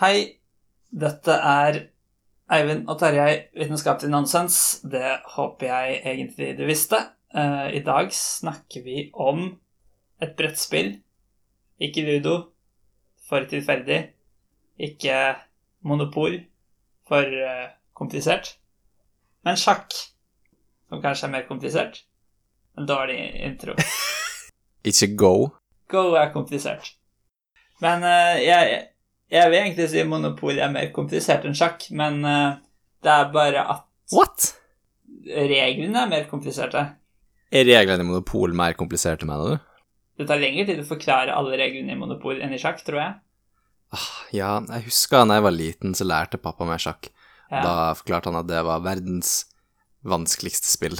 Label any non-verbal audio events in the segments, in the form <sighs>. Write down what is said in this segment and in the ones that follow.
Hei, dette er Eivind og Tarjei Vitenskapelig nonsens. Det håper jeg egentlig du visste. Eh, I dag snakker vi om et brettspill. Ikke ludo, for tilfeldig. Ikke monopol, for eh, komplisert. Men sjakk, som kanskje er mer komplisert. En dårlig intro. <laughs> Ikke go. Go er komplisert. Men eh, jeg, jeg vil egentlig si monopol er mer komplisert enn sjakk, men eh, det er bare at What? reglene er mer kompliserte. Er reglene i monopol mer kompliserte, mener du? Det tar lengre tid å forklare alle reglene i monopol enn i sjakk, tror jeg. Ja, jeg husker da jeg var liten, så lærte pappa meg sjakk. Ja. Da forklarte han at det var verdens vanskeligste spill.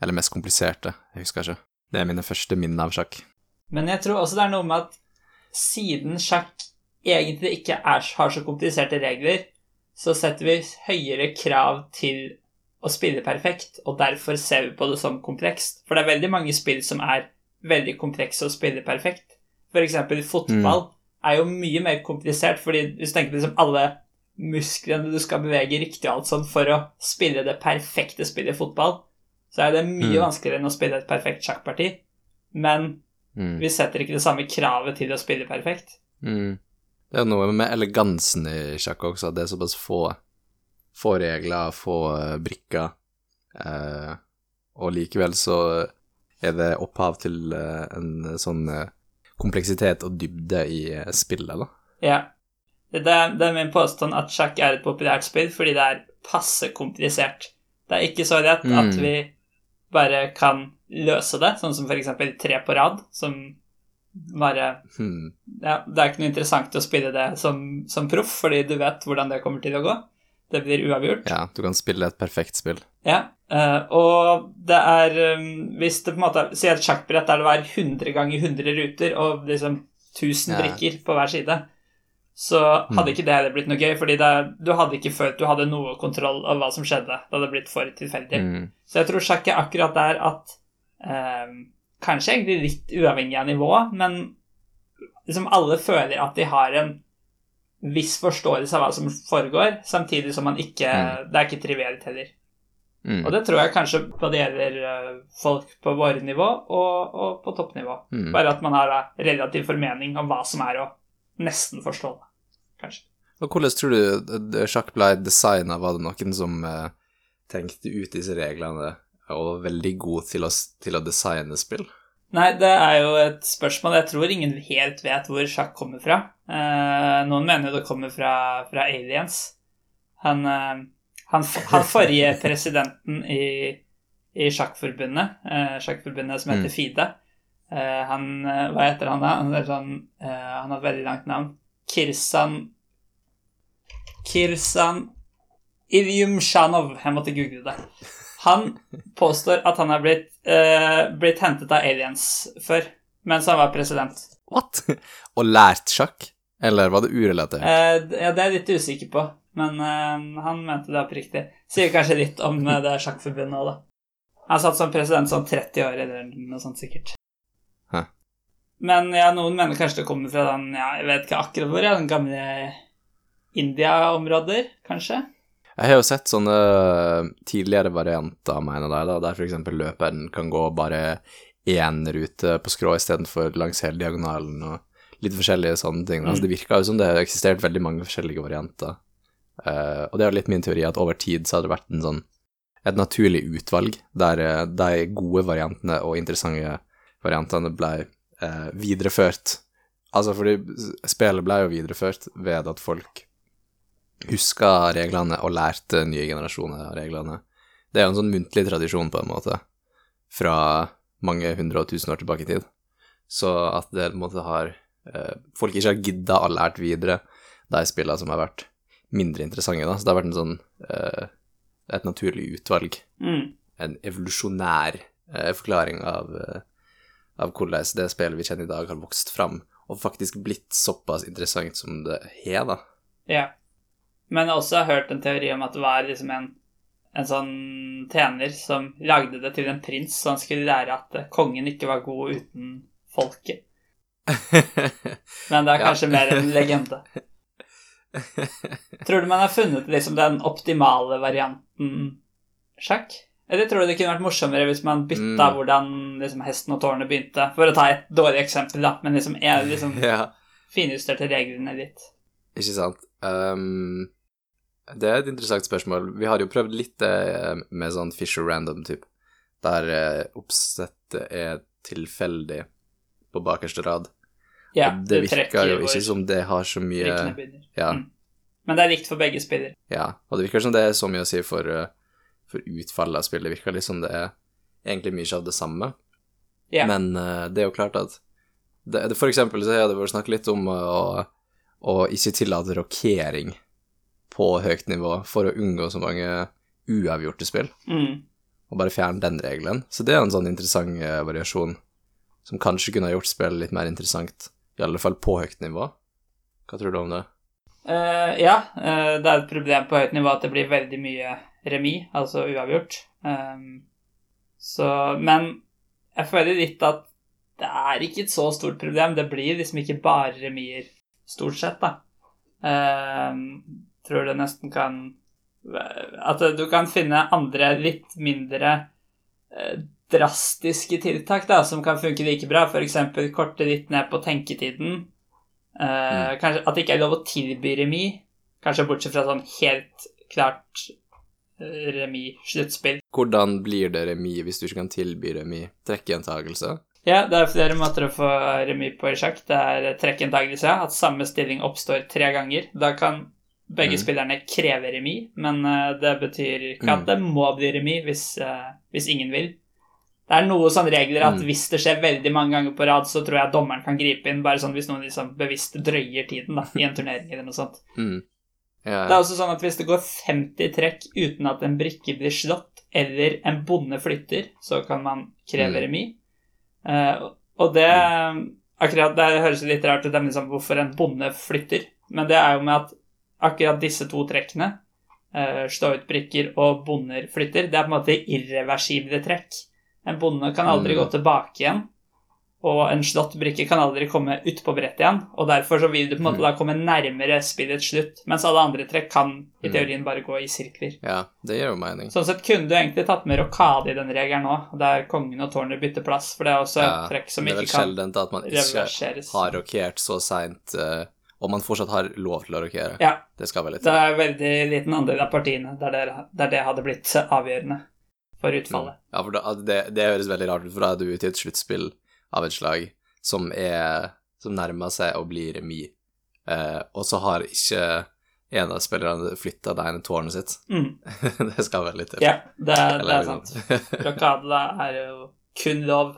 Eller mest kompliserte, jeg husker ikke. Det er mine første minner av sjakk. Men jeg tror også det er noe med at siden sjakk egentlig ikke er, har så kompliserte regler, så setter vi høyere krav til å spille perfekt, og derfor ser vi på det som komplekst. For det er veldig mange spill som er veldig komplekse å spille perfekt. Eksempel fotball er jo mye mer komplisert, fordi hvis du tenker på liksom alle musklene du skal bevege riktig og alt sånn for å spille det perfekte spillet i fotball, så er det mye Mm. vanskeligere enn å spille et perfekt sjakkparti. Men Mm. vi setter ikke det samme kravet til å spille perfekt. Mm. Det er noe med elegansen i sjakk også, at det er såpass få, få regler, få eh, brikker, eh, og likevel så er det opphav til eh, en sånn eh, kompleksitet og dybde i spillet, da. Ja. Det er, det er min påstand at sjakk er et populært spill fordi det er passe komplisert. Det er ikke så lett at Mm. vi bare kan løse det, sånn som eksempel tre på rad, som bare Hmm. Ja, det er ikke noe interessant å spille det som, som proff, fordi du vet hvordan det kommer til å gå. Det blir uavgjort. Ja, du kan spille et perfekt spill. Ja, eh, og det er um, Hvis det på en måte Si et sjakkbrett der det var 100 ganger 100 ruter og liksom 1000 Ja. brikker på hver side, så hadde Mm. ikke det blitt noe gøy, fordi det, du hadde ikke følt du hadde noe kontroll over hva som skjedde. Det hadde blitt for tilfeldig. Mm. Så jeg tror sjakk er akkurat der at eh, Kanskje egentlig litt uavhengig av nivå, men liksom alle føler at de har en viss forståelse av hva som foregår, samtidig som man ikke Mm. Det er ikke trivielt heller. Mm. Og det tror jeg kanskje både gjelder eh, folk på våre nivå og, og på toppnivå. Mm. Bare at man har da relativ formening om hva som er å nesten forstå det, kanskje. Og hvordan tror du eh, sjakk ble designa? Var det noen som eh, tenkte ut disse reglene og veldig god til å, til å designe spill? Nei, det er jo et spørsmål. Jeg tror ingen helt vet hvor sjakk kommer fra. Eh, noen mener jo det kommer fra, fra aliens. Han, eh, han, han <laughs> forrige presidenten i, i sjakkforbundet, eh, sjakkforbundet som heter Mm. FIDE, eh, han, eh, hva heter han da? Han, sånn, eh, han har et veldig langt navn. Kirsan Kirsan Ilyumshanov. Jeg måtte google det. Han påstår at han er blitt, uh, blitt hentet av aliens før, mens han var president. What? <laughs> og lært sjakk? Eller var det urelatert? Uh, ja, det er jeg litt usikker på, men uh, han mente det oppriktig. Sier kanskje litt om det sjakkforbundet òg, da. Han satt som president sånn 30 år, eller noe sånt sikkert. Hæ. Men ja, noen mener kanskje det kommer fra den, ja, jeg vet ikke akkurat hvor, ja, den gamle India-områder, kanskje? Jeg har jo sett sånne tidligere varianter, mener jeg, da, der eksempel løperen kan gå bare én rute på skrå istedenfor langs hele diagonalen, og litt forskjellige sånne ting. Altså, det virka jo som det har eksistert veldig mange forskjellige varianter. Uh, og det er litt min teori at over tid så har det vært en sånn et naturlig utvalg der eh, de gode variantene og interessante variantene ble uh, videreført. Altså fordi spillet ble jo videreført ved at folk huska reglene og lærte nye generasjoner av reglene. Det er jo en sånn muntlig tradisjon, på en måte, fra mange hundre og tusen år tilbake i tid. Så at det på en måte har eh, Folk ikke har gidda å lært videre de spillene som har vært mindre interessante, da. Så det har vært en sånn eh, et naturlig utvalg. Mm. En evolusjonær eh, forklaring av, eh, av hvordan det spillet vi kjenner i dag, har vokst fram, og faktisk blitt såpass interessant som det har, da. Ja. Men jeg har også hørt en teori om at det var liksom en, en sånn tjener som lagde det til en prins, så han skulle lære at kongen ikke var god uten folket. <laughs> Men det er Ja. kanskje mer en legende. <laughs> Tror du man har funnet liksom den optimale varianten sjakk? Eller tror du det kunne vært morsommere hvis man bytta Mm. hvordan liksom, hesten og tårnet begynte? For å ta et dårlig eksempel, da, men liksom, er liksom <laughs> ja. finjusterte reglene litt. Ikke sant. Ehm, det er et interessant spørsmål. Vi har jo prøvd litt det med sånn Fisher Random-type, der eh, oppsettet er tilfeldig på bakerste rad. Ja, Og det det virker jo ikke som det har så mye. Ja, Mm. Men det er likt for begge spillere. ja. Og det virker som det er så mye å si for, eh, for utfallet av spillet. Det virker litt som det er egentlig mye av det samme. Ja. Men eh, det er jo klart at det, For eksempel så har det vært snakket litt om å, å ikke tillate rokering på høyt nivå for å unngå så mange uavgjorte spill, Mm. og bare fjerne den regelen. Så det er en sånn interessant eh, variasjon som kanskje kunne ha gjort spillet litt mer interessant, i alle fall på høyt nivå. Hva tror du om det? Uh, ja, uh, det er et problem på høyt nivå at det blir veldig mye remis, altså uavgjort. Um, så, men jeg føler litt at det er ikke et så stort problem. Det blir liksom ikke bare remier, stort sett, da. Um, tror det nesten kan At du kan finne andre litt mindre eh, drastiske tiltak da, som kan funke like bra. F.eks. korte litt ned på tenketiden. Eh, kanskje At det ikke er lov å tilby remis. Kanskje bortsett fra sånn helt klart eh, remis-sluttspill. Hvordan blir det remis hvis du ikke kan tilby remis? Trekkgjentagelse? Ja, det er flere måter å få remis på i sjakk. Det er trekkgjentagelse, at samme stilling oppstår tre ganger. Da kan begge Mm. spillerne krever remis, men eh, det betyr ikke at Mm. det må bli remis hvis, eh, hvis ingen vil. Det er noe sånne regler at Mm. hvis det skjer veldig mange ganger på rad, så tror jeg dommeren kan gripe inn, bare sånn hvis noen liksom bevisst drøyer tiden da, i en turnering eller noe sånt. Mm. Ja, Det er også sånn at hvis det går 50 trekk uten at en brikke blir slått, eller en bonde flytter, så kan man kreve Mm. remis. Eh, og det Akkurat det høres litt rart ut, det er liksom hvorfor en bonde flytter, men det er jo med at akkurat disse to trekkene, uh, slå ut brikker og bonder flytter, det er på en måte irreversible trekk. En bonde kan aldri Mm. gå tilbake igjen, og en slått brikke kan aldri komme utpå brettet igjen, og derfor så vil du på en måte Mm. da komme nærmere spillets slutt, mens alle andre trekk kan i Mm. teorien bare gå i sirkler. ja, det gir jo mening. Sånn sett kunne du egentlig tatt med rokade i den regelen òg, der kongen og tårnet bytter plass, for det er også Ja, et trekk som det er vel ikke sjeldent at man ikke har rokert så seint, eh, og man fortsatt har lov til å rokere. Ja, Det skal vel litt det til. er veldig liten andel av partiene der det, der det hadde blitt avgjørende for utfallet. Ja, for da, det, det høres veldig rart ut, for da er du ute i et sluttspill av et slag som er Som nærmer seg å bli remis, eh, og så har ikke en av spillerne flytta det ene tårnet sitt. Mm. <laughs> det skal vel litt til. Ja, det det er sant. Rokade er jo kun lov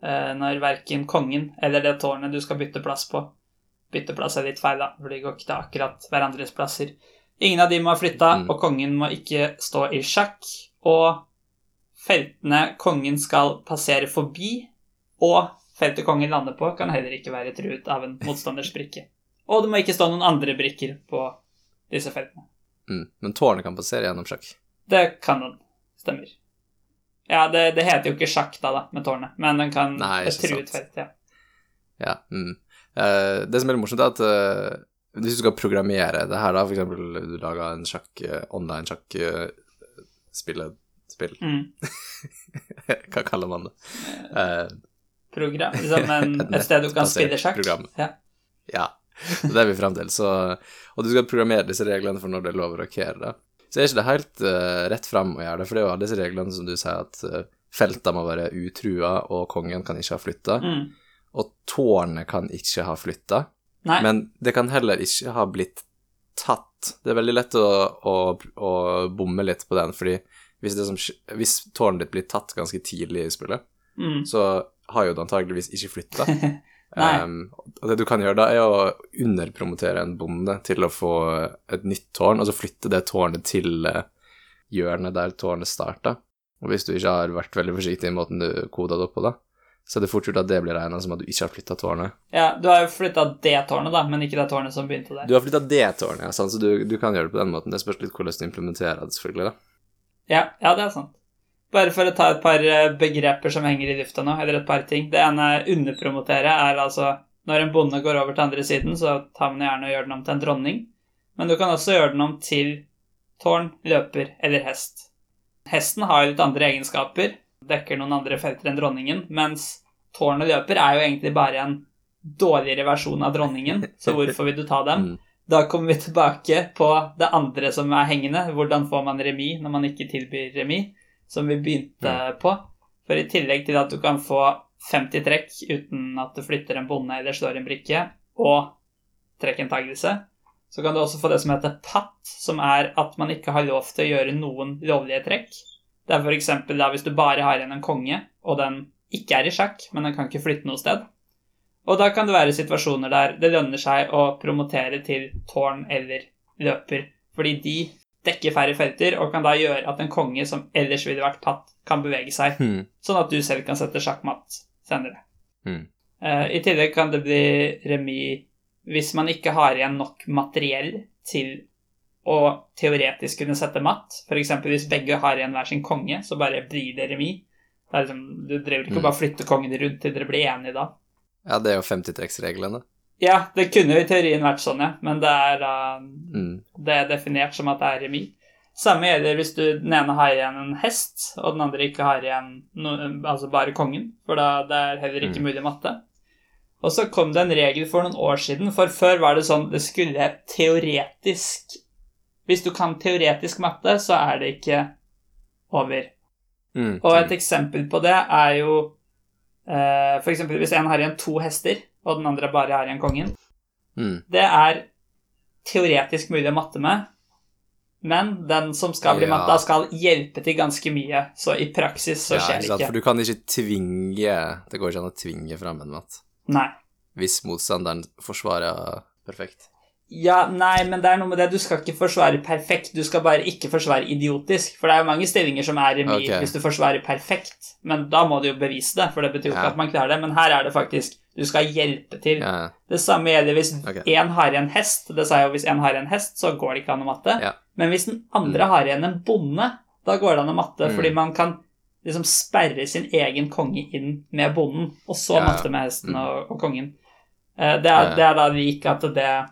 eh, når verken kongen eller det tårnet du skal bytte plass på Bytte plass er litt feil, da, for de går ikke til akkurat hverandres plasser. Ingen av de må ha flytta, Mm. og kongen må ikke stå i sjakk. Og feltene kongen skal passere forbi, og feltet kongen lander på, kan heller ikke være truet av en motstanders brikke. Og det må ikke stå noen andre brikker på disse feltene. Mm. Men tårnet kan passere gjennom sjakk. Det kan den. Stemmer. Ja, det, det heter jo ikke sjakk da, da, med tårnet, men den kan Nei, et truet felt, ja. Ja. Mm. Eh, det som er morsomt, er at uh, hvis du skal programmere det her, da, eksempel du lager en sjakk, uh, online sjakk-spill Mm. <laughs> Hva kaller man det? Program. Liksom en, <laughs> Et sted du kan spille sjakk. program. Ja. Ja, det er vi frem til. Så, og du skal programmere disse reglene for når det er lov å rokere det. Så er ikke det helt rett frem å gjøre det, for det er jo alle disse reglene som du sier at uh, felta må være utrua, og kongen kan ikke ha flytta, Mm. Og tårnet kan ikke ha flytta, men det kan heller ikke ha blitt tatt. Det er veldig lett å, å, å bomme litt på den, fordi hvis, det som, hvis tårnet ditt blir tatt ganske tidlig i spillet, Mm. så har jo det antageligvis ikke flytta. <laughs> Um, og det du kan gjøre da, er å underpromotere en bonde til å få et nytt tårn, og så flytte det tårnet til eh, hjørnet der tårnet starta. Og hvis du ikke har vært veldig forsiktig i måten du koda det opp på, da, så er det fort gjort at det blir regna som at du ikke har flytta tårnet. Ja, du har jo flytta det tårnet, da, men ikke det tårnet som begynte der. Du har flytta det tårnet, ja, sant? så du, du kan gjøre det på den måten. Det spørs litt hvordan du implementerer det, selvfølgelig. da. Ja, ja, det er sant. Bare for å ta et par eh, begreper som henger i lufta nå, eller et par ting. Det ene underpromotere er altså når en bonde går over til andre siden, så tar man gjerne og gjør den om til en dronning. men du kan også gjøre den om til tårn, løper eller hest. Hesten har jo litt andre egenskaper, dekker noen andre felter enn dronningen, mens tårn og løper er jo egentlig bare en dårligere versjon av dronningen, så hvorfor vil du ta dem? Mm. Da kommer vi tilbake på det andre som er hengende. Hvordan får man remis når man ikke tilbyr remis, som vi begynte på. For i tillegg til at du kan få 50 trekk uten at du flytter en bonde eller slår en brikke, og trekkentagelse, så kan du også få det som heter patt, som er at man ikke har lov til å gjøre noen lovlige trekk. Det er f.eks. da hvis du bare har igjen en konge, og den ikke er i sjakk, men den kan ikke flytte noe sted. Og da kan det være situasjoner der det lønner seg å promotere til tårn eller løper, fordi de dekker færre felter og kan da gjøre at en konge som ellers ville vært tatt, kan bevege seg, Hmm. sånn at du selv kan sette sjakkmatt senere. Hmm. Uh, I tillegg kan det bli remis hvis man ikke har igjen nok materiell til å teoretisk kunne sette matt. F.eks. hvis begge har igjen hver sin konge, så bare blir det remis. Liksom, du driver ikke mm. bare flytter kongene rundt til dere blir enige da. Ja, det er jo 50-trekksreglene. Ja, det kunne jo i teorien vært sånn, ja, men det er, uh, Mm. det er definert som at det er remis. Samme gjelder hvis du, den ene har igjen en hest, og den andre ikke har igjen no, altså bare kongen, for da det er heller ikke Mm. mulig matte. Og så kom det en regel for noen år siden, for før var det sånn det skulle teoretisk Hvis du kan teoretisk matte, så er det ikke over. Mm. Og et eksempel på det er jo eh, eksempel hvis en har igjen to hester, og den andre bare har igjen kongen. Mm. Det er teoretisk mulig å matte med, men den som skal bli Ja. matta, skal hjelpe til ganske mye, så i praksis så Ja, skjer det ikke. For du kan ikke tvinge Det går ikke an å tvinge fram en matt Nei. hvis motstanderen forsvarer perfekt. Ja, nei, men det er noe med det. Du skal ikke forsvare perfekt, du skal bare ikke forsvare idiotisk. For det er jo mange stillinger som er remis okay. hvis du forsvarer perfekt, men da må du jo bevise det, for det betyr jo ikke at man klarer det. Men her er det faktisk Du skal hjelpe til. Ja, Det samme gjelder hvis én okay. har igjen hest. Det sa jeg jo, hvis én har igjen hest, så går det ikke an å matte. Ja. Men hvis den andre har igjen en bonde, da går det an å matte, Mm. fordi man kan liksom sperre sin egen konge inn med bonden, og så Ja, ja. matte med hesten Mm. og, og kongen. Eh, Det er, ja. det er da lik at det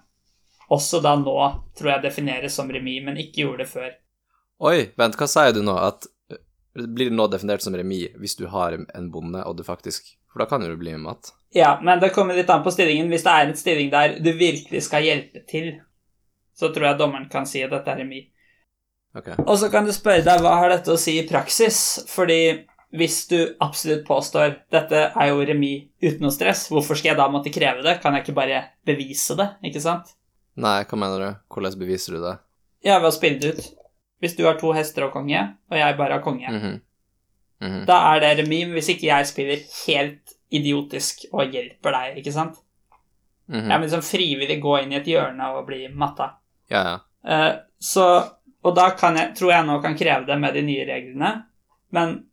også da nå tror jeg defineres som remis, men ikke gjorde det før. Oi, vent, hva sier du nå? At eh, Blir det nå definert som remis hvis du har en bonde, og du faktisk For da kan jo du bli mat. Ja, men det kommer litt an på stillingen. Hvis det er en stilling der du virkelig skal hjelpe til, så tror jeg dommeren kan si at dette er remis. Ok. Og så kan du spørre deg hva har dette å si i praksis? Fordi hvis du absolutt påstår dette er jo remis uten noe stress, hvorfor skal jeg da måtte kreve det? Kan jeg ikke bare bevise det? ikke sant? Nei, hva mener du? Hvordan beviser du det? Ja, ved å spille det ut. Hvis du har to hester og konge, og jeg bare har konge, Mhm. Mhm. da er det remis hvis ikke jeg spiller helt idiotisk og hjelper deg, ikke sant? Mhm. Jeg må liksom frivillig gå inn i et hjørne og bli matta. Ja, ja. Uh, så, og da kan jeg, tror jeg nå kan kreve det med de nye reglene. Men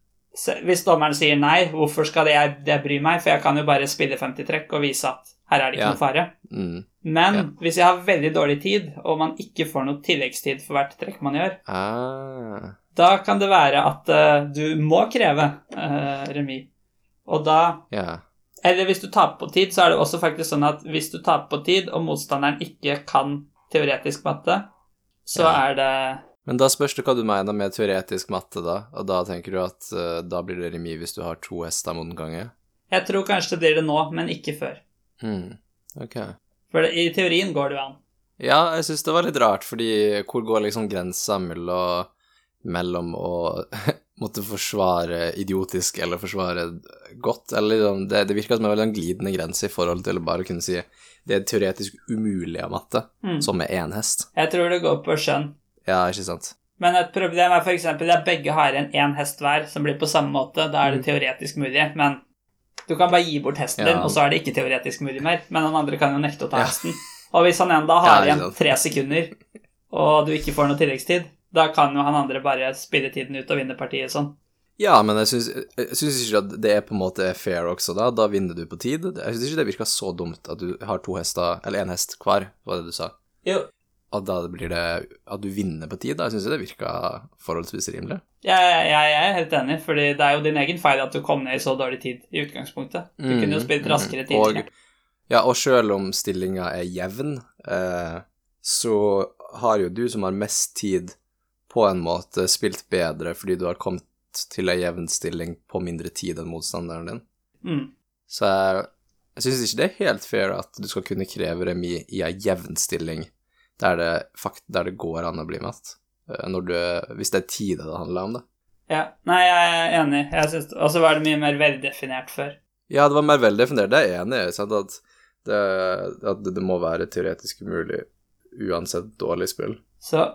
hvis dommeren sier nei, hvorfor skal det jeg, det bry meg? For jeg kan jo bare spille 50 trekk og vise at her er det ikke Ja. noe fare. Mm. Men Ja. hvis jeg har veldig dårlig tid, og man ikke får noe tilleggstid for hvert trekk man gjør, Ah. da kan det være at uh, du må kreve uh, remis. Og da Ja. Eller hvis du taper på tid, så er det også faktisk sånn at hvis du taper på tid, og motstanderen ikke kan teoretisk matte, så er det Men da spørs det hva du mener med teoretisk matte, da. Og da tenker du at uh, da blir det remis hvis du har to hester mot en gange? Jeg tror kanskje det blir det nå, men ikke før. Mm. Ok. For i teorien går det jo an. Ja, jeg syns det var litt rart, fordi hvor går liksom grensa mellom, mellom å <laughs> måtte forsvare idiotisk eller forsvare godt? Eller liksom, det, det virker som en veldig glidende grense i forhold til å bare kunne si det er teoretisk umulig av matte, Mm. som med én hest. Jeg tror det går på skjønn. Ja, ikke sant? Men et problem er f.eks. at begge har en én hest hver som blir på samme måte. Da er det teoretisk mulig, men du kan bare gi bort hesten din, og så er det ikke teoretisk mulig mer. Men han andre kan jo nekte å ta hesten. Og hvis han enda har igjen tre sekunder, og du ikke får noe tilleggstid, da kan jo han andre bare spille tiden ut og vinne partiet sånn. Ja, men jeg syns, ikke at det er på en måte fair også, da. Da vinner du på tid. Jeg syns ikke det virker så dumt at du har to hester, eller én hest hver, var det du sa. Jo, At da blir det At du vinner på tid, da. Jeg syns det virka forholdsvis rimelig. Jeg, jeg, jeg er helt enig, fordi det er jo din egen feil at du kom ned i så dårlig tid i utgangspunktet. Du Mm, kunne jo spilt mm, raskere og- tidligere. Ja, og sjøl om stillinga er jevn, eh, så har jo du som har mest tid, på en måte spilt bedre fordi du har kommet til ei jevn stilling på mindre tid enn motstanderen din. Mm. Så jeg, jeg syns ikke det er helt fair at du skal kunne kreve remis i ei jevn stilling der det, fakt, der det går an å bli når du, hvis det er tid det handler om, da. Ja. Nei, jeg er enig. Og så var det mye mer veldefinert før. Ja, det var mer veldefinert, det er jeg enig i. At, det, at det må være teoretisk umulig uansett dårlig spill. Så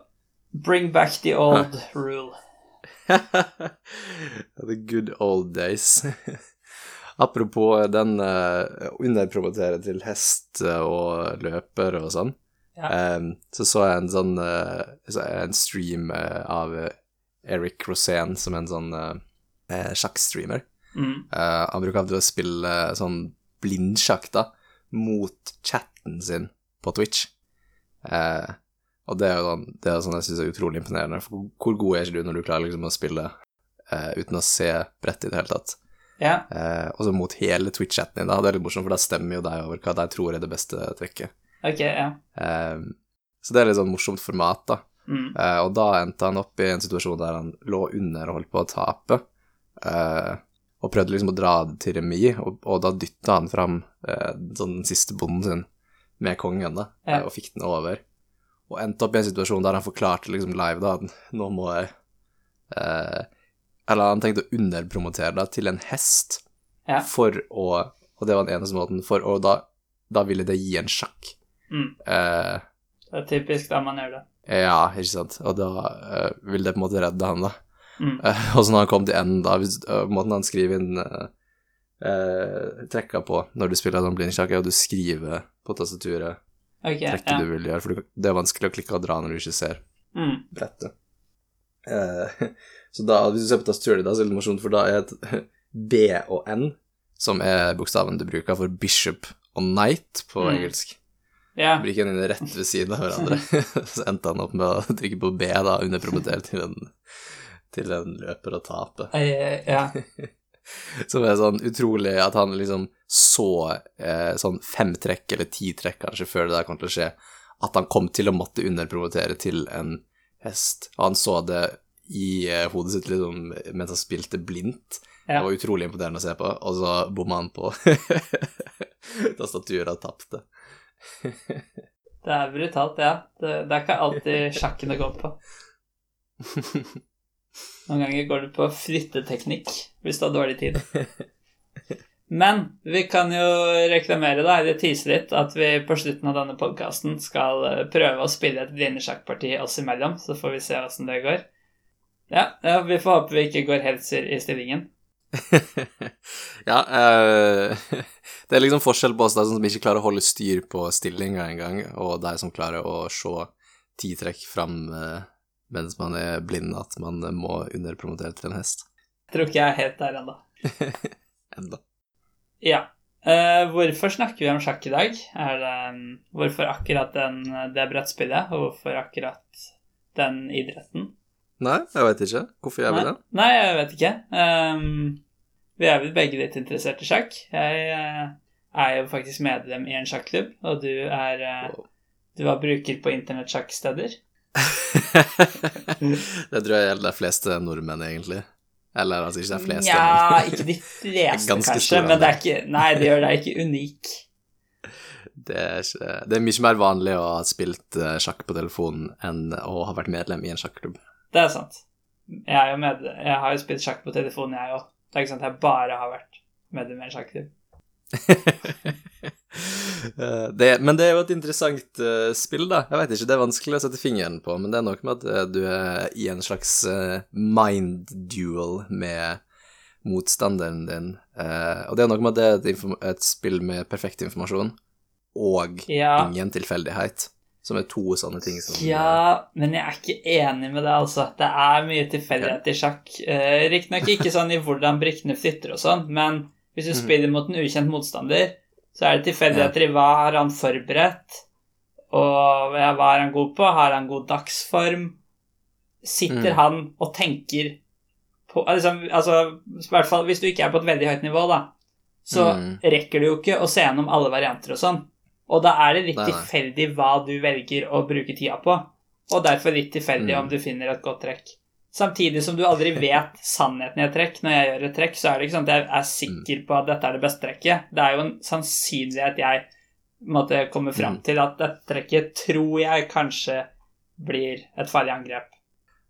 bring back the old <laughs> rule. The good old days. <laughs> Apropos den uh, underpromotere til hest og løper og sånn, Ja. Um, så så jeg en sånn uh, en stream uh, av eh, Eric Rosén, som er en sånn uh, sjakkstreamer. Mm. Han bruker alltid å spille sånn blindsjakk, da, mot chatten sin på Twitch. Og det er jo sånn, det er sånn jeg syns er utrolig imponerende. For hvor- god er ikke du når du klarer liksom å spille uten å se brettet i det hele tatt? Ja. Og så mot hele Twitch-chatten din, da. Det er litt morsomt, for da stemmer jo deg over hva de tror er det beste trekket. Ok, ja. Eh, så det er litt sånn morsomt format, da. Mm. Eh, og da endte han opp i en situasjon der han lå under og holdt på å tape, eh, og prøvde liksom å dra det til remis, og, og da dytta han fram eh, sånn den siste bonden sin med kongen, da, Ja. og fikk den over. Og endte opp i en situasjon der han forklarte liksom live da, at nå må jeg eh, Eller han tenkte å underpromotere det til en hest Ja. for å Og det var den eneste måten, for å da, da ville det gi en sjakk. Mm. Uh, Det er typisk da man gjør det. ja, ikke sant. Og da uh, vil det på en måte redde han, da. Mm. Uh, <laughs> og så når han kom til enden, da hvis, eh, Måten han skriver inn trekka på når du spiller sånn blindsjakk, er at du skriver på tastaturet okay, trekket ja. du vil gjøre, for det er vanskelig å klikke og dra når du ikke ser Mm. brettet. <laughs> Så da, hvis du ser på tastaturet, da så er det litt morsomt, for da er B og N, som er bokstaven du bruker for bishop og knight på Mm. engelsk. Ja. Bruker den inn rett ved siden av hverandre. <laughs> <laughs> så endte han opp med å trykke på B, da, underpromotere til en, til en løper og tape. Eh, ja. <laughs> Som er sånn utrolig at han liksom så eh, sånn fem trekk, eller ti trekk kanskje, før det der kom til å skje, at han kom til å måtte underpromotere til en hest. Og han så det i eh, hodet sitt liksom mens han spilte blindt. Ja. Det var utrolig imponerende å se på, og så bomma han på tastaturet og tapte. <laughs> Det er brutalt, ja. Det, det er ikke alltid sjakken det går på. Noen ganger går det på flytteteknikk hvis du har dårlig tid. Men vi kan jo reklamere, da, eller tise litt, at vi på slutten av denne podkasten skal eh, prøve å spille et blindsjakkparti oss imellom, så får vi se åssen det går. Ja, ja, vi får håpe vi ikke går helser i stillingen. <laughs> ja, uh, <laughs> det er liksom forskjell på oss der som ikke klarer å holde styr på stillinga engang, og de som klarer å se ti trekk fram uh, mens man er blind, at man må underpromotere til en hest. Jeg tror ikke jeg er helt der ennå. <laughs> Enda. Ja. Uh, hvorfor snakker vi om sjakk i dag? Det, um, hvorfor akkurat den, det brettspillet, og hvorfor akkurat den idretten? Nei, jeg vet ikke. Hvorfor gjør vi det? Nei, jeg vet ikke. Um, vi er vel begge litt interessert i sjakk. Jeg uh, er jo faktisk medlem i en sjakklubb, og du er uh, Wow. Du var bruker på internettsjakksteder. <laughs> det tror jeg gjelder de fleste nordmenn, egentlig. Eller altså ikke de fleste, Ja, ikke de fleste, <laughs> kanskje, men det er ikke Nei, det gjør deg ikke unik. det er, ikke, det er mye mer vanlig å ha spilt eh, sjakk på telefonen enn å ha vært medlem i en sjakklubb. Det er sant. Jeg, er med, jeg har jo spilt sjakk på telefonen, jeg òg. Det er ikke sant jeg bare har vært medlem i en sjakklubb. <laughs> Eh, men det er jo et interessant uh, spill, da. Jeg vet ikke, det er vanskelig å sette fingeren på, men det er noe med at uh, du er i en slags uh, mind duel med motstanderen din. Og det er noe med at det er et, et spill med perfekt informasjon og Ja, ingen tilfeldighet, som er to sånne ting som ja, men jeg er ikke enig med det, altså. Det er mye tilfeldighet i sjakk. Uh, Riktignok ikke sånn i hvordan brikkene flytter og sånn, men hvis du Mhm. spiller mot en ukjent motstander, så er det tilfeldigheter i hva har han forberedt, og hva er han god på? Har han god dagsform? Sitter Mm. han og tenker på liksom, Altså, i hvert fall hvis du ikke er på et veldig høyt nivå, da, så Mm. rekker du jo ikke å se gjennom alle varianter og sånn. Og da er det litt Nei, nei. tilfeldig hva du velger å bruke tida på. og derfor litt tilfeldig Mm. om du finner et godt trekk. Samtidig som du aldri <laughs> vet sannheten i et trekk. Når jeg gjør et trekk, så er det ikke sånn at jeg er sikker på at dette er det beste trekket. Det er jo en sannsynlighet jeg måtte komme fram Mm. til at dette trekket tror jeg kanskje blir et farlig angrep.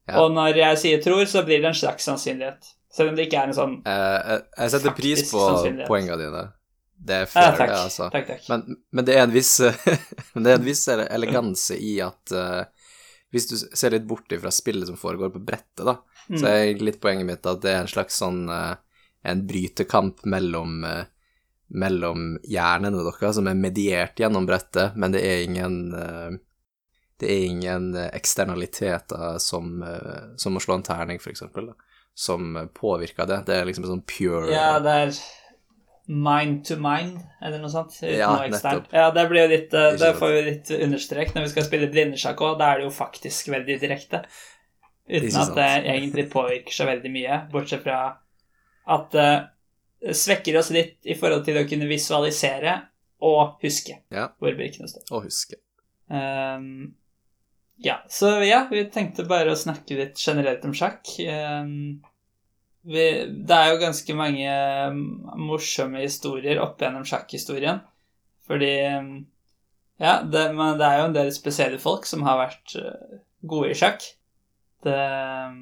Ja. Og når jeg sier tror, så blir det en slags sannsynlighet. Selv om det ikke er en sånn faktisk jeg, jeg setter pris på sannsynlighet. poengene dine. Det er Ja, fair, takk. det, altså. Takk, takk. Men, men det er en viss <laughs> Men det er en viss eleganse i at uh, hvis du ser litt bort ifra spillet som foregår på brettet, da, Mm. så er litt poenget mitt at det er en slags sånn uh, en brytekamp mellom uh, mellom hjernene deres som er mediert gjennom brettet, men det er ingen det er ingen eksternaliteter som, som å slå en terning, for eksempel, da, som påvirker det. Det er liksom sånn pure Ja, det er mind to mind, eller noe sånt. Uten Ja, noe eksternt. nettopp. Ja, det blir jo litt eh, Det får vi litt understrek når vi skal spille blindesjakk òg. Da er det jo faktisk veldig direkte. Uten at det egentlig påvirker så veldig mye, bortsett fra at det svekker oss litt i forhold til å kunne visualisere og huske Ja. hvor brikkene står. Og huske. Um, ja, så ja, vi tenkte bare å snakke litt generelt om sjakk. Ehm, vi, det er jo ganske mange mm, morsomme historier opp gjennom sjakkhistorien. Fordi mm, Ja, det, men det er jo en del spesielle folk som har vært eh, gode i sjakk. Det, mm,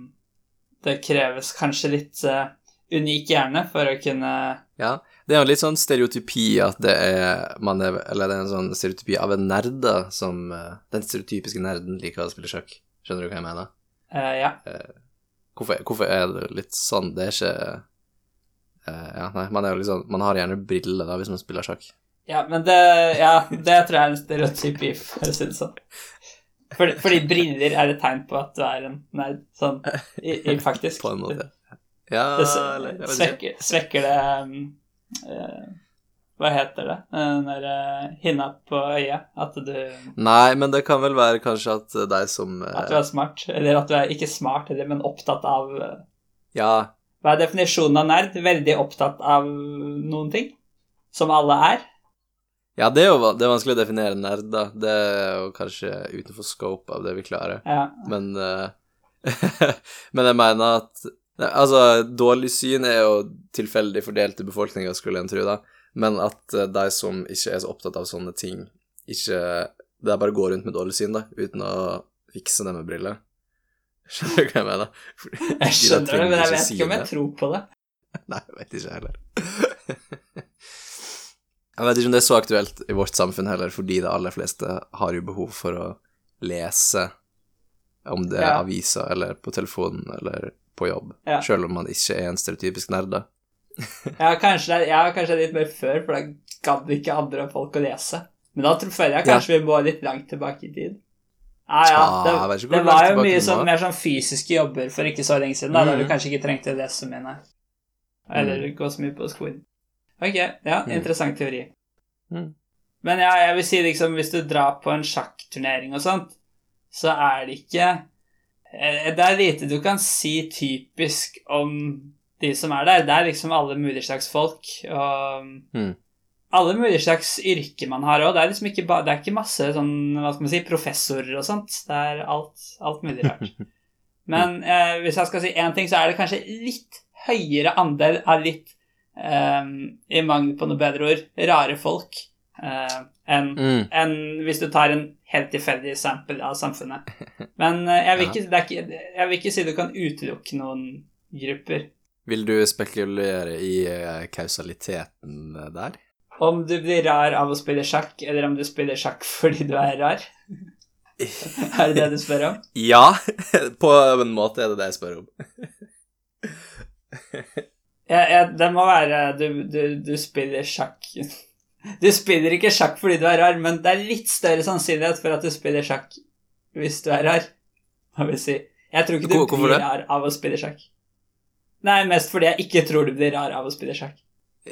det kreves kanskje litt uh, unik hjerne for å kunne Ja, det er jo litt sånn stereotypi at det er man er, Eller det er en sånn stereotypi av en nerde som eh, Den stereotypiske nerden liker å spille sjakk. Skjønner du hva jeg mener? Uh, Ja. Hvorfor, hvorfor er det litt sånn? Det er ikke eh, Ja, nei, man liksom Man har gjerne briller da hvis man spiller sjakk. Ja, men det, ja, det tror jeg er en stereotypi, for å si det sånn. Fordi, fordi briller er et tegn på at du er en nerd, sånn i, i faktisk. <laughs> På en måte. Ja, Det ikke. svekker, svekker det um, eh, Hva heter det? Den der eh, hinna på øyet? At du, Nei, men det kan vel være kanskje at deg som eh, at du er smart. Eller at du er ikke smart, heller, men opptatt av eh, Ja, Hva er definisjonen av nerd? Veldig opptatt av noen ting? Som alle er? ja, det er jo det er vanskelig å definere nerd, da. Det er jo kanskje utenfor scope av det vi klarer. Ja. Men eh, <laughs> Men jeg mener at Altså, dårlig syn er jo tilfeldig fordelt i befolkninga, skulle en tro, da. Men at eh, de som ikke er så opptatt av sånne ting, ikke Det er bare å gå rundt med dårlig syn, da, uten å fikse det med briller. <laughs> Skjønner du hva jeg mener? Fordi Jeg skjønner det, men jeg vet ikke om jeg tror på det. <laughs> Nei, jeg vet ikke heller. <laughs> Jeg vet ikke om det er så aktuelt i vårt samfunn heller, fordi de aller fleste har jo behov for å lese, om det er Ja. aviser eller på telefonen eller på jobb, Ja. selv om man ikke er en stereotypisk nerd. da. <laughs> Ja, kanskje det er, ja, kanskje det er litt mer før, for da gadd ikke andre folk å lese. Men da tror- føler jeg kanskje vi må litt langt tilbake i tid. Ja, ja, Ah, det, ikke hvor det var jo mye sånn, mer sånn fysiske jobber for ikke så lenge siden, da, da du kanskje ikke trengte å lese så mye, nei. Eller gå så mye på skolen. Ok, ja, Mm. interessant teori. Mm. Men ja, jeg vil si liksom, hvis du drar på en sjakkturnering og sånt, så er det ikke eh, Det er lite du kan si typisk om de som er der. Det er liksom alle mulige slags folk, og Mm. alle mulige slags yrker man har òg. Det er liksom ikke, det er ikke masse sånn, hva skal man si, professorer og sånt. Det er alt, alt mulig rart. <laughs> Men eh, hvis jeg skal si én ting, så er det kanskje litt høyere andel av litt, eh, i mangel på noe bedre ord, rare folk eh, enn Mm. en hvis du tar en helt tilfeldig sample av samfunnet. Men eh, jeg vil, ikke, det ikke, jeg vil ikke si du kan utelukke noen grupper. Vil du spekulere i eh, kausaliteten eh, der? Om du blir rar av å spille sjakk, eller om du spiller sjakk fordi du er rar. <laughs> Er det det du spør om? Ja, <laughs> på en måte er det det jeg spør om. <laughs> Ja, ja, det må være du, du, du spiller sjakk Du spiller ikke sjakk fordi du er rar, men det er litt større sannsynlighet for at du spiller sjakk hvis du er rar, må vi si. Jeg tror ikke du hvorfor blir rar av å spille sjakk. Nei, mest fordi jeg ikke tror du blir rar av å spille sjakk.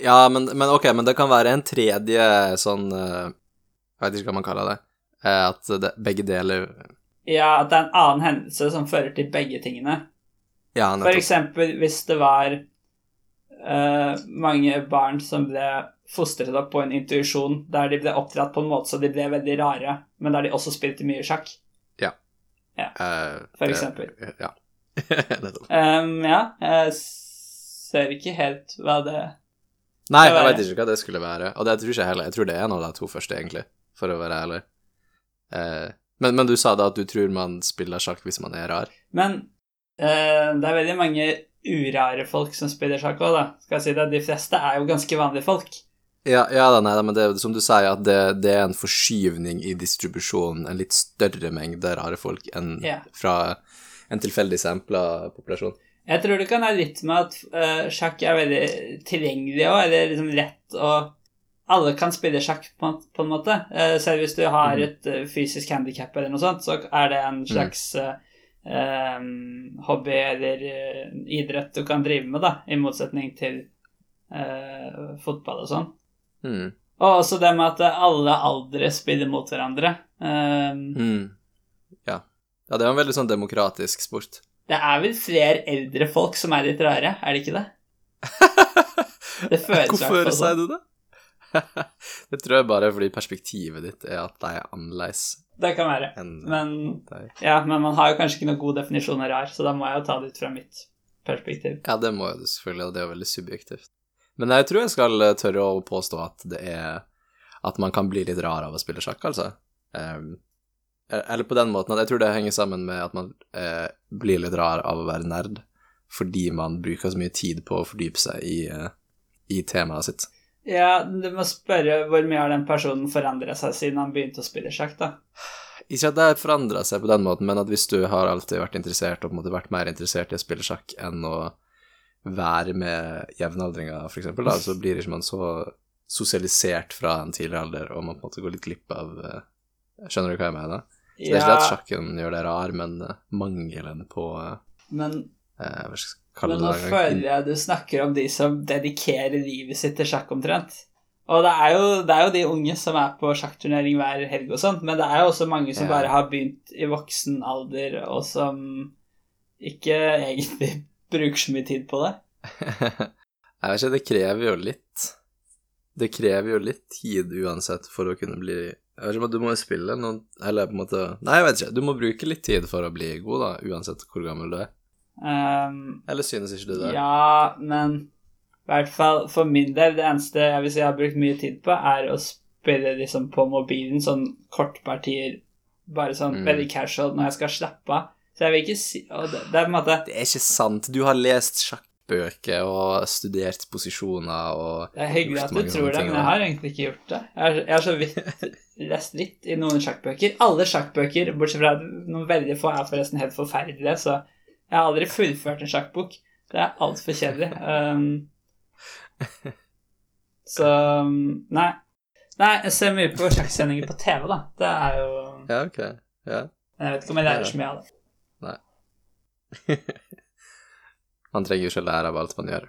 Ja, men, men ok, men det kan være en tredje sånn eh, Jeg vet ikke hva man kaller det. eh, At det, begge deler Ja, at det er en annen hendelse som fører til begge tingene. Ja, For eksempel hvis det var uh, mange barn som ble fostret opp på en intuisjon der de ble oppdratt på en måte så de ble veldig rare, men der de også spilte mye sjakk. Ja. Ja, for eksempel. Ja. <laughs> Um, ja, jeg ser ikke helt hva det Nei, jeg veit ikke hva det skulle være. Og det tror ikke jeg heller. Jeg tror det er en av de to første, egentlig, for å være ærlig. Eh, men, men du sa da at du tror man spiller sjakk hvis man er rar. Men eh, det er veldig mange urare folk som spiller sjakk òg, da. Skal jeg si det. De fleste er jo ganske vanlige folk. Ja, ja da, nei da, men det som du sier, at det, det er en forskyvning i distribusjonen, en litt større mengde rare folk enn yeah. fra en tilfeldig sampla populasjon. Jeg tror det kan ha litt med at uh, sjakk er veldig tilgjengelig òg, eller liksom lett og Alle kan spille sjakk på, på en måte. Uh, selv hvis du har Mhm. et uh, fysisk handikap eller noe sånt, så er det en slags eh, eh, hobby eller idrett du kan drive med, da, i motsetning til fotball og sånn. Mm. Og også det med at alle aldre spiller mot hverandre. Eh, Mm. Ja. Ja, det er en veldig sånn demokratisk sport. <laughs> det er vel flere eldre folk som er litt rare, er det ikke det? Det føles Hvorfor sier sånn. du det? <laughs> det tror jeg bare er fordi perspektivet ditt er at de er annerledes Det kan være. Men, ja, men man har jo kanskje ikke noen god definisjon av rar, så da må jeg jo ta det ut fra mitt perspektiv. Ja, det må jo du selvfølgelig, og det er jo veldig subjektivt. Men jeg tror jeg skal eh, tørre å påstå at det er At man kan bli litt rar av å spille sjakk, altså. Ehm, eller på den måten at jeg tror det henger sammen med at man eh, blir litt rar av å være nerd, fordi man bruker så mye tid på å fordype seg i, eh, i temaet sitt. Ja, du må spørre hvor mye har den personen forandra seg siden han begynte å spille sjakk, da. Ikke at det har forandra seg på den måten, men at hvis du har alltid vært interessert, og på en måte vært mer interessert i å spille sjakk enn å være med jevnaldringer, for eksempel, da, så <laughs> blir ikke man så sosialisert fra en tidligere alder, og man på en måte går litt glipp av eh, Skjønner du hva jeg mener? Så det er ikke det at sjakken gjør det rar, men eh, mangelen på eh, men, eh, Hva skal jeg kalle men nå det? føler jeg du snakker om de som dedikerer livet sitt til sjakk, omtrent. Og det er, jo, det er jo de unge som er på sjakkturnering hver helg og sånt, men det er jo også mange som Ja. bare har begynt i voksen alder, og som ikke egentlig <laughs> bruker så mye tid på det. <laughs> Jeg vet ikke, det krever jo litt Det krever jo litt tid uansett for å kunne bli Jeg vet ikke, men Du må jo spille noen Eller på en måte Nei, jeg vet ikke. Du må bruke litt tid for å bli god, da, uansett hvor gammel du er. Um, Eller synes ikke du det? Ja, men i hvert fall for min del, det eneste jeg vil si jeg har brukt mye tid på, er å spille liksom på mobilen, sånn kortpartier, bare sånn Mm. veldig casual når jeg skal slappe av. Så jeg vil ikke si det, det er på en måte Det er ikke sant. Du har lest sjakkbøker og studert posisjoner og Det er hyggelig at du tror det, men jeg har egentlig ikke gjort det. Jeg har, så vidt <laughs> lest litt i noen sjakkbøker. Alle sjakkbøker, bortsett fra noen veldig få, er forresten helt forferdelige, så jeg har aldri fullført en sjakkbok. Det er altfor kjedelig. Um, <laughs> så um, Nei. Nei, jeg ser mye på sjakksendinger på TV, da. Det er jo Ja, ok. Ja. Jeg vet ikke om jeg lærer så mye av det. <laughs> Man trenger jo ikke lære av alt man gjør.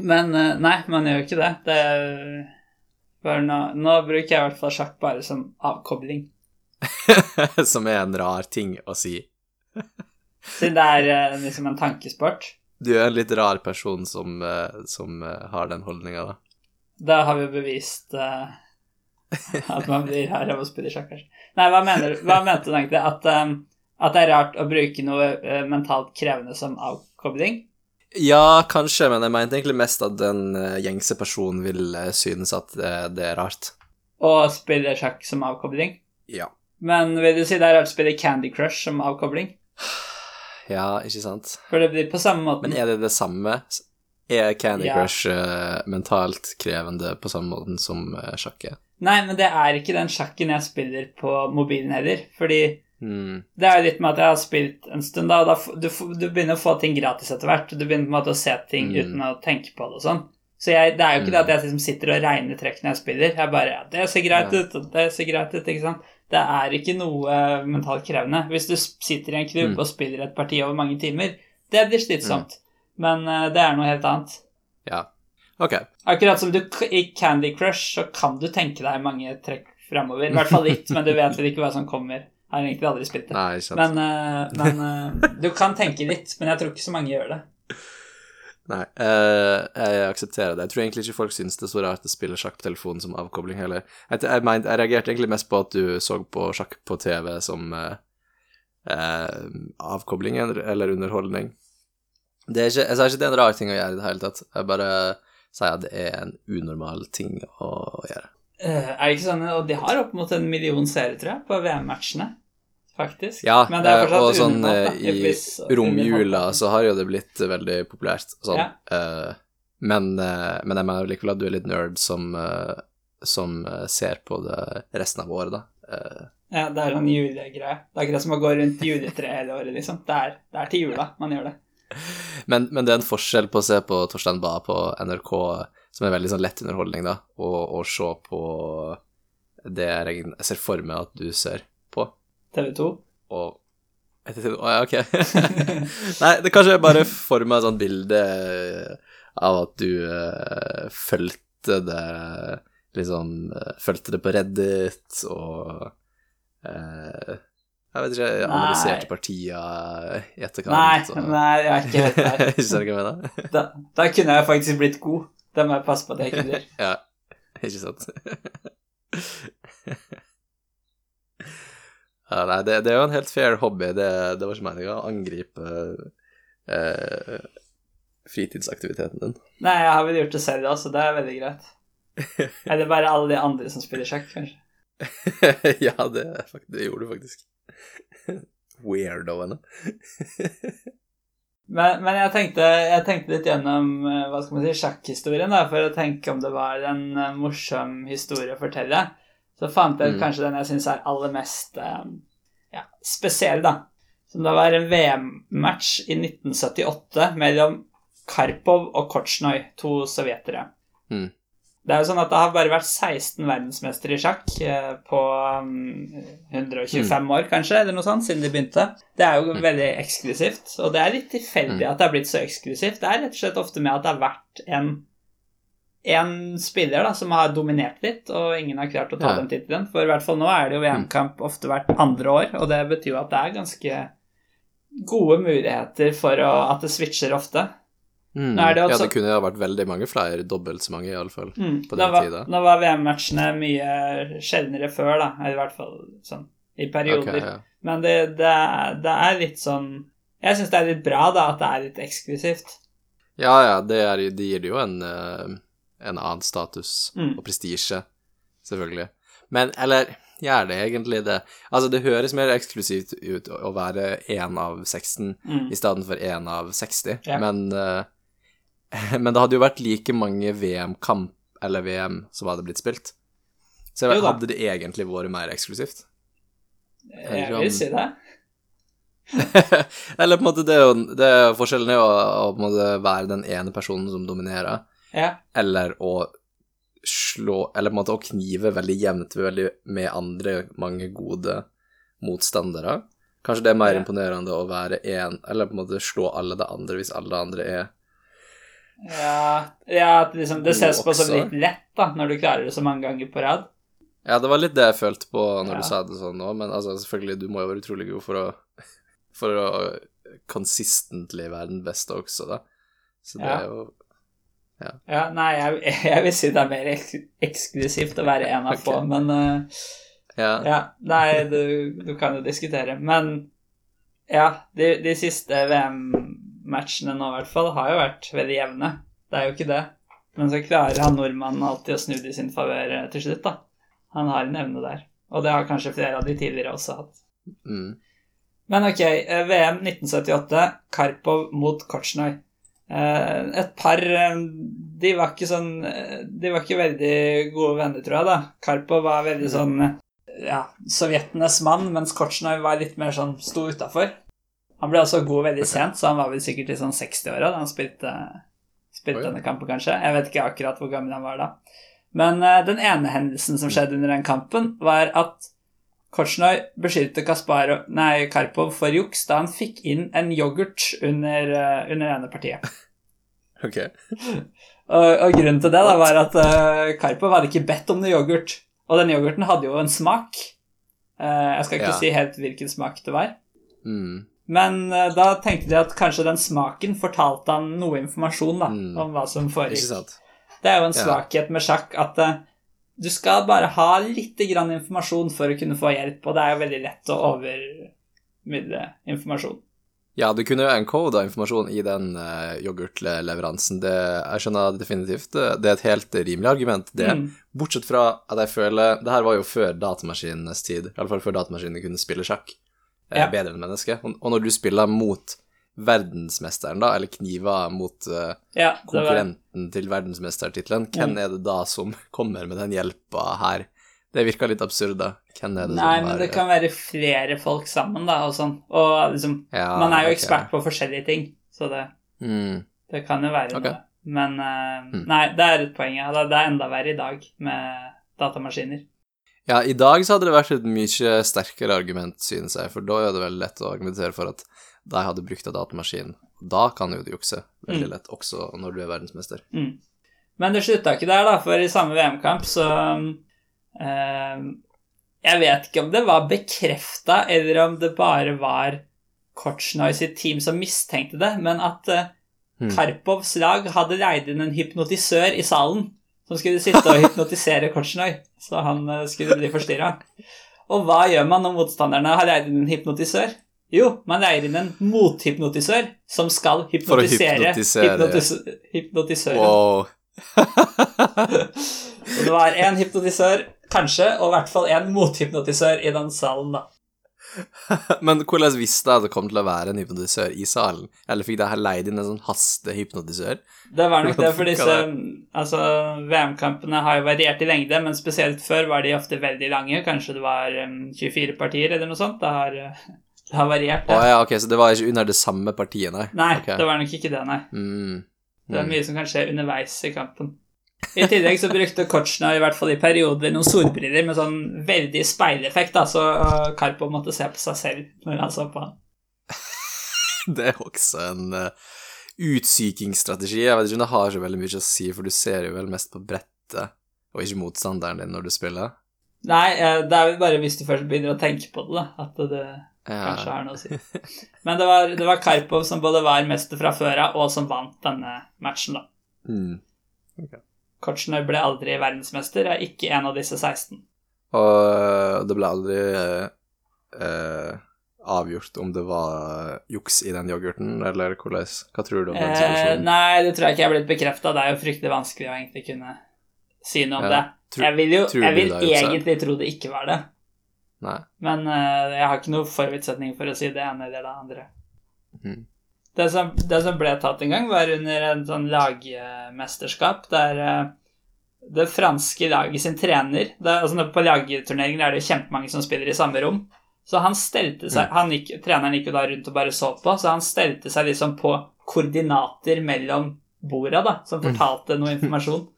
Men eh, nei, man gjør jo ikke det. Det nå, nå bruker jeg i hvert fall sjakk bare som avkobling. <laughs> Som er en rar ting å si. <laughs> Siden det er eh, liksom en tankesport. Du er en litt rar person som, eh, som har den holdninga, da. Da har vi bevist uh, at man blir her av å spille sjakk, kanskje. Nei, hva mener? Hva mente du egentlig? At, um, at det er rart å bruke noe uh, mentalt krevende som avkobling? Ja, kanskje, men jeg mente egentlig mest at den eh, gjengse personen vil eh, synes at det, det er rart. Å spille sjakk som avkobling? Ja. Men vil du si det er rart å spille Candy Crush som avkobling? <sighs> Ja, ikke sant? For det blir på samme måten. Men er det det samme? Er Candy Ja. Crush eh, mentalt krevende på samme måten som sjakket? sjakk er? Nei, men det er ikke den sjakken jeg spiller på mobilen heller. Fordi Hmm. det er jo litt med at jeg har spilt en stund, da, og da du, du begynner å få ting gratis etter hvert. Du begynner på en måte å se ting Mm. uten å tenke på det og sånn. Så jeg, det er jo ikke det at jeg liksom sitter og regner trekk når jeg spiller. Jeg bare ja, Det ser greit Ja. ut, og det ser greit ut, ikke sant. Det er ikke noe mentalt krevende. Hvis du sitter i en klubb Mm. og spiller et parti over mange timer, det blir slitsomt. Men uh, det er noe helt annet. Ja. Ok. Akkurat som du i Candy Crush, så kan du tenke deg mange trekk framover. I hvert fall litt, men du vet vel ikke hva som kommer. Jeg har egentlig aldri spilt det. Nei, sant. Men, uh, men uh, du kan tenke litt, men jeg tror ikke så mange gjør det. Nei, uh, jeg aksepterer det. Jeg tror egentlig ikke folk syns det er så rart å spille sjakk på telefonen som avkobling heller. Jeg, jeg, mente- jeg reagerte egentlig mest på at du så på sjakk på TV som, avkobling eller underholdning. Det er ikke, jeg sa ikke det er en rar ting å gjøre i det hele tatt. Jeg bare sier at det er en unormal ting å gjøre. Uh, er det ikke sånn Og de har opp mot en million seere, tror jeg, på VM-matchene. Faktisk. Ja, Men det er eh, fortsatt og sånn eh, i romjula så har jo det blitt veldig populært og sånn. Ja. Eh, men, men jeg mener likevel at du er litt nerd som, som ser på det resten av året, da. Ja, det er sånn julegreie. Det er akkurat som å gå rundt juletreet hele året, liksom. Det er, det er til jula man gjør det. <laughs> Men, men det er en forskjell på å se på Torstein Bae på NRK, som er veldig sånn lett underholdning, da, og å se på det jeg ser for meg at du ser TV 2. og etter Å ja, ok. <laughs> Nei, det kanskje jeg bare for meg et sånt bilde av at du uh, fulgte det Liksom eh, fulgte det på Reddit og uh, Jeg vet ikke, analyserte partia i etterkant. Nei, så. nei, jeg er ikke helt der. <laughs> Ikke sant hva jeg mener? Da, da kunne jeg faktisk blitt god. Det må jeg passe på at jeg ikke blir. <laughs> Ja, ikke sant? Ja, nei, det, det er jo en helt fair hobby. Det, det var ikke meningen å angripe eh, fritidsaktiviteten din. Nei, jeg har vel gjort det selv, da, så det er veldig greit. <laughs> Eller bare alle de andre som spiller sjakk, kanskje. <laughs> ja, det, er det gjorde du faktisk. <laughs> Weirdoene. Men, men jeg, tenkte, jeg tenkte litt gjennom eh, hva skal man si, sjakkhistorien, da, for å tenke om det var en eh, morsom historie å fortelle. Så fant jeg ut Mm. kanskje den jeg syns er aller mest eh, ja, spesiell, da. Som det var en VM-match i 1978 mellom Karpov og Kortsjnoj, to sovjetere. Mm. Det er jo sånn at det har bare vært 16 verdensmestere i sjakk eh, på um, 125 år, kanskje, eller noe sånt, siden de begynte. Det er jo veldig eksklusivt, og det er litt tilfeldig Mm. at det har blitt så eksklusivt. Det er rett og slett ofte med at det har vært en, en spiller da, som har dominert litt, og ingen har klart å ta Ja. den tittelen. For i hvert fall nå er det jo VM-kamp ofte hvert andre år, og det betyr jo at det er ganske gode muligheter for å, at det switcher ofte. Mm. Det Ja, altså- det kunne jo vært veldig mange flere, dobbelt så mange iallfall. Mm. på den var, tida. nå var VM-matchene mye sjeldnere før, da. I hvert fall sånn i perioder. Okay, ja. Men det, det, det er litt sånn Jeg syns det er litt bra, da, at det er litt eksklusivt. Ja, ja, det, er, det gir det jo en, eh, en annen status Mm. og prestisje, selvfølgelig. Men, eller gjør det egentlig det? Altså, det høres mer eksklusivt ut å være én av 16 Mm. i stedet for én av 60, Ja. men, uh, <laughs> men det hadde jo vært like mange VM-kamp eller VM som hadde blitt spilt. Så jeg vet, hadde det egentlig vært mer eksklusivt? Jeg vil si det. <laughs> eller på en måte det er jo det er Forskjellen er jo å, å være den ene personen som dominerer, Ja. eller å slå Eller på en måte å knive veldig jevnt veldig, med andre mange gode motstandere. Kanskje det er mer Ja. imponerende å være én, eller på en måte slå alle de andre hvis alle andre er Ja, ja liksom, det ses på som litt lett, da, når du klarer det så mange ganger på rad. Ja, det var litt det jeg følte på når Ja. du sa det sånn nå, men altså, selvfølgelig, du må jo være utrolig god for å For å consistently være den beste også, da. Så det Ja. er jo Ja, nei, jeg, <laughs> jeg vil si det er mer eks eksklusivt å være en av få, men uh, Ja. Ja, nei, du, du kan jo diskutere. Men ja, de, de siste VM-matchene nå i hvert fall har jo vært veldig jevne. Det er jo ikke det. Men så klarer han nordmannen alltid å snu det i sin favør eh, til slutt, da. Han har en evne der. Og det har kanskje flere av de tidligere også hatt. Mm. Men ok, eh, VM 1978, Karpov mot Kortsjnoj. Eh, et par eh, De var ikke sånn eh, De var ikke veldig gode venner, tror jeg, da. Karpov var veldig sånn eh, ja, sovjetenes mann, mens Kortsjnoj var litt mer sånn sto utafor. Han ble også god veldig sent, så han var vel sikkert i sånn 60-åra da han spilte, spilte Oi. denne kampen, kanskje. Jeg vet ikke akkurat hvor gammel han var da. Men uh, den ene hendelsen som skjedde under den kampen, var at Kortsjnoj beskyldte Kasparov, nei, Karpov for juks da han fikk inn en yoghurt under, eh, under ene partiet. <laughs> Ok. Og, og grunnen til det da var at uh, Karpov hadde ikke bedt om noe yoghurt. Og den yoghurten hadde jo en smak. Uh, jeg skal ikke Ja. si helt hvilken smak det var. Mm. Men uh, da tenkte de at kanskje den smaken fortalte han noe informasjon da, Mm. om hva som foregikk. Det er jo en svakhet med sjakk at du skal bare ha litt grann informasjon for å kunne få hjelp, og det er jo veldig lett å overmidle informasjon. Ja, du kunne jo encoda informasjon i den uh, yoghurtleveransen. Det, jeg skjønner definitivt det. Det er et helt rimelig argument, det. Mm. Bortsett fra at jeg føler Det her var jo før datamaskinenes tid. Iallfall før datamaskinene kunne spille sjakk eh, Ja. bedre enn mennesker. Og, og når du spiller mot verdensmesteren, da, eller kniva mot uh, Ja, konkurrenten til verdensmestertittelen, hvem er det da som <laughs> kommer med den hjelpa her? Det virka litt absurd, da. Hvem er det Nei, som men det kan være flere folk sammen, da, og sånn. Og liksom ja, Man er jo ekspert ekspert på forskjellige ting, så det, Mm. det kan jo være okay. noe. Men uh, Mm. nei, det er et poeng. Ja. Det det er enda verre i dag med datamaskiner. Ja, i dag så hadde det vært et mye sterkere argument, synes jeg, for da er det veldig lett å argumentere for at de hadde brukt av datamaskin. Da kan jo du jukse veldig Mm. lett, også når du er verdensmester. Mm. Men det slutta ikke der, da, for i samme VM-kamp så eh, Jeg vet ikke om det var bekrefta, eller om det bare var Kortsjnoj sitt team som mistenkte det, men at eh, Mm. Karpovs lag hadde leid inn en hypnotisør i salen som skulle sitte og hypnotisere <laughs> Kortsjnoj, så han eh, skulle bli forstyrra. Og hva gjør man når motstanderne har leid inn en hypnotisør? Jo, man leier inn en mothypnotisør som skal hypnotisere, hypnotisere. hypnotis hypnotisøren. Wow. <laughs> Så det var én hypnotisør, kanskje, og i hvert fall én mothypnotisør i den salen, da. Men hvordan visste jeg at det kom til å være en hypnotisør i salen? Eller fikk dere leid inn en sånn hastehypnotisør? Det var nok det, for disse? Altså, VM-kampene har jo variert i lengde, men spesielt før var de ofte veldig lange. Kanskje det var um, 24 partier eller noe sånt. Det har, uh, det har variert, Å det. ja, ok, så det var ikke under det samme partiet, nei? Nei, okay. det var nok ikke det, nei. Mm. Det er Mm. mye som kan skje underveis i kampen. I tillegg så brukte Kortsjna i hvert fall i perioder noen solbriller med sånn veldig speileffekt, da, så Karpo måtte se på seg selv når han så på han. <laughs> Det er også en uh, utsykingsstrategi. Jeg vet ikke om det har så veldig mye å si, for du ser jo vel mest på brettet, og ikke motstanderen din når du spiller. Nei, eh, det er vel bare hvis du først begynner å tenke på det, da, at det kanskje Ja. har noe å si. Men det var, det var Karpov som både var mester fra før av, og som vant denne matchen, da. Mm. Kortsjnoj ble aldri verdensmester, er ikke en av disse 16. Og uh, det ble aldri eh, uh, avgjort om det var juks i den yoghurten, eller hvordan? Hva tror du om den Eh, nei, det tror jeg ikke er blitt bekrefta. Det er jo fryktelig vanskelig å egentlig kunne si noe om Ja, det. tro- jeg vil jo jeg vil er egentlig tro det ikke var det, Nei. men uh, jeg har ikke noe forutsetning for å si det ene eller det andre. Mm. Det som, det som ble tatt en gang, var under en sånn lagmesterskap der uh, det franske laget sin trener det, altså På lagturneringer er det kjempemange som spiller i samme rom. Så han stelte seg Mm. han gikk, Treneren gikk jo da rundt og bare så på, så han stelte seg liksom på koordinater mellom borda, da, som Mm. fortalte noe informasjon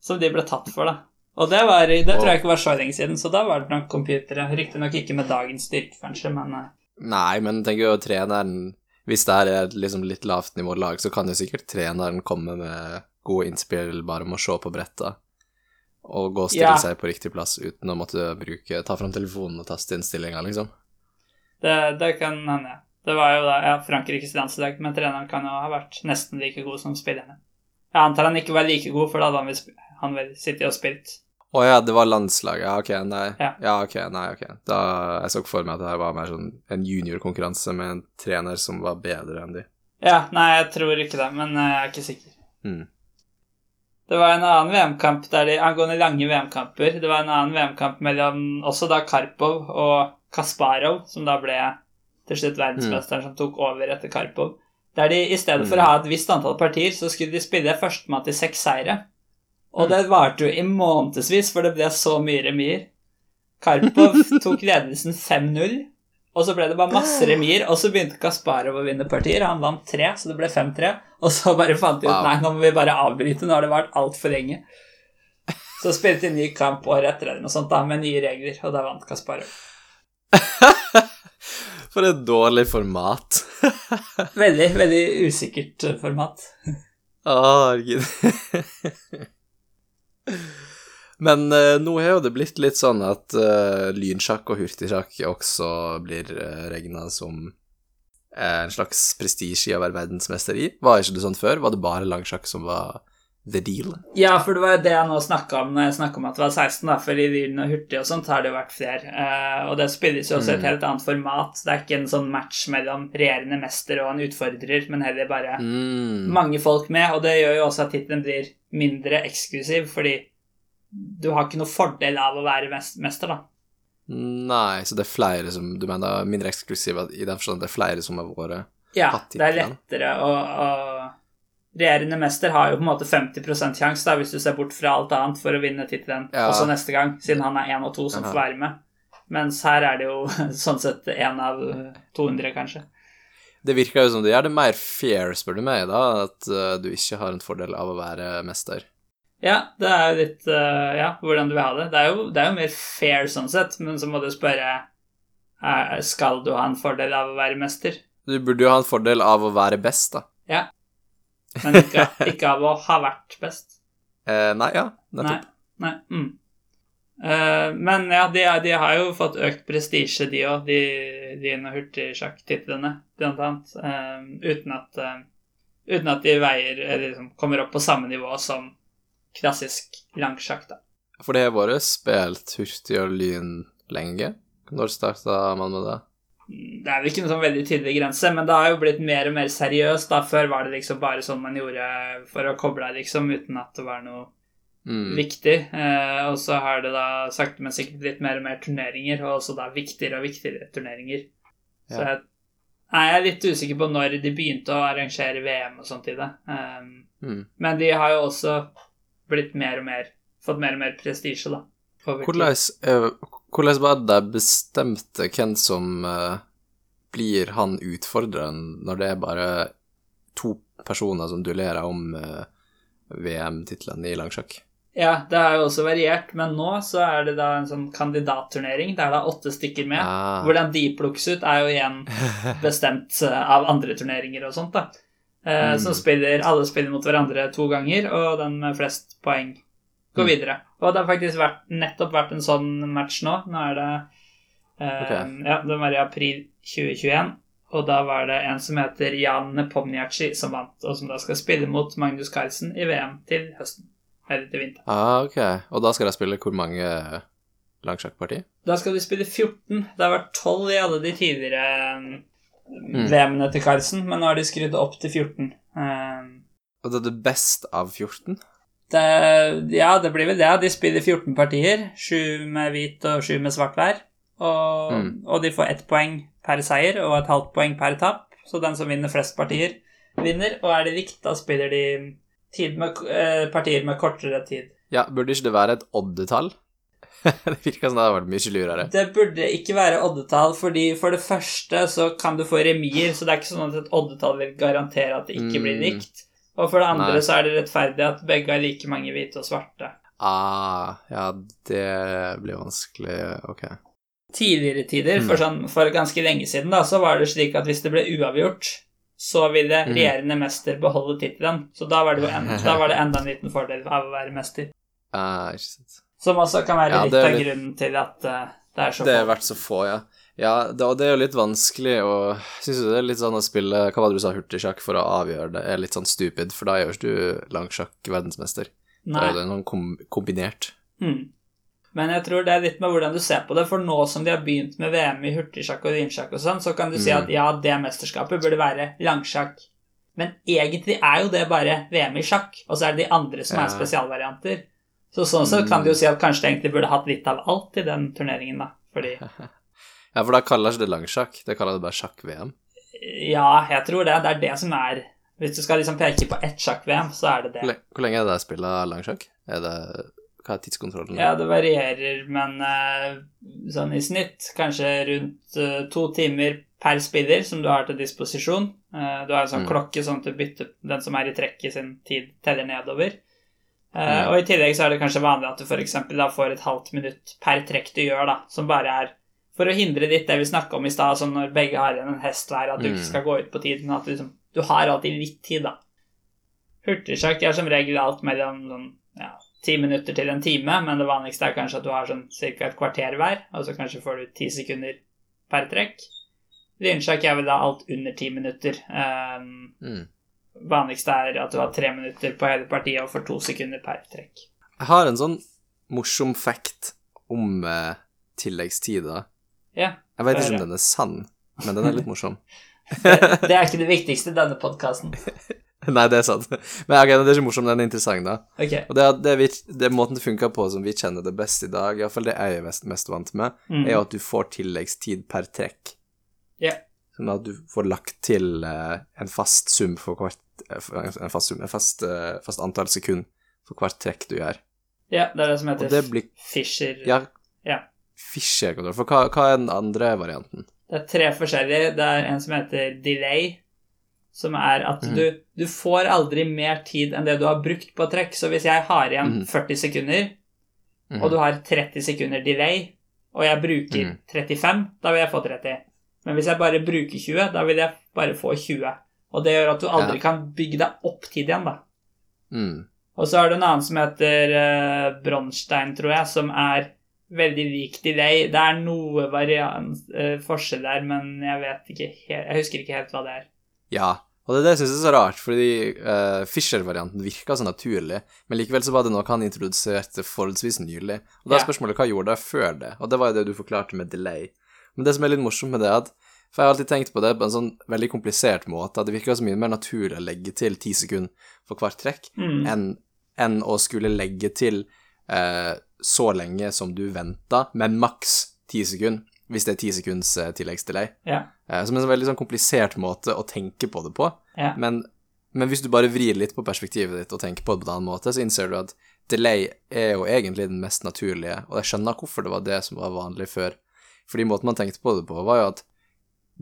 som de ble tatt for, da. Og det, var, det tror jeg ikke var så lenge siden, så da var det nok computere. Riktignok ikke med dagens styrke, kanskje, men eh, Nei, men tenker jo treneren Hvis det er et liksom litt lavt nivå lag, så kan jo sikkert treneren komme med gode innspill bare med å se på bretta og gå og stille Ja. seg på riktig plass uten å måtte bruke ta fram telefonen og taste inn stillinga, liksom. Det, det kan hende. Det var jo da ja, Frankrikes landslag, men treneren kan jo ha vært nesten like god som spillerne. Jeg antar han ikke var like god, for da hadde han han vel sittet og spilt. Å ja, det var landslaget. Ja, ok, nei. Ja. ok, nei, ok. Da, jeg så ikke for meg at det her var mer sånn en juniorkonkurranse med en trener som var bedre enn de. Ja, nei, jeg tror ikke det, men eh, jeg er ikke sikker. Mm. Det var en annen VM-kamp der de, angående lange VM-kamper. Det var en annen VM-kamp mellom også da Karpov og Kasparov, som da ble til slutt verdensmesteren som tok over etter Karpov. Der de i stedet for å ha et visst antall partier, så skulle de spille førstemann til seks seire. Og det varte jo i månedsvis, for det ble så mye remier. Karpov tok ledelsen 5-0, og så ble det bare masse remier, og så begynte Kasparov å vinne partier. Han vant tre, så det ble 5-3. Og så bare fant de ut Wow. nei, nå må vi bare avbryte, nå har det vart altfor lenge. Så spilte de ny kamp året etter eller noe sånt da, med nye regler, og da vant Kasparov. <laughs> For et dårlig format. <laughs> Veldig, veldig usikkert format. Å, herregud. <laughs> Men uh, nå har jo det blitt litt sånn at uh, lynsjakk og hurtigsjakk også blir uh, regna som eh, en slags prestisje i å være verdensmester i. Var ikke det sånn før? Var det bare langsjakk som var the deal. Ja, for det var jo det jeg nå snakka om når jeg snakka om at det var 16, da, for i Dyren og Hurtig og sånt har det jo vært flere. Eh, og det spilles jo også i et Mm. helt annet format. Det er ikke en sånn match mellom regjerende mester og en utfordrer, men heller bare Mm. mange folk med, og det gjør jo også at tittelen blir mindre eksklusiv, fordi du har ikke noe fordel av å være mes- mester, da. Nei, så det er flere som Du mener er mindre eksklusive i den forstand at det er flere som har vært Ja, Hatt det er lettere å, å Regjerende mester har jo på en måte 50 sjanse, da, hvis du ser bort fra alt annet, for å vinne tittelen Ja. også neste gang, siden han er én og to som får være med. Mens her er det jo <laughs> sånn sett én av 200, kanskje. Det virker jo som det gjør det mer fair, spør du meg, da, at eh, du ikke har en fordel av å være mester. Ja, det er jo litt eh, Ja, hvordan du vil ha det. Det er jo, det er jo mer fair sånn sett, men så må du spørre Skal du ha en fordel av å være mester? Du burde jo ha en fordel av å være best, da. Ja. Men ikke, ikke av å ha vært best. Eh, nei, ja, nettopp. nei mm. Eh, men ja, de, de har jo fått økt prestisje, de òg, de, de hurtigsjakk-titlene, blant annet. eh, uten, at, uh, uten at de veier eller liksom kommer opp på samme nivå som klassisk langsjakk, da. For det har vært spilt hurtig og lyn lenge. Når starta man med det? Det er vel ikke noen sånn veldig tydelig grense, men det har jo blitt mer og mer seriøst. da. Før var det liksom bare sånn man gjorde for å koble av, liksom, uten at det var noe Mm. viktig. Eh, og så har det da sakte, men sikkert blitt mer og mer turneringer, og også da viktigere og viktigere turneringer. Så jeg, jeg er litt usikker på når de begynte å arrangere VM og sånt i det. Um, Mm. men de har jo også blitt mer og mer Fått mer og mer prestisje, da. Hvordan, eh, hvordan var det de bestemte hvem som eh, blir han utfordreren, når det er bare to personer som duellerer om eh, VM-tittelen i langsjakk? Ja, det har jo også variert, men nå så er det da en sånn kandidatturnering der det er åtte stykker med. Ah. Hvordan de plukkes ut, er jo igjen <laughs> bestemt av andre turneringer og sånt, da. Mm. Som spiller, alle spiller mot hverandre to ganger, og den med flest poeng går Mm. Og det har faktisk vært, nettopp vært en sånn match nå. Nå er det eh, okay. Ja, den var i april 2021. Og da var det en som heter Jan Nepomniachtchi som vant, og som da skal spille mot Magnus Carlsen i VM til høsten. Eller til vinteren. Ah, ok. Og da skal de spille hvor mange langsjakkparti? Da skal de spille 14. Det har vært 12 i alle de tidligere Mm. VM-ene til Carlsen, men nå har de skrudd opp til 14. Um, Og det er det best av 14? Det, ja, det blir vel det. De spiller 14 partier. Sju med hvit og sju med svart hver. Og, Mm. og de får ett poeng per seier og et halvt poeng per tap. Så den som vinner flest partier, vinner. Og er det likt, da spiller de tid med, eh, partier med kortere tid. Ja, burde ikke det være et oddetall? <laughs> det virker som det hadde vært mye lurere. Det burde ikke være oddetall, fordi for det første så kan du få remier, så det er ikke sånn at et oddetall vil garantere at det ikke blir Mm. likt. Og for det andre Nei. så er det rettferdig at begge har like mange hvite og svarte. Ah, ja, det blir vanskelig Ok. Tidligere tider, Mm. for, sånn, for ganske lenge siden, da, så var det slik at hvis det ble uavgjort, så ville Mm. regjerende mester beholde tittelen. Så da var, det jo en, da var det enda en liten fordel av å være mester. Ah, ikke sant. Som også kan være Ja, litt det er av litt- grunnen til at uh, det er så Det få. har vært så få, ja. Ja, det, og det er jo litt vanskelig å Syns du det er litt sånn å spille Hva var det du sa, hurtigsjakk for å avgjøre det, er litt sånn stupid, for da gjør ikke du langsjakk-verdensmester. Da Nei. er det noe kom kombinert. Mm. Men jeg tror det er litt med hvordan du ser på det, for nå som de har begynt med VM i hurtigsjakk og vinsjakk og sånn, så kan du si Mm. at ja, det mesterskapet burde være langsjakk. Men egentlig er jo det bare VM i sjakk, og så er det de andre som Ja. er spesialvarianter. Så sånn sett kan du jo si at kanskje de egentlig burde hatt litt av alt i den turneringen, da. Fordi <laughs> Ja, for da kaller ikke det langsjakk, det kaller det bare sjakk-VM. ja, jeg tror det. Det er det som er Hvis du skal liksom peke på ett sjakk-VM, så er det det. Hvor lenge er det der spiller langsjakk? Er det Hva er tidskontrollen? Ja, det varierer, men eh, sånn i snitt kanskje rundt eh, to timer per spiller som du har til disposisjon. Eh, du har en sånn Mm. klokke sånn at du bytter den som er i trekket sin tid, teller nedover. Mm. Og i tillegg så er det kanskje vanlig at du f.eks. da får et halvt minutt per trekk du gjør, da, som bare er for å hindre litt det vi snakka om i stad, sånn når begge har igjen en hest hver, at du Mm. ikke skal gå ut på tid, men at du, liksom, du har alltid litt tid, da. Hurtigsjakk er som regel alt mellom sånn, ja, ti minutter til en time, men det vanligste er kanskje at du har sånn ca. et kvarter hver, og så kanskje får du ti sekunder per trekk. Lynsjakk er vel da alt under ti minutter. Um, Mm. vanligste er at du har tre minutter på hele partiet og får to sekunder per trekk. Jeg har en sånn morsom fact om eh, tilleggstider. Ja, Jeg vet ikke om den er sann, men den er litt morsom. <laughs> det, det er ikke det viktigste i denne podkasten. <laughs> Nei, det er sant. Men okay, det er ikke morsom, den er interessant, da. Okay. Og det, er- det, er vi, det er måten det funker på som vi kjenner det best i dag, iallfall det jeg er mest, mest vant med, Mm. er jo at du får tilleggstid per trekk. Yeah. Sånn at du får lagt til uh, en fast sum for hvert uh, En fast sum, en fast, uh, fast antall sekund for hvert trekk du gjør. ja, det er det som heter det blir Fisher. Ja, Ja. Fischer-kontroll. For hva, hva er den andre varianten? Det er tre forskjellige. Det er en som heter delay, som er at mm. du, du får aldri mer tid enn det du har brukt på trekk. Så hvis jeg har igjen mm. 40 sekunder, Mhm. og du har 30 sekunder delay, og jeg bruker Mhm. 35, da vil jeg få 30. Men hvis jeg bare bruker 20, da vil jeg bare få 20. Og det gjør at du aldri Ja. kan bygge deg opp tid igjen, da. Mm. Og så er det en annen som heter uh, Bronstein, tror jeg, som er veldig lik delay. Det er noe variant, uh, forskjell der, men jeg vet ikke helt Jeg husker ikke helt hva det er. Ja, og det er det jeg syns er så rart, fordi uh, Fischer-varianten virka så naturlig, men likevel så var det noe han introduserte forholdsvis nylig. Og da er spørsmålet hva gjorde jeg før det? Og det var jo det du forklarte med delay. Men det som er litt morsomt med det, er at For jeg har alltid tenkt på det på en sånn veldig komplisert måte, at det virker så mye mer naturlig å legge til ti sekunder for hvert trekk Mm. enn enn å skulle legge til eh, så lenge som du venta, men maks ti sekunder, hvis det er ti sekunds eh, tilleggsdelay. Ja. Eh, som en sånn veldig sånn komplisert måte å tenke på det på. Ja. Men, men hvis du bare vrir litt på perspektivet ditt og tenker på det på en annen måte, så innser du at delay er jo egentlig den mest naturlige, og jeg skjønner hvorfor det var det som var vanlig før. Fordi måten man tenkte på det på, var jo at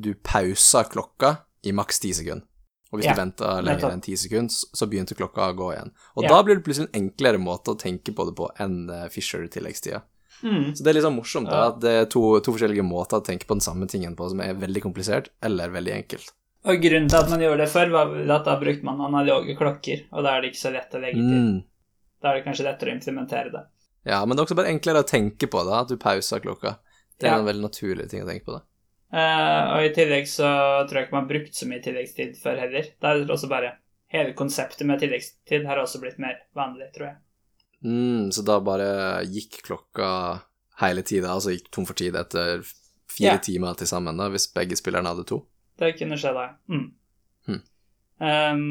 du pausa klokka i maks ti sekunder. Og hvis Ja, du venta lenger enn ti sekunder, så begynte klokka å gå igjen. Og Ja. da blir det plutselig en enklere måte å tenke på det på enn eh, Fisher-tilleggstida. Mm. Så det er sånn morsomt da, Ja. at det er to, to forskjellige måter å tenke på den samme tingen på, som er veldig komplisert eller veldig enkelt. Og grunnen til at man gjorde det før, var at da brukte man analoge klokker, og da er det ikke så lett å legge til. Mm. Da er det kanskje lettere å implementere det. Ja, men det er også bare enklere å tenke på da, at du pauser klokka. Det er en veldig naturlig ting å tenke på. det. Eh, og i tillegg så tror jeg ikke man har brukt så mye tilleggstid før heller. Det er også bare Hele konseptet med tilleggstid har også blitt mer vanlig, tror jeg. Mm, så da bare gikk klokka hele tida, altså gikk tom for tid etter fire yeah. timer til sammen, da, hvis begge spillerne hadde to? Det kunne skje da. Mm. Hmm. Ehm,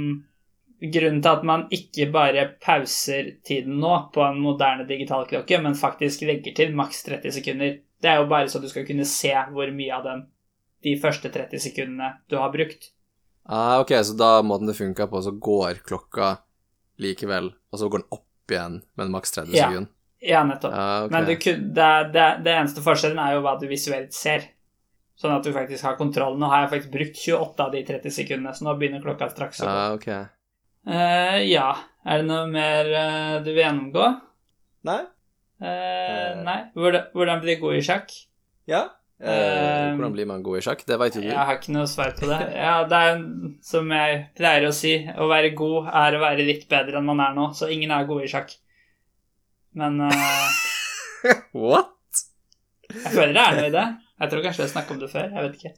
grunnen til at man ikke bare pauser tiden nå på en moderne digital klokke, men faktisk legger til maks 30 sekunder, det er jo bare så du skal kunne se hvor mye av den de første 30 sekundene du har brukt. Ah, ok, så da måten det funka på, så går klokka likevel, og så går den opp igjen med maks 30 Ja. sekunder? Ja, nettopp. Ah, okay. Men det, det, det, det eneste forskjellen er jo hva du visuelt ser. Sånn at du faktisk har kontroll. Nå har jeg faktisk brukt 28 av de 30 sekundene, så nå begynner klokka straks å gå. Ah, ok. Eh, ja, er det noe mer uh, du vil gjennomgå? Nei? Eh. nei. Hvordan, hvordan blir god i sjakk? Ja. Uh, hvordan blir man god i sjakk? Det veit jo du. Jeg har ikke noe svar på det. Ja, det er som jeg pleier å si, å være god er å være litt bedre enn man er nå, så ingen er gode i sjakk. Men uh, <laughs> What? jeg føler det er noe i det. Jeg tror kanskje jeg snakket om det før, jeg vet ikke.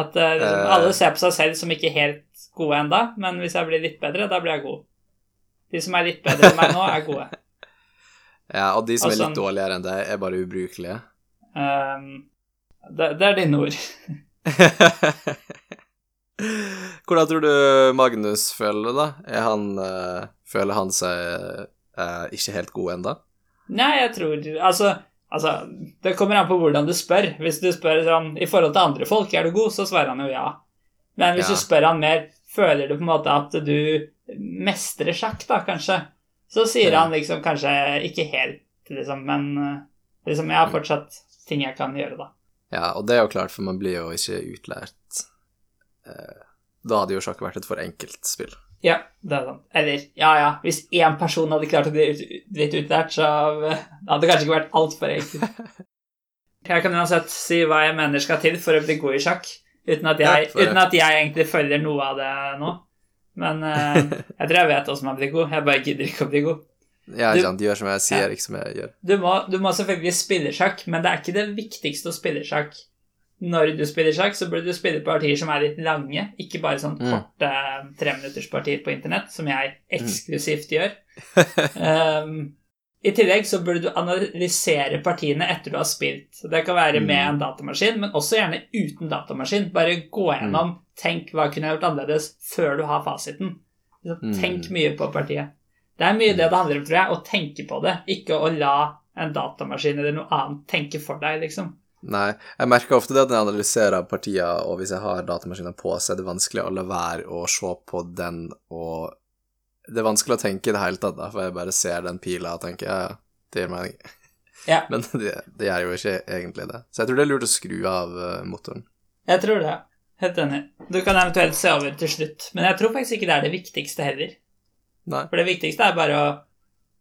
At liksom, alle ser på seg selv som ikke helt gode enda, men hvis jeg blir litt bedre, da blir jeg god. De som er litt bedre enn meg nå, er gode. Ja, og de som altså, er litt dårligere enn deg, er bare ubrukelige. Um, det, det er dine ord. <laughs> Hvordan tror du Magnus føler det, da? Han, uh, føler han seg uh, ikke helt god ennå? Nei, jeg tror altså, altså, det kommer an på hvordan du spør. Hvis du spør sånn i forhold til andre folk, er du god, så svarer han jo ja. Men hvis Ja. du spør han mer, føler du på en måte at du mestrer sjakk, da, kanskje, så sier han liksom kanskje ikke helt, liksom, men eh, liksom, jeg har fortsatt ting jeg kan gjøre, da. Ja, og det er jo klart, for man blir jo ikke utlært. Eh, da hadde jo sjakk vært et for enkelt spill. Ja, det er sant. Eller, ja ja, hvis én person hadde klart å bli ut- blitt utlært, så det hadde det kanskje ikke vært altfor enkelt. <laughs> Jeg kan uansett si hva jeg mener skal til for å bli god i sjakk, uten at jeg, Ja, uten at jeg egentlig følger noe av det nå. Men uh, <laughs> jeg tror jeg vet hvordan man blir god, jeg bare gidder ikke å bli god. Ja, ikke sant, gjør som jeg sier, Ja. ikke som jeg gjør. Du må, du må selvfølgelig spille sjakk, men det er ikke det viktigste å spille sjakk. når du spiller sjakk, så burde du spille partier som er litt lange, ikke bare sånn Mm. korte treminutterspartier på internett, som jeg eksklusivt gjør. um, <laughs> I tillegg så burde du analysere partiene etter du har spilt. Det kan være med Mm. en datamaskin, men også gjerne uten datamaskin. Bare gå gjennom, tenk hva kunne jeg gjort annerledes, før du har fasiten. Så Mm. Tenk mye på partiet. Det er mye det det handler om, tror jeg, å tenke på det, ikke å la en datamaskin eller noe annet tenke for deg, liksom. Nei, jeg merker ofte det at når jeg analyserer partier, og hvis jeg har datamaskiner på, så er det vanskelig å la være å se på den, og det er vanskelig å tenke i det hele tatt, da, for jeg bare ser den pila og tenker ja, ja, det gir mening. Ja. <laughs> Men det, det gjør jo ikke egentlig det. Så jeg tror det er lurt å skru av eh, motoren. Jeg tror det. Helt enig. Du kan eventuelt se over til slutt, men jeg tror faktisk ikke det er det viktigste heller. Nei. For det viktigste er bare å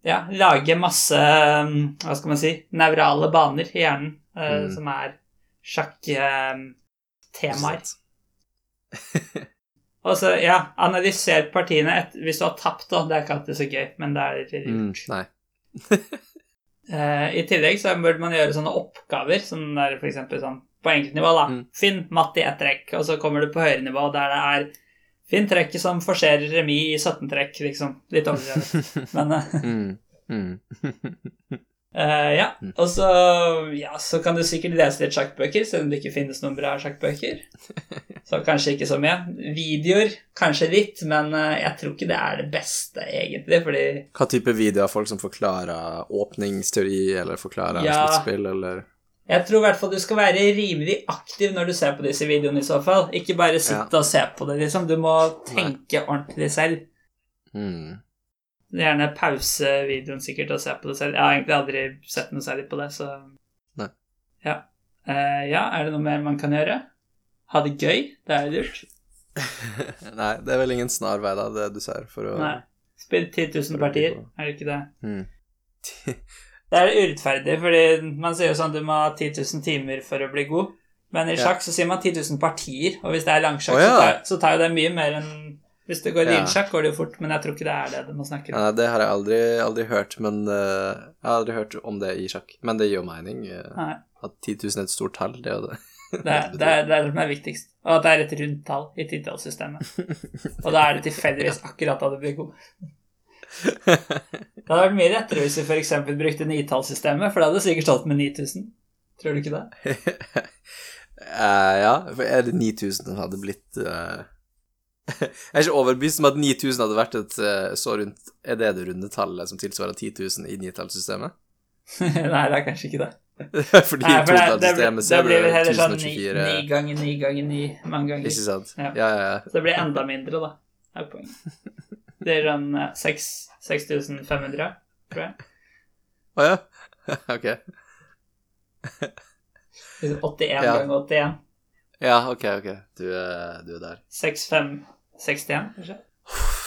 ja, lage masse um, hva skal man si, nevrale baner i hjernen eh, Mm. som er sjakktemaer. Og <laughs> så, ja, analyser partiene et, hvis du har tapt, da. Det er ikke alltid så gøy, men det er litt lurt. nei. uh, <laughs> I tillegg så burde man gjøre sånne oppgaver, sånn der for eksempel sånn på enkeltnivå, da. Mm. Finn matt i ett trekk, og så kommer du på høyere nivå der det er Finn trekket som forserer remis i 17 trekk, liksom. Litt overdrevet. <laughs> Men eh, Mm, <laughs> eh, ja. Mm. Og så, ja, så kan du sikkert lese litt sjakkbøker, selv om det ikke finnes noen bra sjakkbøker. <laughs> Så kanskje ikke så mye. Videoer, kanskje litt, men eh, jeg tror ikke det er det beste, egentlig, fordi Hva type videoer? av folk som forklarer åpningsteori, eller forklarer Ja. sluttspill, eller Jeg tror i hvert fall du skal være rimelig aktiv når du ser på disse videoene i så fall. Ikke bare sitte og se på det, liksom. Du må tenke ordentlig selv. mm. Gjerne pause videoen sikkert og se på det selv. Jeg har egentlig aldri sett noe særlig på det, så Nei. Ja. Uh, ja, er det noe mer man kan gjøre? Ha det gøy. Det er jo lurt. <laughs> Nei, det er vel ingen snarvei, da, det du ser, for å Nei. Spill 10 000 partier, er det ikke det? Mm. <laughs> Det er urettferdig, fordi man sier jo sånn du må ha 10 000 timer for å bli god. Men i Ja. sjakk så sier man 10 000 partier, og hvis det er langsjakk, oh, ja. så, tar, så tar jo det mye mer enn Hvis det går Ja. lynsjakk, går det jo fort, men jeg tror ikke det er det du må snakke om. Ja, det har jeg aldri, aldri hørt, men uh, Jeg har aldri hørt om det i sjakk. Men det gir jo mening. Uh, at 10 000 er et stort tall, det er jo det. <laughs> det, er, det, er, det er det som er viktigst. Og at det er et rundt tall i titallssystemet. <laughs> Og da er det tilfeldigvis akkurat da du blir god. Det hadde vært mye rettere hvis vi f.eks. brukte nitallssystemet, for da hadde sikkert stått med 9000. Tror du ikke det? Uh, <laughs> ja, for er det 9000 som hadde blitt eh, Jeg er ikke overbevist om at 9000 hadde vært et eh, så rundt Er det det rundetallet som tilsvarer 10 000 i nitallssystemet? <laughs> Nei, det er kanskje ikke det. <laughs> Fordi Nei, for det ser det heller sånn ni, 1024 ni ganger ni ganger ni mange ganger. Ikke sant? Ja. Ja, ja, ja. Så det blir enda mindre, da. Det er poenget. <laughs> Det er sånn eh, 6500, tror jeg. Å ja? ok. Liksom 81 Ja. ganger 81. Ja, ok, ok. Du du er der. 6561, kanskje.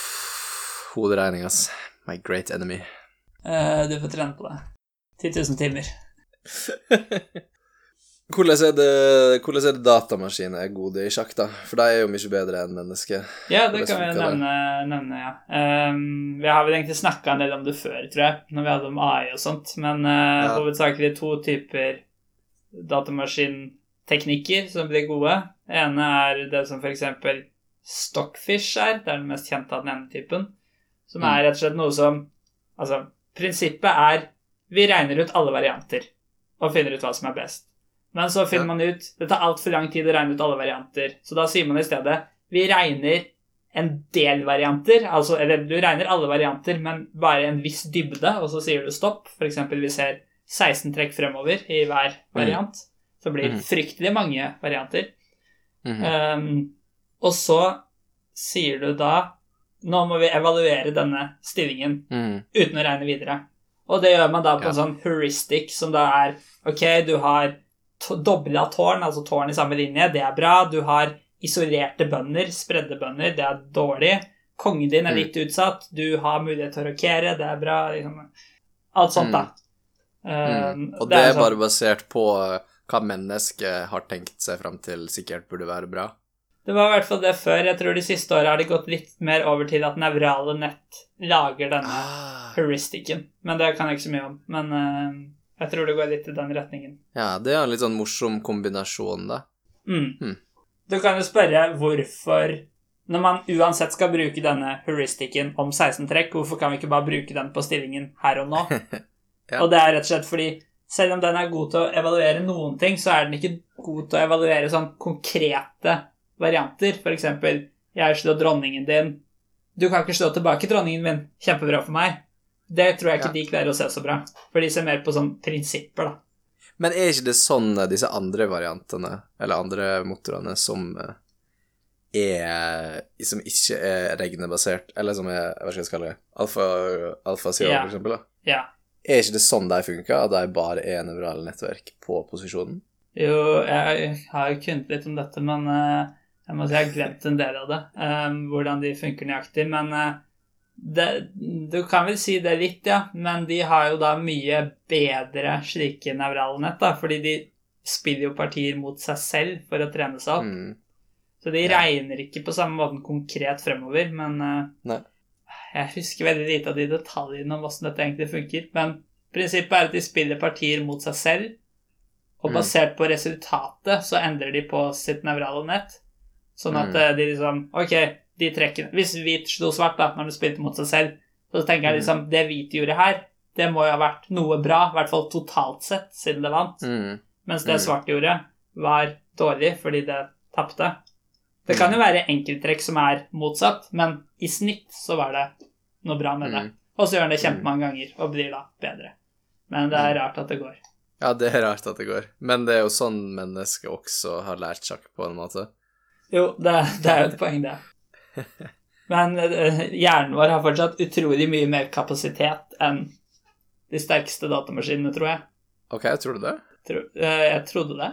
<sighs> Hoderegning, ass. My great enemy. Eh, du får trene på det. 10 000 timer. <laughs> Hvordan er det, hvordan er det datamaskiner er gode i sjakk, da? For de er jo mye bedre enn mennesker. Ja, det kan vi nevne, nevne ja. Um, vi har vel egentlig snakka en del om det før, tror jeg, når vi hadde om AI og sånt, men uh, Ja. hovedsakelig to typer datamaskinteknikker som blir gode. Ene er det som f.eks. Stockfish er, det er den mest kjente av den ene typen, som Mm. er rett og slett noe som Altså, prinsippet er vi regner ut alle varianter og finner ut hva som er best. Men så finner man ut Det tar altfor lang tid å regne ut alle varianter, så da sier man i stedet vi regner en del varianter, altså, eller du regner alle varianter, men bare en viss dybde, og så sier du stopp. F.eks. vi ser 16 trekk fremover i hver variant, så blir det Mhm. fryktelig mange varianter. Um, og så sier du da nå må vi evaluere denne stillingen mm. uten å regne videre. Og det gjør man da på Ja. en sånn heuristic, som da er Ok, du har dobla tårn, altså tårn i samme linje, det er bra. Du har isolerte bønder, spredde bønder, det er dårlig. Kongen din er Mm. litt utsatt, du har mulighet til å rokere, det er bra. Liksom. Alt sånt, da. Mm. Um, Og det er sånn- bare basert på eh, hva mennesket har tenkt seg fram til sikkert burde være bra. Det var i hvert fall det før. Jeg tror de siste åra har det gått litt mer over til at nevrale nett lager denne Ah. heuristikken. Men det kan jeg ikke så mye om. Men uh, jeg tror det går litt i den retningen. Ja, det er en litt sånn morsom kombinasjon, da. Mm. Hmm. Du kan jo spørre hvorfor Når man uansett skal bruke denne heuristikken om 16 trekk, hvorfor kan vi ikke bare bruke den på stillingen her og nå? <laughs> Ja. Og det er rett og slett fordi selv om den er god til å evaluere noen ting, så er den ikke god til å evaluere sånn konkrete varianter. Eksempel, jeg slått dronningen din. Du kan ikke slå tilbake dronningen min. Kjempebra for meg. Det tror jeg ikke Ja. de klarer å se så bra. For de ser mer på sånn prinsipper, da. Men er ikke det sånn eh, disse andre variantene, eller andre motorene, som eh, er Som ikke er regnebasert, eller som er Hva skal jeg kalle det? Alfa, alfa Zero, Ja. for eksempel? Da? Ja. Er ikke det sånn de funker, at de bare er nevrale nettverk på posisjonen? Jo, jeg har kunnet litt om dette, men eh, jeg må si jeg har glemt en del av det. um, hvordan de funker nøyaktig. Men uh, det, du kan vel si det litt, ja. Men de har jo da mye bedre slike nevralnett, da. Fordi de spiller jo partier mot seg selv for å trene seg opp. Mm. Så de Ja. regner ikke på samme måten konkret fremover, men uh. Jeg husker veldig lite av de detaljene om hvordan dette egentlig funker, men prinsippet er at de spiller partier mot seg selv, og Mm. basert på resultatet så endrer de på sitt nevrale nett. Sånn at Mm. eh, de liksom Ok, de trekkene Hvis hvit slo svart da, når de spilte mot seg selv, så tenker jeg Mm. liksom Det hvite gjorde her, det må jo ha vært noe bra, i hvert fall totalt sett, siden det vant. Mm. Mens det Mm. svarte gjorde, var dårlig fordi det tapte. Det kan jo Mm. være enkelttrekk som er motsatt, men i snitt så var det noe bra med det. Og så gjør han det kjempemange ganger og blir da bedre. Men det er rart at det går. Ja, det er rart at det går. Men det er jo sånn mennesket også har lært sjakk, på en måte. Jo, det, det er jo et poeng, det. Men eh, hjernen vår har fortsatt utrolig mye mer kapasitet enn de sterkeste datamaskinene, tror jeg. Ok, tror du det? Tro, eh, jeg trodde det.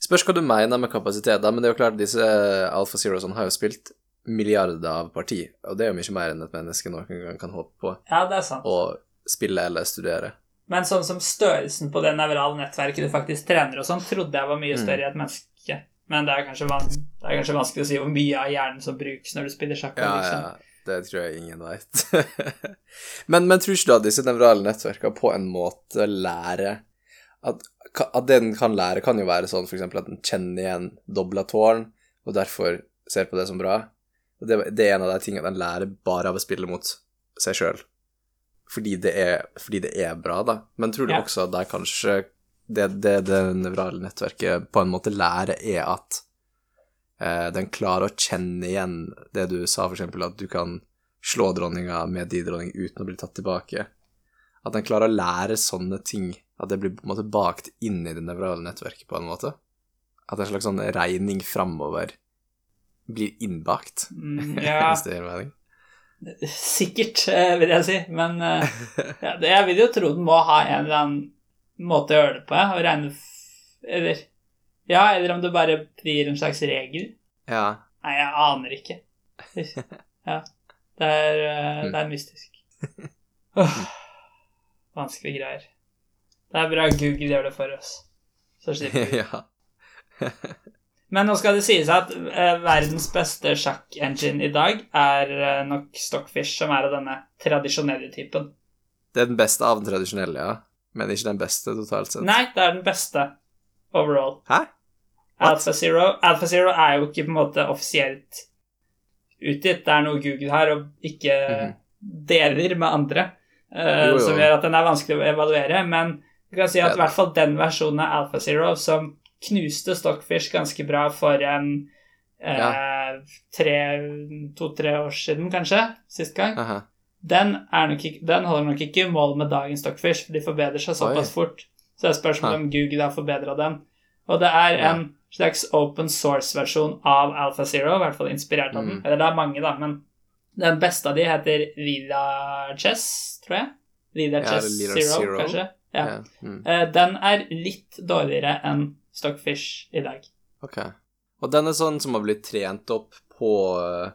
Spørs hva du mener med kapasitet, da, men det er jo klart disse Alfa Zero sånn har jo spilt milliarder av parti, og det er jo mye mer enn et menneske noen gang kan håpe på Ja, det er sant. å spille eller studere. Men sånn som størrelsen på det nevrale nettverket du faktisk trener og sånn, trodde jeg var mye Mm. større i et menneske. Men det er kanskje, van det er kanskje vanskelig å si hvor mye av hjernen som brukes når du spiller sjakk. Ja, liksom. ja, det tror jeg ingen veit. <laughs> men, men tror ikke du at disse nevrale nettverkene på en måte lærer at, at det den kan lære, kan jo være sånn f.eks. at den kjenner igjen dobla tårn, og derfor ser på det som bra. Og det, det er en av de tingene den lærer bare av å spille mot seg sjøl. Fordi, det fordi det er bra, da. Men tror du Ja. også at det er kanskje det, det det nevrale nettverket på en måte lærer, er at den klarer å kjenne igjen det du sa, eksempel, at du kan slå dronninga med de dronning uten å bli tatt tilbake. At den klarer å lære sånne ting, at det blir på en måte bakt inn i det nevrale nettverket på en måte. At en slags sånn regning framover blir innbakt, Mm, <laughs> ja, hvis det gir mening. sikkert, eh, vil jeg si. Men eh, ja, jeg vil jo tro den må ha en eller annen måte å gjøre det på. Og regne Eller Ja, eller om det bare blir en slags regel. Ja. Nei, jeg aner ikke. <laughs> Ja. Det er, eh, det er mystisk. Oh, vanskelige greier. Det er bra Google gjør det for oss. Så slipper vi. <laughs> ja. Men nå skal det sies at eh, verdens beste sjakk-engine i dag er eh, nok Stockfish, som er av denne tradisjonelle typen. Det er den beste av den tradisjonelle, ja. Men ikke den beste totalt sett. Nei, det er den beste overall. Hæ? What? Alpha er jo ikke på en måte offisielt utgitt. Det er noe Google har og ikke Mhm. deler med andre, uh, Jo, jo. som gjør at den er vanskelig å evaluere. Men du kan si at i hvert fall den versjonen av Alpha Zero som knuste Stockfish ganske bra for en eh, tre, to-tre år siden, kanskje, sist gang. Aha. Den, ikke, den holder nok ikke mål med dagens Stockfish, for de forbedrer seg såpass Oi. fort. Så det er spørsmål om Google har forbedra den. Og det er Ja. Slags open source-versjon av Alpha Zero, i hvert fall inspirert av den. Mm. Eller det er mange, da, men den beste av de heter Lila Chess, tror jeg. Lila Ja, Chess Zero, Zero. kanskje. Ja. Ja. Mm. Eh, Den er litt dårligere enn Stockfish i dag. Ok. Og den er sånn som har blitt trent opp på eh,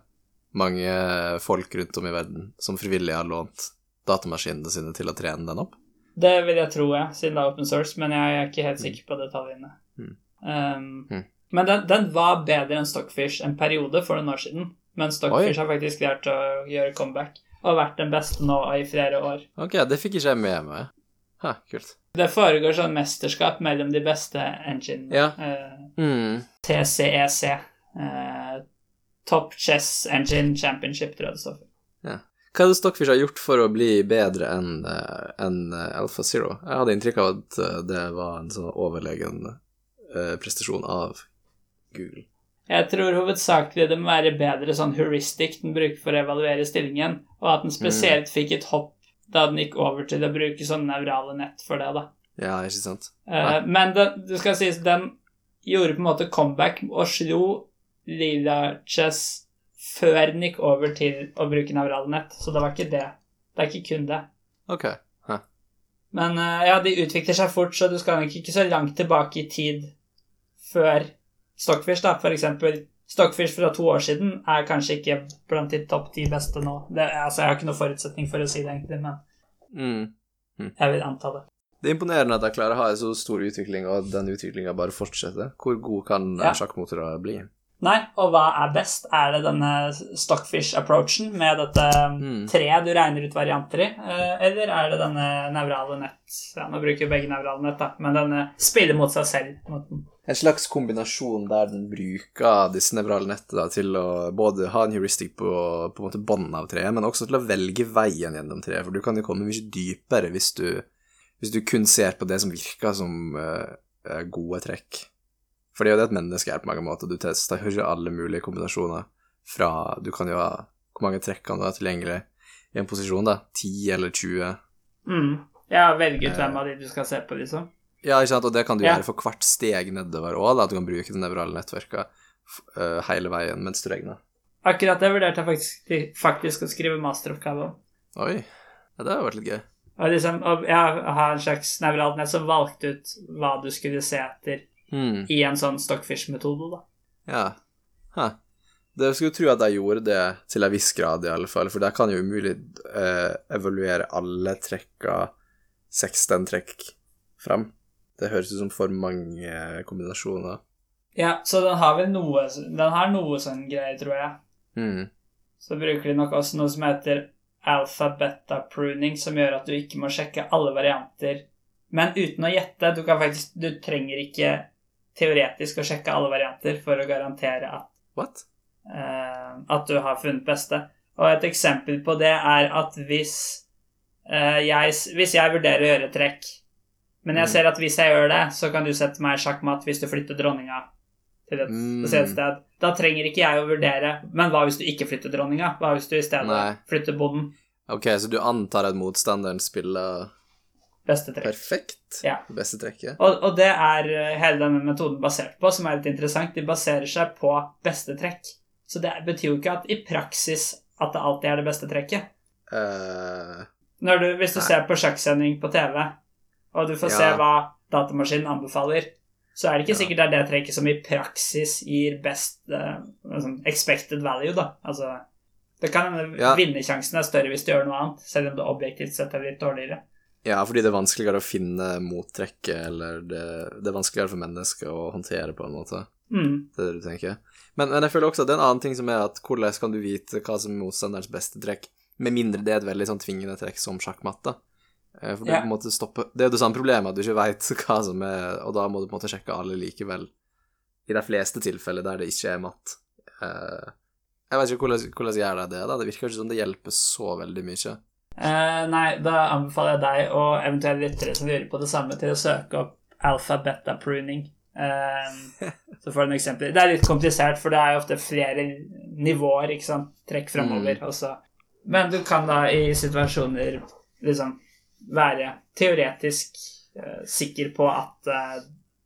mange folk rundt om i verden, som frivillig har lånt datamaskinene sine til å trene den opp? Det vil jeg tro, ja, siden det er open source, men jeg er ikke helt sikker på detaljene. Um, Mm. Men den, den var bedre enn Stockfish en periode for noen år siden. Men Stockfish har faktisk klart å gjøre comeback og vært den beste nå i flere år. Ok, det fikk ikke jeg med meg. Ha, kult. Det foregår sånn mesterskap mellom de beste engine Ja. uh, Mm. TCEC. Uh, Top Chess Engine Championship, tror jeg det står for. Hva er det Stockfish har gjort for å bli bedre enn eh, Alpha Zero? Jeg hadde inntrykk av at eh, det var en sånn overlegen eh, prestasjon av Google. Jeg tror hovedsakelig det må være bedre sånn heuristic den bruker for å evaluere stillingen, og at den spesielt fikk et hopp da den gikk over til å bruke sånne nevrale nett for det, da. Ja, ikke sant? Uh, men det, det skal sies, den gjorde på en måte comeback og slo Lila Chess før den gikk over til å bruke nevrale nett, så det var ikke det. Det er ikke kun det. Ok. Huh. Men uh, ja, de utvikler seg fort, så du skal nok ikke så langt tilbake i tid før Stockfish, da. For eksempel Stockfish fra to år siden er kanskje ikke blant de topp ti beste nå. Det, altså, jeg har ikke noen forutsetning for å si det, egentlig, men Mm. jeg vil anta det. Det er imponerende at de klarer å ha en så stor utvikling, og den utviklinga bare fortsetter. Hvor god kan Ja. ja. sjakkmotorer bli? Nei, og hva er best? Er det denne Stockfish-approachen med dette Mm. treet du regner ut varianter i, eh, eller er det denne nevrale nett Ja, nå bruker jo begge nevrale nett, da, men denne spiller mot seg selv-måten. En slags kombinasjon der den bruker disse nevrale nettene til å både ha en heuristic på, på en måte bånden av treet, men også til å velge veien gjennom treet, for du kan jo komme mye dypere hvis du, hvis du kun ser på det som virker som eh, gode trekk. For det er jo det et menneske er på mange måter. Du tester ikke alle mulige kombinasjoner fra Du kan jo ha Hvor mange trekk kan du ha tilgjengelig i en posisjon, da? 10 eller 20? Mm. Ja, velge ut Eh. hvem av de du skal se på, liksom. Ja, ikke sant, og det kan du Ja. gjøre for hvert steg nedover òg, at du kan bruke det nevrale nettverket øh, hele veien mens du regner. Akkurat det vurderte jeg faktisk, faktisk å skrive masteroppgave om. Oi, ja, det har vært litt gøy. Og liksom, og, jeg har en slags nevralt nett som valgte ut hva du skulle se etter Hmm, i en sånn Stockfish-metode, da. ja. Hæ. Det skulle tro at de gjorde det til en viss grad, i alle fall, for der kan jo umulig eh, evaluere alle trekka 16 trekk fram. Det høres ut som for mange kombinasjoner. Ja, så den har vel noe Den har noe sånn greier, tror jeg. Mm. Så bruker de nok også noe som heter Alphabeta pruning, som gjør at du ikke må sjekke alle varianter. Men uten å gjette. Du kan faktisk Du trenger ikke teoretisk å sjekke alle varianter for å garantere at What? eh, at du har funnet beste. Og et eksempel på det er at hvis uh, jeg, hvis jeg vurderer å gjøre trekk, men jeg Mm. ser at hvis jeg gjør det, så kan du sette meg sjakkmatt hvis du flytter dronninga til et Mm. spesielt sted. Da trenger ikke jeg å vurdere Men hva hvis du ikke flytter dronninga? Hva hvis du i stedet Nei. flytter bonden? Ok, så du antar at motstanderen spiller Beste trekk. perfekt? Ja. Beste trekket? Og, og det er eh, hele denne metoden basert på, som er litt interessant. De baserer seg på beste trekk. Så det betyr jo ikke at i praksis at det alltid er det beste trekket. Uh, Når du, hvis du Nei. ser på sjakksending på TV, og du får se hva datamaskinen anbefaler, så er det ikke Ja. sikkert det er det trekket som i praksis gir best uh, expected value, da. Altså Det kan Ja. vinnersjansen er større hvis du gjør noe annet, selv om det objektivt sett er litt dårligere. ja, fordi det er vanskeligere å finne mottrekket, eller det, det er vanskeligere for mennesker å håndtere, på en måte. Mm. Det er det du tenker. Men, men jeg føler også at det er en annen ting som er at hvordan kan du vite hva som er motstanderens beste trekk, med mindre det er et veldig sånn tvingende trekk som sjakkmatt, da. Eh, For du Ja. på en måte stopper Det er jo det samme problemet, at du ikke veit <laughs> hva som er Og da må du på en måte sjekke alle likevel. I de fleste tilfeller der det ikke er matt. Eh, Jeg vet ikke hvordan, hvordan gjør de det, da. Det virker ikke som det hjelper så veldig mye. Eh, nei, da anbefaler jeg deg og eventuelle lyttere som lurer på det samme, til å søke opp alfa-beta-pruning. Eh, så får du noen eksempler. Det er litt komplisert, for det er jo ofte flere nivåer, ikke sant. Trekk framover. Mm. også. Men du kan da i situasjoner liksom være teoretisk eh, sikker på at eh,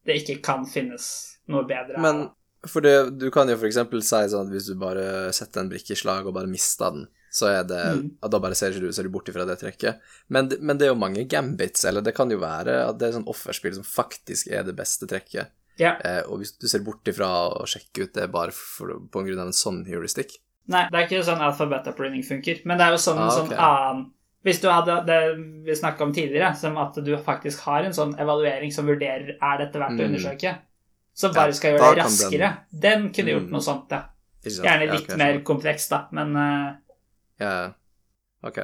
det ikke kan finnes noe bedre. Men for det, du kan jo eksempel si sånn at hvis du bare setter en brikke i slag og bare mister den, så er det Mm. Da bare ser du, ser du bort ifra det trekket. Men, men det er jo mange gambits, eller det kan jo være at det er sånn offerspill som faktisk er det beste trekket. Ja. Eh, og hvis du ser bort ifra å sjekke ut det bare for, på grunn av en sånn heuristikk Nei, det er ikke sånn alfa-beta-pruning funker, men det er jo sånn, Ah, sånn annen Hvis du hadde det vi snakka om tidligere, som at du faktisk har en sånn evaluering som vurderer er dette verdt å Mm. undersøke, som bare Ja, skal gjøre det raskere, den, kunne gjort Mm. noe sånt, ja. Gjerne Ja, litt ok, mer komplekst, da, men uh, Ja, ok.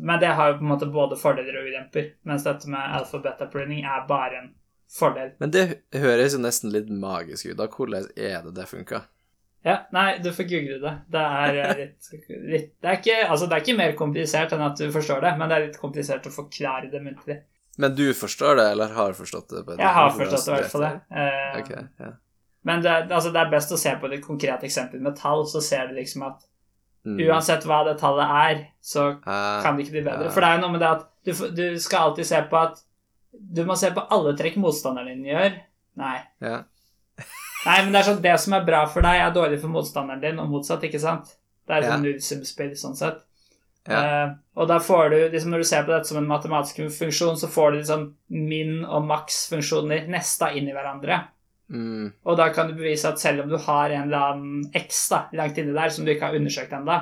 Men det har jo på en måte både fordeler og ulemper, mens dette med alfa-beta-pruning er bare en fordel. Men det høres jo nesten litt magisk ut. Da hvordan er det det funka? Ja, nei, du får google det. Det er eh, litt, litt det, er ikke, altså, det er ikke mer komplisert enn at du forstår det, men det er litt komplisert å forklare det muntlig. Men du forstår det, eller har forstått det? Jeg har forstått det, i hvert fall det. Uh, okay, yeah. Men det, altså, det, er best å se på et konkret eksempel med tall, så ser du liksom at Mm. uansett hva det tallet er, så uh, kan det ikke bli bedre. Uh. For det er jo noe med det at du, du skal alltid se på at Du må se på alle trekk motstanderen din gjør. Nei. ja. Nei, men det er sånn det som er bra for deg, er dårlig for motstanderen din, og motsatt, ikke sant? Det er sånn Ja. nullsumspill sånn sett. Ja. Uh, og da får du, liksom når du ser på dette som en matematisk funksjon, så får du liksom min- og maks-funksjoner nesta inn i hverandre. Mm. Og da kan du bevise at selv om du har en eller annen x da, langt inni der som du ikke har undersøkt ennå,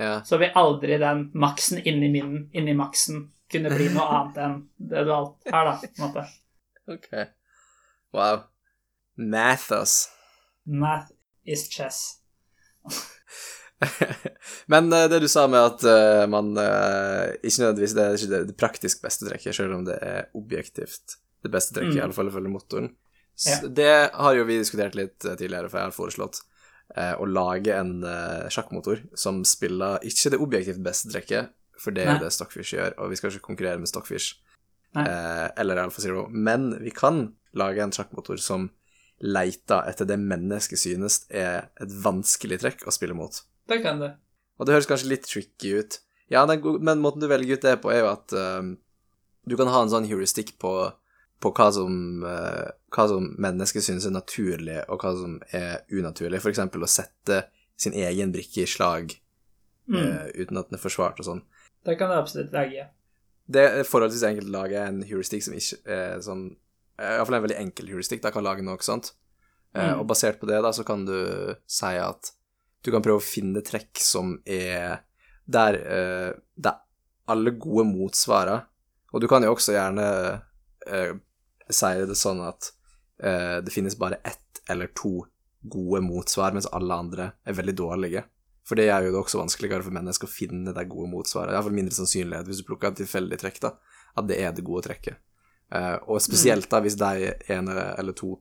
ja. så vil aldri den maksen inni minnen, inni maksen kunne bli noe <laughs> annet enn det du alt har, da, på en måte. Ok. Wow. Mathos. Math is chess. <laughs> Men eh, det du sa med at eh, man eh, Ikke nødvendigvis det er ikke det, praktisk beste trekket, selv om det er objektivt det beste trekket, Mm. i alle fall ifølge motoren. Ja. Det har jo vi diskutert litt tidligere, for jeg har foreslått eh, å lage en eh, sjakkmotor som spiller ikke det objektivt beste trekket, for det er det Stockfish gjør, og vi skal ikke konkurrere med Stockfish eh, eller Alfa Zero, men vi kan lage en sjakkmotor som leiter etter det mennesket synes er et vanskelig trekk å spille mot. Det kan det. Og det høres kanskje litt tricky ut. Ja, men måten du velger ut det på, er jo at uh, du kan ha en sånn heuristikk på, på hva som, uh, hva som mennesket synes er naturlig, og hva som er unaturlig. For eksempel å sette sin egen brikke i slag Mm. uh, uten at den er forsvart og sånn. Det kan du absolutt lage. Det er forholdsvis enkelt å lage en heuristikk som ikke er sånn Iallfall en veldig enkel heuristikk. Da kan lage noe ikke sant? Mm. Og basert på det, da, så kan du si at du kan prøve å finne trekk som er der, eh, der alle gode motsvarer Og du kan jo også gjerne uh, si det sånn at uh, det finnes bare ett eller to gode motsvar, mens alle andre er veldig dårlige. For det gjør jo det også vanskeligere for mennesker å finne de gode motsvarene. Iallfall mindre sannsynlighet hvis du plukker et tilfeldig trekk, da, at det er det gode trekket. Eh, og spesielt da hvis de ene eller to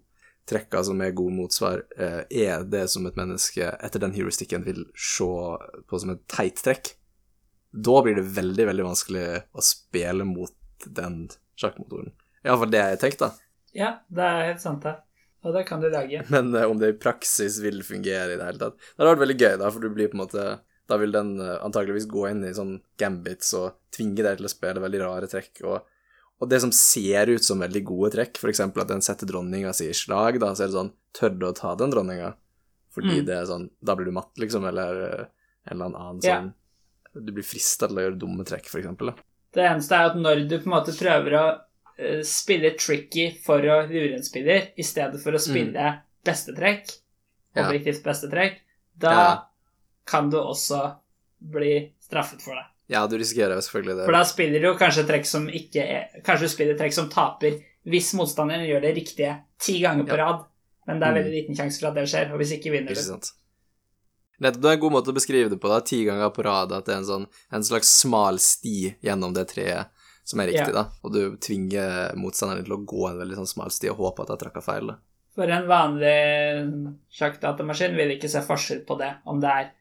trekka som er gode motsvar, eh, er det som et menneske etter den heuristikken vil se på som et teit trekk, da blir det veldig, veldig vanskelig å spille mot den sjakkmotoren. Iallfall det jeg har tenkt, da. Ja, det er helt sant, det. Og det kan du lage. <laughs> Men eh, om det i praksis vil fungere i det hele tatt Det hadde vært veldig gøy, da, for du blir på en måte Da vil den eh, antageligvis gå inn i sånn gambits og tvinge deg til å spille veldig rare trekk. Og, og det som ser ut som veldig gode trekk, f.eks. at den setter dronninga si i slag, da, så er det sånn Tør du å ta den dronninga? Fordi Mm. det er sånn Da blir du matt, liksom, eller eh, en eller annen annen sånn Du blir frista til å gjøre dumme trekk, eksempel. Det eneste er at når du på en måte prøver å eh, spille tricky for å lure en spiller, i stedet for å spille beste trekk, Mm. Objektivt beste trekk, da Ja. kan du også bli straffet for det. Ja, du risikerer jo selvfølgelig det. For da spiller du kanskje trekk som ikke er Kanskje du spiller trekk som taper hvis motstanderen gjør det riktige ti ganger på rad, men det er Mm. veldig liten sjanse for at det skjer, og hvis ikke vinner Ikke du. sant. Nettopp, det er en god måte å beskrive det på, da, ti ganger på rad, at det er en, sånn, en slags smal sti gjennom det treet som er riktig, Ja. da, og du tvinger motstanderen til å gå en veldig sånn smal sti og håpe at jeg trakk feil, da. For en vanlig sjakkdatamaskin vil ikke se forskjell på det, om det er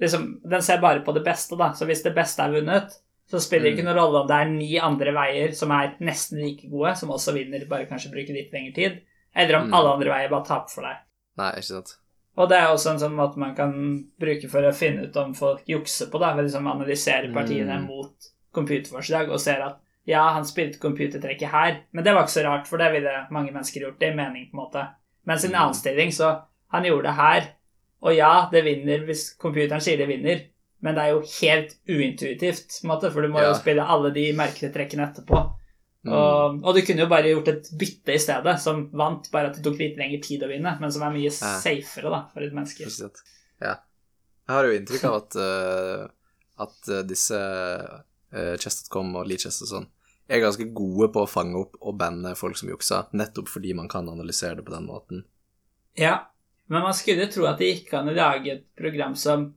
liksom, Den ser bare på det beste, da, så hvis det beste er vunnet, så spiller det ikke Mm. noen rolle om det er ni andre veier som er nesten like gode, som også vinner, bare kanskje bruker litt lengre tid, eller om Mm. alle andre veier bare taper for deg. Nei, ikke sant. Og det er også en sånn måte man kan bruke for å finne ut om folk jukser på, da, ved liksom analysere partiene Mm. mot computerforslag og ser at ja, han spilte computertrekket her, men det var ikke så rart, for det ville mange mennesker gjort. Det er mening, på en måte. Mens i en Mm. annen stilling, så han gjorde det her, og ja, det vinner hvis computeren sier det vinner, men det er jo helt uintuitivt, måte, for du må Ja. jo spille alle de merkelige trekkene etterpå. Mm. Og, og du kunne jo bare gjort et bytte i stedet, som vant, bare at det tok litt lengre tid å vinne, men som er mye Ja. safere da, for et menneske. Ja. Jeg har jo inntrykk av at, uh, at eh, disse uh, Chess.com og Leachess og sånn er ganske gode på å fange opp og banne folk som jukser, nettopp fordi man kan analysere det på den måten. Ja, men man skulle tro at det gikk an å lage et program som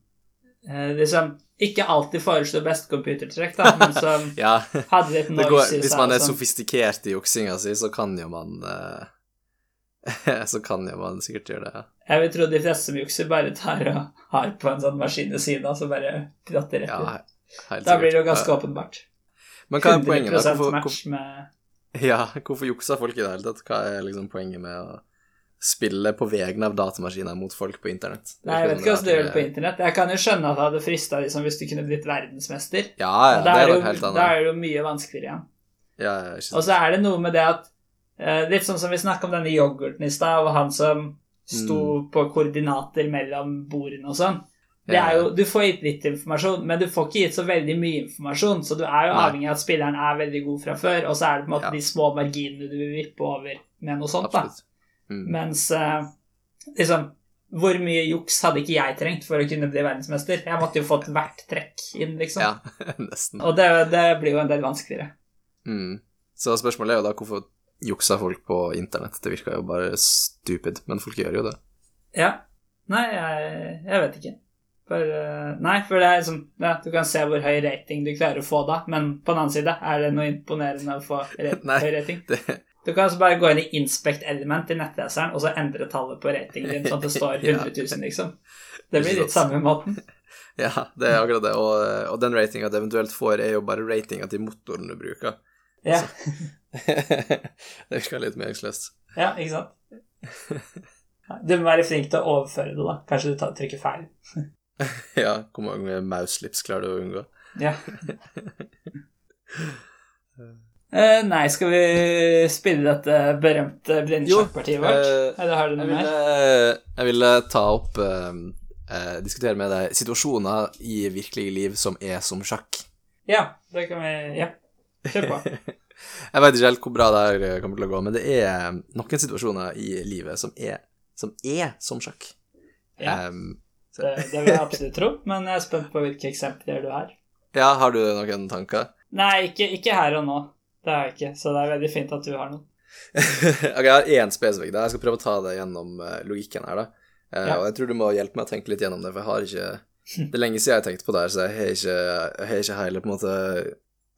eh, liksom ikke alltid foreslår best computertrekk, da, men som <laughs> Ja. hadde litt noise går, seg. hvis man er sånn. sofistikert i juksinga si, så kan jo man eh, <laughs> Så kan jo man sikkert gjøre det. Jeg vil tro de fleste som jukser, bare tar og har på en sånn maskin ved siden av, så bare prater rett Ja, he- helt Da blir det jo ganske Ja. åpenbart. Men hva er poenget? da? Hvorfor, match med ja, hvorfor jukser folk i det hele tatt? Hva er liksom poenget med å spille på vegne av datamaskiner mot folk på internett? Nei, jeg vet ikke hvordan du gjør det på internett. Jeg kan jo skjønne at det hadde frista liksom, hvis du kunne blitt verdensmester. Ja, ja, det er det jo, helt da er det jo mye vanskeligere igjen. Ja, ja, Og så er det noe med det at eh, Litt sånn som vi snakka om denne yoghurten i stad, og han som sto på koordinater mellom bordene og sånn. Det er jo, Du får gitt litt informasjon, men du får ikke gitt så veldig mye informasjon, så du er jo Nei. avhengig av at spilleren er veldig god fra før, og så er det på en måte de små marginene du vil vippe over med noe sånt. da. Mm. Mens uh, liksom Hvor mye juks hadde ikke jeg trengt for å kunne bli verdensmester? Jeg måtte jo fått hvert trekk inn, liksom. Ja, <laughs> nesten. Og det, det blir jo en del vanskeligere. Mm. Så spørsmålet er jo da hvorfor jukser folk på internett? Det virker jo bare stupid, men folk gjør jo det. Ja. Nei, jeg, jeg vet ikke. For, eh, nei, for det er liksom ja, Du kan se hvor høy rating du klarer å få da, men på den annen side, er det noe imponerende å få <laughs> høy rating? det Du kan altså bare gå inn i inspect element i nettleseren og så endre tallet på ratingen din sånn at det står <laughs> 100 000, liksom. Det blir litt samme måten. <laughs> ja, det er akkurat det. Og, og den ratinga du eventuelt får, er jo bare ratinga til motoren du bruker. Ja, <laughs> det virker litt meningsløst. ja ikke sant? Du må være flink til å overføre det, da. Kanskje du tar, trykker feil. Ja, hvor mange mouse-slips klarer du å unngå? Ja. Eh, nei, skal vi spille dette berømte blindsjakkpartiet vårt? Uh, Eller har du noe mer? jeg ville ta opp uh, uh, Diskutere med deg situasjoner i virkelige liv som er som sjakk. Ja, det kan vi Ja, kjør på. <laughs> Jeg vet ikke helt hvor bra det her eh, kommer til å gå, men det er noen situasjoner i livet som er som, er som sjakk. Ja, um, det, det vil jeg absolutt tro, men jeg er spent på hvilke eksempler du har. ja, har du noen tanker? Nei, ikke, ikke her og nå. Det har jeg ikke, så det er veldig fint at du har noe. <laughs> ok, Jeg har én spesifikk. Jeg skal prøve å ta det gjennom eh, logikken her. da. Eh, Ja. Og jeg tror du må hjelpe meg å tenke litt gjennom det, for jeg har ikke <laughs> Det er lenge siden jeg har tenkt på det her, så jeg har ikke, jeg har ikke hele på en måte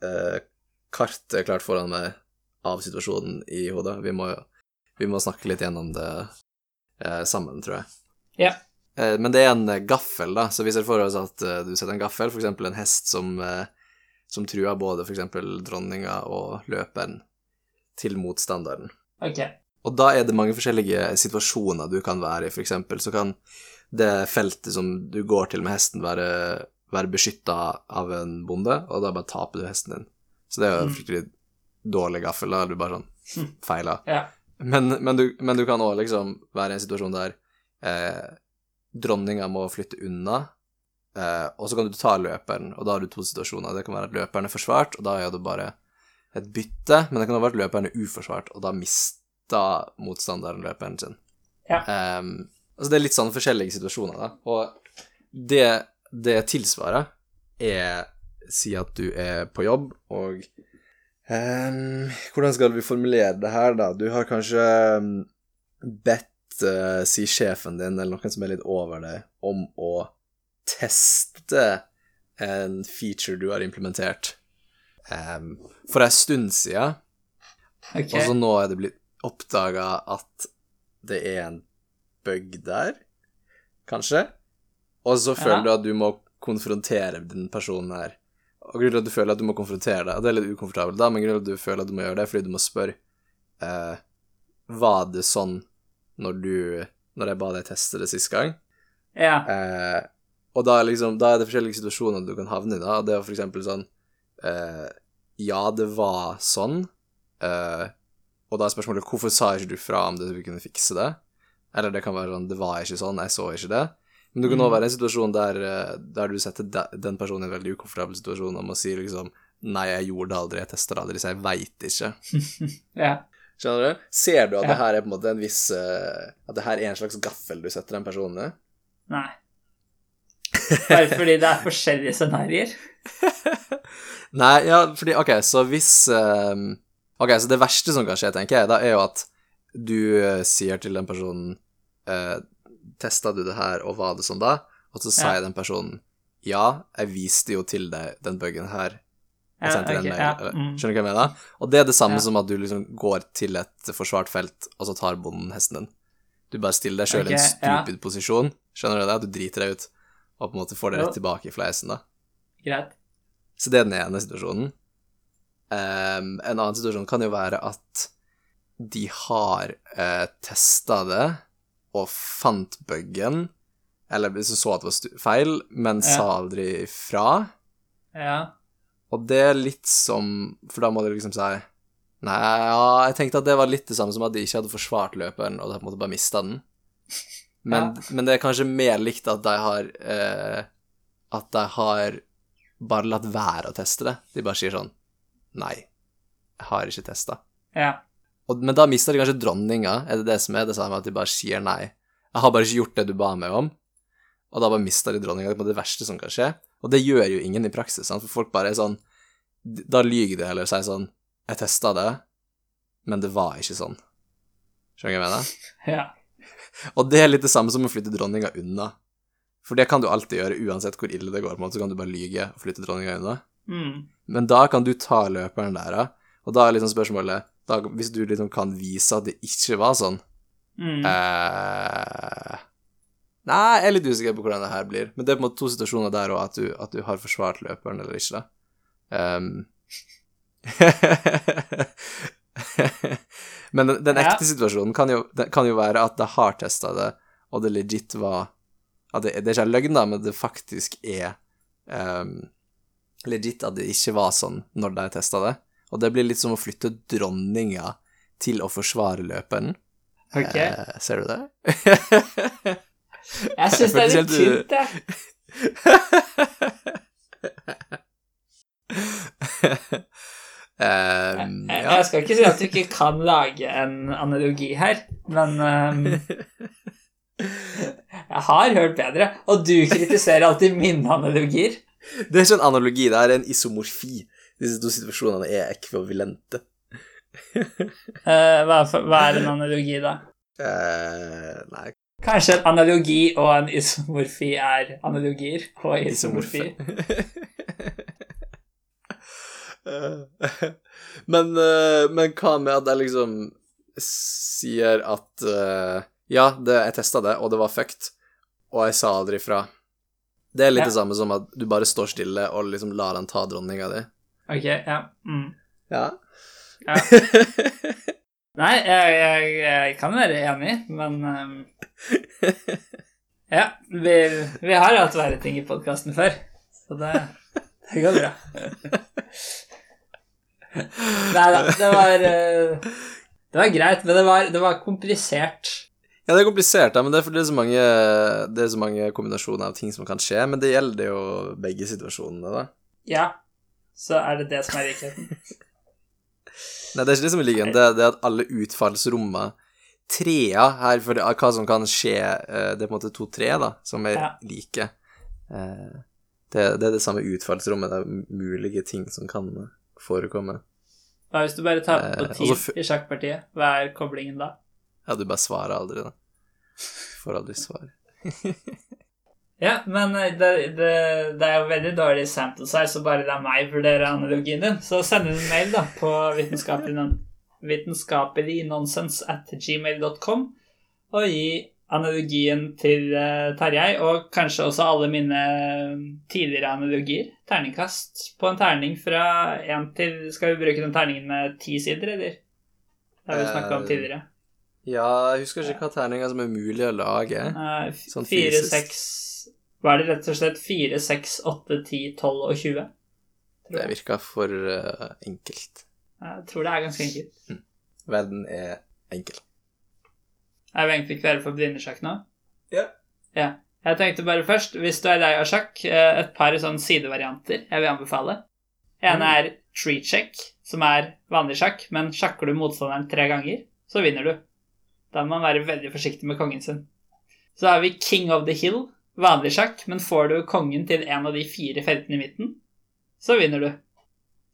eh, kartet klart foran meg av situasjonen i hodet. Vi må, vi må snakke litt gjennom det eh, sammen, tror jeg. Ja. Eh, Men det er en eh, gaffel, da, så vi ser for oss at du setter en gaffel, f.eks. en hest som, eh, som truer både f.eks. dronninga og løperen til motstanderen. Okay. Og da er det mange forskjellige situasjoner du kan være i. Eksempel så kan det feltet som du går til med hesten, være, være beskytta av en bonde, og da bare taper du hesten din. Så det er jo en Mm. fryktelig dårlig gaffel, da. er Du bare sånn feiler. Ja. Men, men, du, men du kan òg liksom være i en situasjon der eh, dronninga må flytte unna, eh, og så kan du ta løperen, og da har du to situasjoner. Det kan være at løperen er forsvart, og da er det bare et bytte, men det kan også være at løperen er uforsvart, og da mister motstanderen løperen sin. Ja. Um, altså det er litt sånn forskjellige situasjoner, da, og det, det tilsvaret er Si at du er på jobb, og um, Hvordan skal vi formulere det her, da? Du har kanskje ehm, bedt uh, si sjefen din, eller noen som er litt over deg, om å teste en feature du har implementert um, for ei stund siden, okay. og så nå er det blitt oppdaga at det er en bug der, kanskje, og så føler Ja. du at du må konfrontere den personen her. Og grunnen til at du føler at du må konfrontere deg, det er litt ukomfortabelt, da, men grunnen til at du føler at du må gjøre det, er fordi du må spørre uh, Var det sånn når du Når jeg ba deg teste det sist gang? Ja. Eh, og da er, liksom, da er det forskjellige situasjoner du kan havne i. da. Det er for eksempel sånn eh, Ja, det var sånn. Eh, og da er spørsmålet hvorfor sa ikke du fra om det vi kunne fikse det? Eller det kan være sånn det var ikke sånn, jeg så ikke det. Men du kan òg Mm. være i en situasjon der, eh, der du setter den personen i en veldig ukomfortabel situasjon og må si liksom Nei, jeg gjorde det aldri, jeg testa det aldri, så jeg veit ikke. <laughs> ja. Skjønner du? Ser du at Ja. det her er på en måte en viss eh, At det her er en slags gaffel du setter den personen i? Nei. Bare fordi det er forskjellige scenarioer. <laughs> Nei, ja, fordi Ok, så hvis ehm, Ok, så det verste som kan skje, tenker jeg, da er jo at du eh, sier til den personen uh, Testa du det her, og var det sånn da? Og så sier Ja. den personen ja, jeg viste jo til deg den bugen her. Jeg Ja, okay, den mail, ja, mm. Skjønner du hva jeg mener? Og det er det samme som at du liksom går til et forsvart felt, og så tar bonden hesten din. Du bare stiller deg sjøl i en stupid posisjon, skjønner du det? Du driter deg ut, og på en måte får det rett tilbake i fleisen, da. Greit. Så det er den ene situasjonen. Um, en annen situasjon kan jo være at de har uh, testa det og fant bugen, eller liksom så at det var feil, men Ja. sa aldri ifra. Ja. Og det er litt som For da må du liksom si Nei, ja, jeg tenkte at det var litt det samme som at de ikke hadde forsvart løperen, og de på en måte bare mista den. Men, men det er kanskje mer likt at de har eh, At de har bare latt være å teste det. De bare sier sånn Nei, jeg har ikke testa. Ja. Og, men da mister de kanskje dronninga, er det det som er det samme, at de bare sier nei. Jeg har bare ikke gjort det du ba meg om, og da bare mister de dronninga. Det er det verste som kan skje. Og det gjør jo ingen i praksis, sant? for folk bare er sånn Da lyver de heller og sier sånn Jeg testa det, men det var ikke sånn. Skjønner du hva jeg mener? <laughs> Ja. <laughs> Og det er litt det samme som å flytte dronninga unna. For det kan du alltid gjøre, uansett hvor ille det går. på en måte, Så kan du bare lyge og flytte dronninga unna. Mm. Men da kan du ta løperen der. Og da er liksom spørsmålet da, Hvis du liksom kan vise at det ikke var sånn Mm. eh, Nei, jeg er litt usikker på hvordan det her blir. Men det er på en måte to situasjoner der òg, at, du- at du har forsvart løperen eller ikke. Um, <laughs> Men den, den Ja. ekte situasjonen kan jo, kan jo være at det har testa det, og det legit var at det, det er ikke løgn, da, men det faktisk er um, legit at det ikke var sånn når de testa det. Og det blir litt som å flytte dronninga til å forsvare løperen. Ok. Eh, ser du det? <laughs> Jeg syns det er litt tynt, jeg. <laughs> um, ja. jeg skal ikke si at du ikke kan lage en analogi her, men um, <laughs> Jeg har hørt bedre, og du kritiserer alltid mine analogier. Det er ikke en analogi, det er en isomorfi. Disse to situasjonene er ekvivalente. uh, <laughs> hva, for- hva er en analogi, da? Uh, nei, Kanskje en analogi og en isomorfi er analogier og isomorfi. <laughs> Eh, <laughs> men, eh, men hva med at jeg liksom sier at eh, ja, det, jeg testa det, og det var fucked, og jeg sa aldri fra. Det er litt Ja. det samme som at du bare står stille og liksom lar han ta dronninga di. Ok, ja. Mm. Ja. Ja. <laughs> Nei, jeg, jeg, jeg kan være enig, men um... Ja, vi, vi har hatt verre ting i podkasten før, så det, det går bra. <laughs> Nei da, det var eh, Det var greit, men det var, det var komplisert. Ja, det er komplisert, men det er fordi det er, så mange, det er så mange kombinasjoner av ting som kan skje, men det gjelder jo begge situasjonene, da. Ja, så er det det som er likheten. <laughs> Nei, det er ikke det som er liggende, det, det er at alle utfallsrommene Trea her, for hva som kan skje, eh, det er på en måte to tre, da, som er Ja. like. Eh, Det, det er det samme utfallsrommet, det er mulige ting som kan forekomme. Hva hvis du bare tar på Eh, tid altså i sjakkpartiet? Hva er koblingen da? Ja, du bare svarer aldri, da. Får aldri svar. <laughs> Ja, men eh, det, det, det er jo veldig dårlig sample size, så bare la meg vurdere analogien din. Så send en mail da på vitenskapelig, vitenskapelig nonsense at gmail.com og gi analogien til uh, Tarjei, og kanskje også alle mine tidligere analogier. Terningkast på en terning fra én til Skal vi bruke den terningen med ti sider, eller? Det har vi snakka om Eh, tidligere. Ja, jeg husker ikke hva terninger som er mulig å lage. Nei, sånn Fire, seks Hva er det rett og slett 4, 6, 8, 10, 12 og 20? Det virker for eh, enkelt. jeg tror det er ganske enkelt. Verden er enkel. Er vi egentlig klare for blindesjakk nå? Ja. ja. Jeg tenkte bare først, hvis du er lei av sjakk, eh, et par sånne sidevarianter jeg vil anbefale. En Mm. er tree check, som er vanlig sjakk, men sjakker du motstanderen tre ganger, så vinner du. Da må man være veldig forsiktig med kongen sin. Så har vi king of the hill, vanlig sjakk, men får du kongen til en av de fire feltene i midten, så vinner du.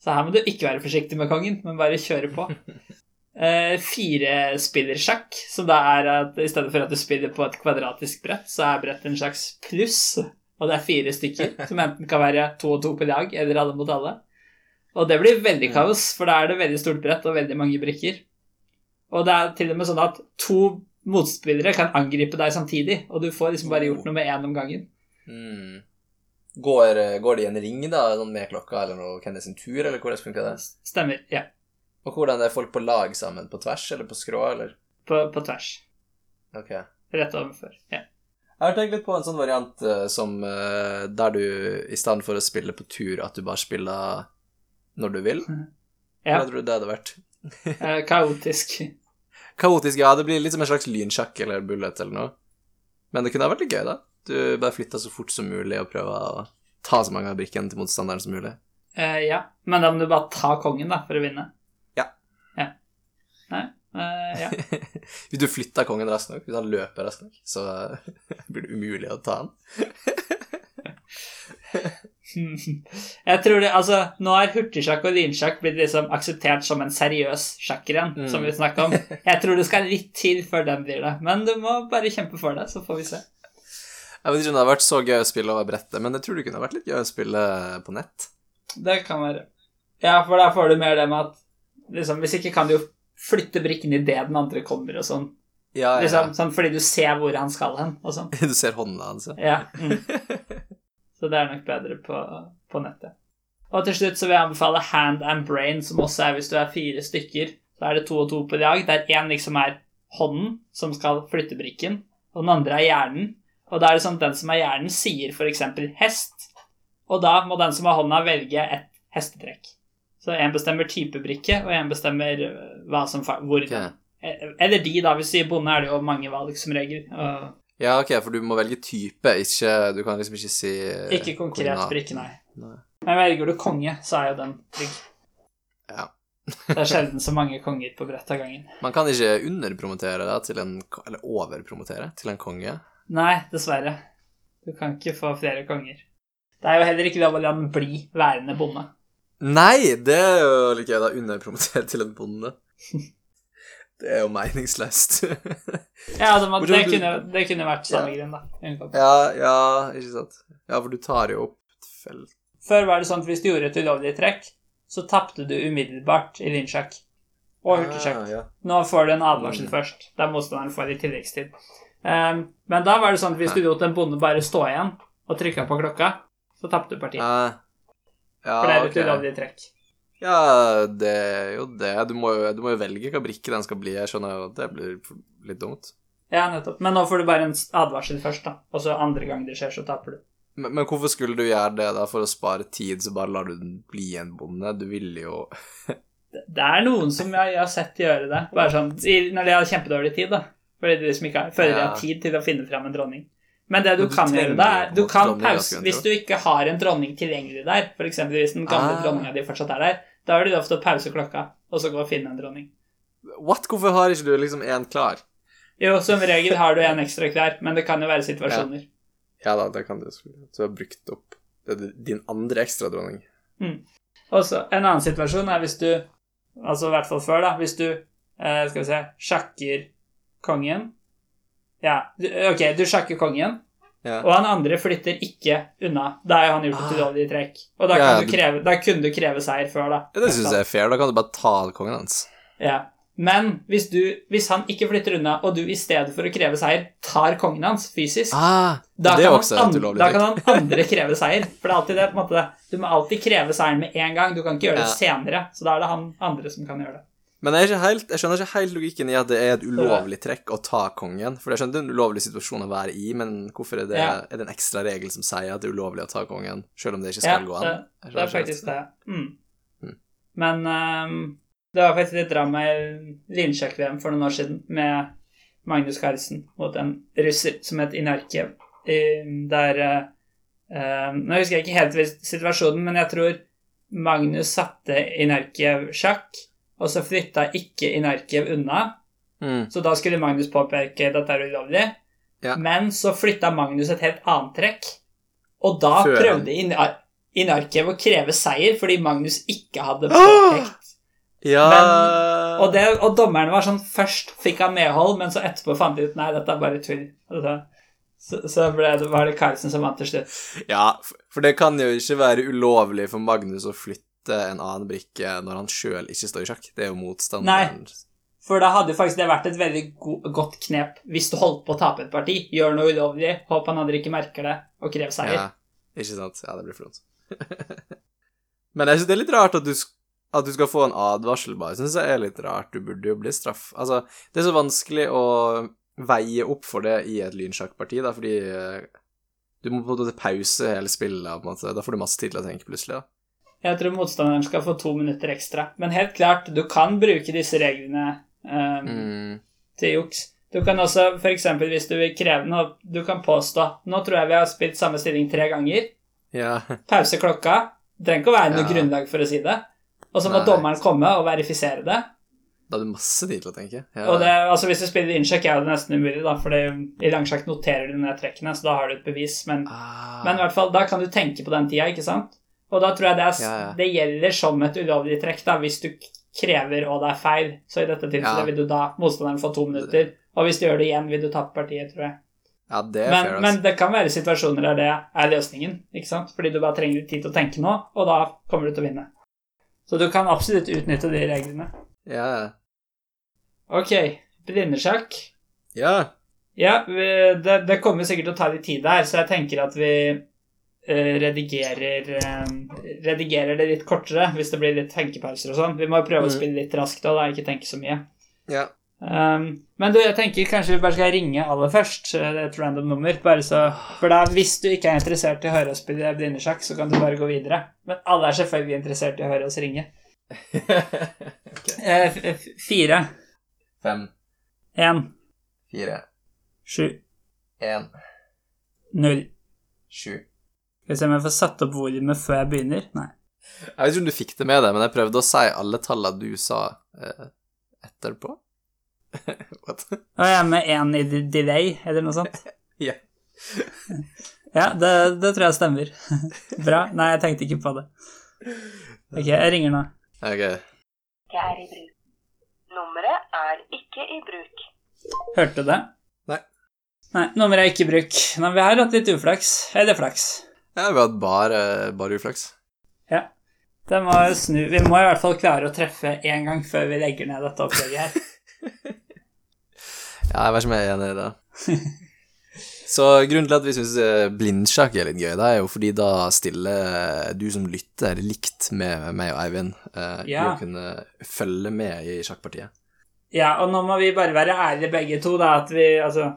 Så her må du ikke være forsiktig med kongen, men bare kjøre på. <laughs> Eh, Firespillersjakk, som da er at i stedet for at du spiller på et kvadratisk brett, så er brettet en slags pluss og det er fire stykker, <laughs> som enten kan være to og to på lag, eller alle mot alle. Og det blir veldig Mm. kaos, for da er det veldig stort brett og veldig mange brikker. Og det er til og med sånn at to motspillere kan angripe deg samtidig, og du får liksom bare gjort noe med én om gangen. Mm. Går, går det i en ring, da, sånn med klokka, eller noe, hvem det sin tur, eller hvordan funker det? Stemmer. Ja. Og hvordan er folk på lag sammen? På tvers eller på skrå, eller? På, på tvers. Ok. Rett overfor. Ja. Jeg har tenkt litt på en sånn variant eh, som eh, der du i stedet for å spille på tur, at du bare spiller når du vil. Ja. Hva tror du det hadde vært? <laughs> Eh, kaotisk. Kaotisk, ja. Det blir litt som en slags lynsjakk eller bullet eller noe. Men det kunne ha vært litt gøy, da. Du bare flytter så fort som mulig og prøver å ta så mange av brikkene til motstanderen som mulig. Eh, ja. Men da må du bare ta kongen, da, for å vinne. Ja. Ja. Eh, ja. <laughs> Hvis du flytter kongen raskt nok, hvis han løper raskt nok, så <laughs> blir det umulig å ta han. <laughs> Jeg tror det, altså, Nå er hurtigsjakk og lynsjakk blitt liksom akseptert som en seriøs sjakkrenn, Mm. som vi snakka om. Jeg tror det skal litt til før den blir det, men du må bare kjempe for det, så får vi se. Jeg vet ikke om det har vært så gøy å spille over brettet, men jeg tror det kunne vært litt gøy å spille på nett. Det kan være. Ja, for da får du mer det med at liksom, Hvis ikke kan du jo flytte brikken idet den andre kommer og sånn. Ja, ja. Liksom, sånn fordi du ser hvor han skal hen og sånn. <laughs> Du ser hånda hans. ja. Ja. Mm. <laughs> Så det er nok bedre på, på nettet. Og til slutt så vil jeg anbefale Hand and Brain, som også er hvis du er fire stykker. Så er det to og to på dag, der én liksom er hånden, som skal flytte brikken, og den andre er hjernen. Og da er det sånn at den som er hjernen, sier f.eks. hest, og da må den som har hånda, velge et hestetrekk. Så én bestemmer typebrikke, og én bestemmer øh, hva som hvor Okay. Eller de, da. Hvis du sier bonde, er det jo mange valg som regel. Og Ja, ok, for du må velge type, ikke Du kan liksom ikke si eh, ikke konkret kona. brikke, nei. Nei. Men velger du konge, så er jo den trygg. Ja. Det er sjelden så mange konger på brett av gangen. <laughs> Man kan ikke underpromotere da, til en Eller overpromotere til en konge. Nei, dessverre. Du kan ikke få flere konger. Det er jo heller ikke lov å la den bli værende bonde. Nei, det er jo like gøy, da. Underpromotere til en bonde. <laughs> Det er jo meningsløst. <laughs> Ja, det, må, det, kunne, det kunne vært samme Ja. grunn, da. Ja, ja, ikke sant. Ja, for du tar jo opp felt Før var det sånn at hvis du gjorde et ulovlig trekk, så tapte du umiddelbart i lynsjakk. Og hurtigsjakk. Ah, ja. Nå får du en advarsel Mm. først, der motstanderen får i tilleggstid. Um, men da var det sånn at hvis du lot en bonde bare stå igjen og trykka på klokka, så tapte du partiet. Ah, ja, For det er et ok. ulovlig trekk. Ja, det er jo det. Du må jo, du må jo velge hva brikke den skal bli. Jeg skjønner jo at det blir litt dumt. Ja, nettopp. Men nå får du bare en advarsel først, da. Og så andre gang det skjer, så taper du. Men, men hvorfor skulle du gjøre det, da? For å spare tid, så bare lar du den bli en bonde? Du ville jo <laughs> Det det er noen som jeg, jeg har sett gjøre det. Bare sånn når de har kjempedårlig tid, da. Fordi de liksom ikke har, føler de har tid til å finne fram en dronning. Men det du, du kan gjøre da, er Du kan pause Hvis du ikke har en dronning tilgjengelig der, f.eks. hvis den gamle Ah. dronninga di fortsatt er der, da har du lov til å pause klokka, og så gå og finne en dronning. What? Hvorfor har ikke du liksom én klar? Jo, som regel har du en ekstra klar, men det kan jo være situasjoner. Ja da, det kan du. Du har brukt opp din andre ekstra dronning. Og så en annen situasjon er hvis du Altså i hvert fall før, da. Hvis du eh, Skal vi se Sjakker kongen. Ja, du, ok, du sjakker kongen, Ja. og han andre flytter ikke unna. Da har han gjort et Ah. ulovlig trekk. Og da, Ja, du kreve, da kunne du kreve seier før, da. Ja, det syns jeg er fair. Da kan du bare ta kongen hans. Ja. Men hvis, du, hvis han ikke flytter unna, og du i stedet for å kreve seier tar kongen hans fysisk, Ah, da, kan han, da kan han andre <laughs> kreve seier. For det er alltid det, på en måte. Du må alltid kreve seieren med en gang. Du kan ikke gjøre det senere. Så da er det han andre som kan gjøre det. Men jeg, helt, jeg skjønner ikke helt logikken i at det er et ulovlig trekk å ta kongen. For jeg skjønner det er en ulovlig situasjon å være i, men hvorfor er det, Ja. er det en ekstra regel som sier at det er ulovlig å ta kongen, selv om det ikke Ja, skal gå an? Ja, det er faktisk det. Mm. Mm. Men um, det var faktisk litt drama i Lynsjakk-VM for noen år siden med Magnus Carlsen mot en russer som het Inarkiev. Der ehm, Nå husker jeg ikke helt situasjonen, men jeg tror Magnus satte Inarkiev sjakk, og så flytta ikke Inarkiev unna. Mm. Så da skulle Magnus påpeke dette er ulovlig. Ja. Men så flytta Magnus et helt annet trekk. Og da Før prøvde Inar Inarkiev å kreve seier fordi Magnus ikke hadde <gasps> påpekt. Ja Og, det, og dommeren var sånn Først fikk han medhold, men så etterpå fant de ut Nei, dette er bare tull. Altså, Så, så ble det, var det Carlsen som vant til slutt. Ja, for det kan jo ikke være ulovlig for Magnus å flytte en annen brikke når han sjøl ikke står i sjakk. Det er jo motstanderen. For da hadde faktisk det vært et veldig go godt knep hvis du holdt på å tape et parti. Gjør noe ulovlig, håp han andre ikke merker det, og krev seier. Ja, ikke sant? Ja, det blir flott. <laughs> Men jeg syns det er litt rart at du, at du skal få en advarsel, bare. Syns jeg er litt rart. Du burde jo bli straff. Altså, det er så vanskelig å veie opp for det i et lynsjakkparti, da, fordi eh, du må på en måte pause hele spillet, på en måte. Da får du masse tid til å tenke plutselig, da. Jeg tror motstanderen skal få to minutter ekstra. Men helt klart, du kan bruke disse reglene um, Mm. til juks. Du kan også, eksempel hvis du vil kreve noe, du kan påstå Nå tror jeg vi har spilt samme stilling tre ganger. Ja. <laughs> Pause klokka. Det trenger ikke å være noe Ja. grunnlag for å si det. Og så må Nei. dommeren komme og verifisere det. Da har du masse tid til å tenke. Ja. Og det, altså Hvis du spiller innsjekk, er det nesten umulig, da, for i langsjakk noterer du ned trekkene, så da har du et bevis. Men, ah. men i hvert fall, da kan du tenke på den tida, ikke sant? Og da tror jeg det, er, Ja, ja. det gjelder som et ulovlig trekk, da, hvis du krever og det er feil. Så i dette tilfellet Ja. vil du da motstanderen få to minutter. Og hvis du gjør det igjen, vil du tape partiet, tror jeg. Ja, det er Men, fair, men altså. det kan være situasjoner der det er løsningen, ikke sant? Fordi du bare trenger tid til å tenke nå, og da kommer du til å vinne. Så du kan absolutt utnytte de reglene. Ja. Ok, blindesjakk. ja. Ja, det, det kommer sikkert til å ta litt tid der, så jeg tenker at vi redigerer, eh, redigerer det litt kortere hvis det blir litt tenkepauser og sånn. Vi må jo prøve å Mm. spille litt raskt da, da ikke tenke så mye. Ja. Um, men du, jeg tenker kanskje vi bare skal ringe aller først. eh, Det er et random nummer. Bare så, for da, hvis du ikke er interessert i å høre oss spille blindesjakk, så kan du bare gå videre. Men alle er selvfølgelig interessert i å høre oss ringe. <laughs> okay. Eh, f- fire, Fem, én, fire, sju, én, null. sju. Skal vi se om jeg får satt opp volumet før jeg begynner? Nei. Jeg vet ikke om du fikk det med deg, men jeg prøvde å si alle tallene du sa eh, etterpå. <laughs> What? Å er med én i de- delay, eller noe sånt. <laughs> Ja. Ja, det, det tror jeg stemmer. <laughs> Bra. Nei, jeg tenkte ikke på det. Ok, jeg ringer nå. Ok. ikke er i bruk. Nummeret er ikke i bruk. Hørte du det? Nei. Nei, nummeret er ikke i bruk. Nei, vi har hatt litt uflaks. Eller flaks. Ja, vi har hatt bare, bare uflaks. Ja. Det må snu. Vi må i hvert fall klare å treffe én gang før vi legger ned dette opplegget her. <laughs> Ja, jeg vet ikke om jeg er enig i det. <laughs> Så grunnen til at vi syns blindsjakk er litt gøy, det er jo fordi da stiller du som lytter likt med meg og Eivind eh, Ja. å kunne følge med i sjakkpartiet. Ja, og nå må vi bare være ærlige begge to, da, at vi altså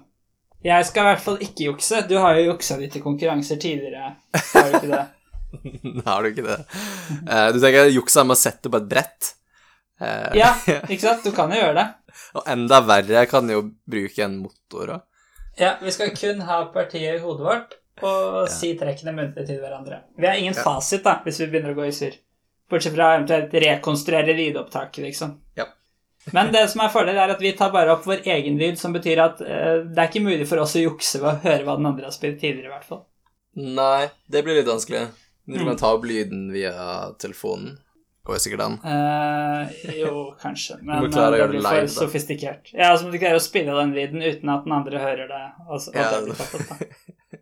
Jeg skal i hvert fall ikke jukse. Du har jo juksa litt i konkurranser tidligere, har du ikke det? <laughs> Har du ikke det? Eh, du tenker juksa med å sette opp et brett? Eh, Ja, <laughs> ikke sant? Du kan jo gjøre det. Og enda verre, jeg kan jo bruke en motor òg. Ja, vi skal kun ha partiet i hodet vårt og si trekkene muntlig til hverandre. Vi har ingen fasit, da, hvis vi begynner å gå i surr. Bortsett fra eventuelt rekonstruere lydopptaket, liksom. Ja. Men det som er fordelen, er at vi tar bare opp vår egen lyd, som betyr at uh, det er ikke mulig for oss å jukse ved å høre hva den andre har spilt tidligere, i hvert fall. Nei, det blir litt vanskelig. Du Mm. kan ta opp lyden via telefonen. Går sikkert an. Uh, jo, kanskje, men må klare å eh, det blir for sofistikert. Ja, altså du klare å spille den lyden uten at den andre hører det. Altså, Ja. det <laughs> blir tatt opp, da.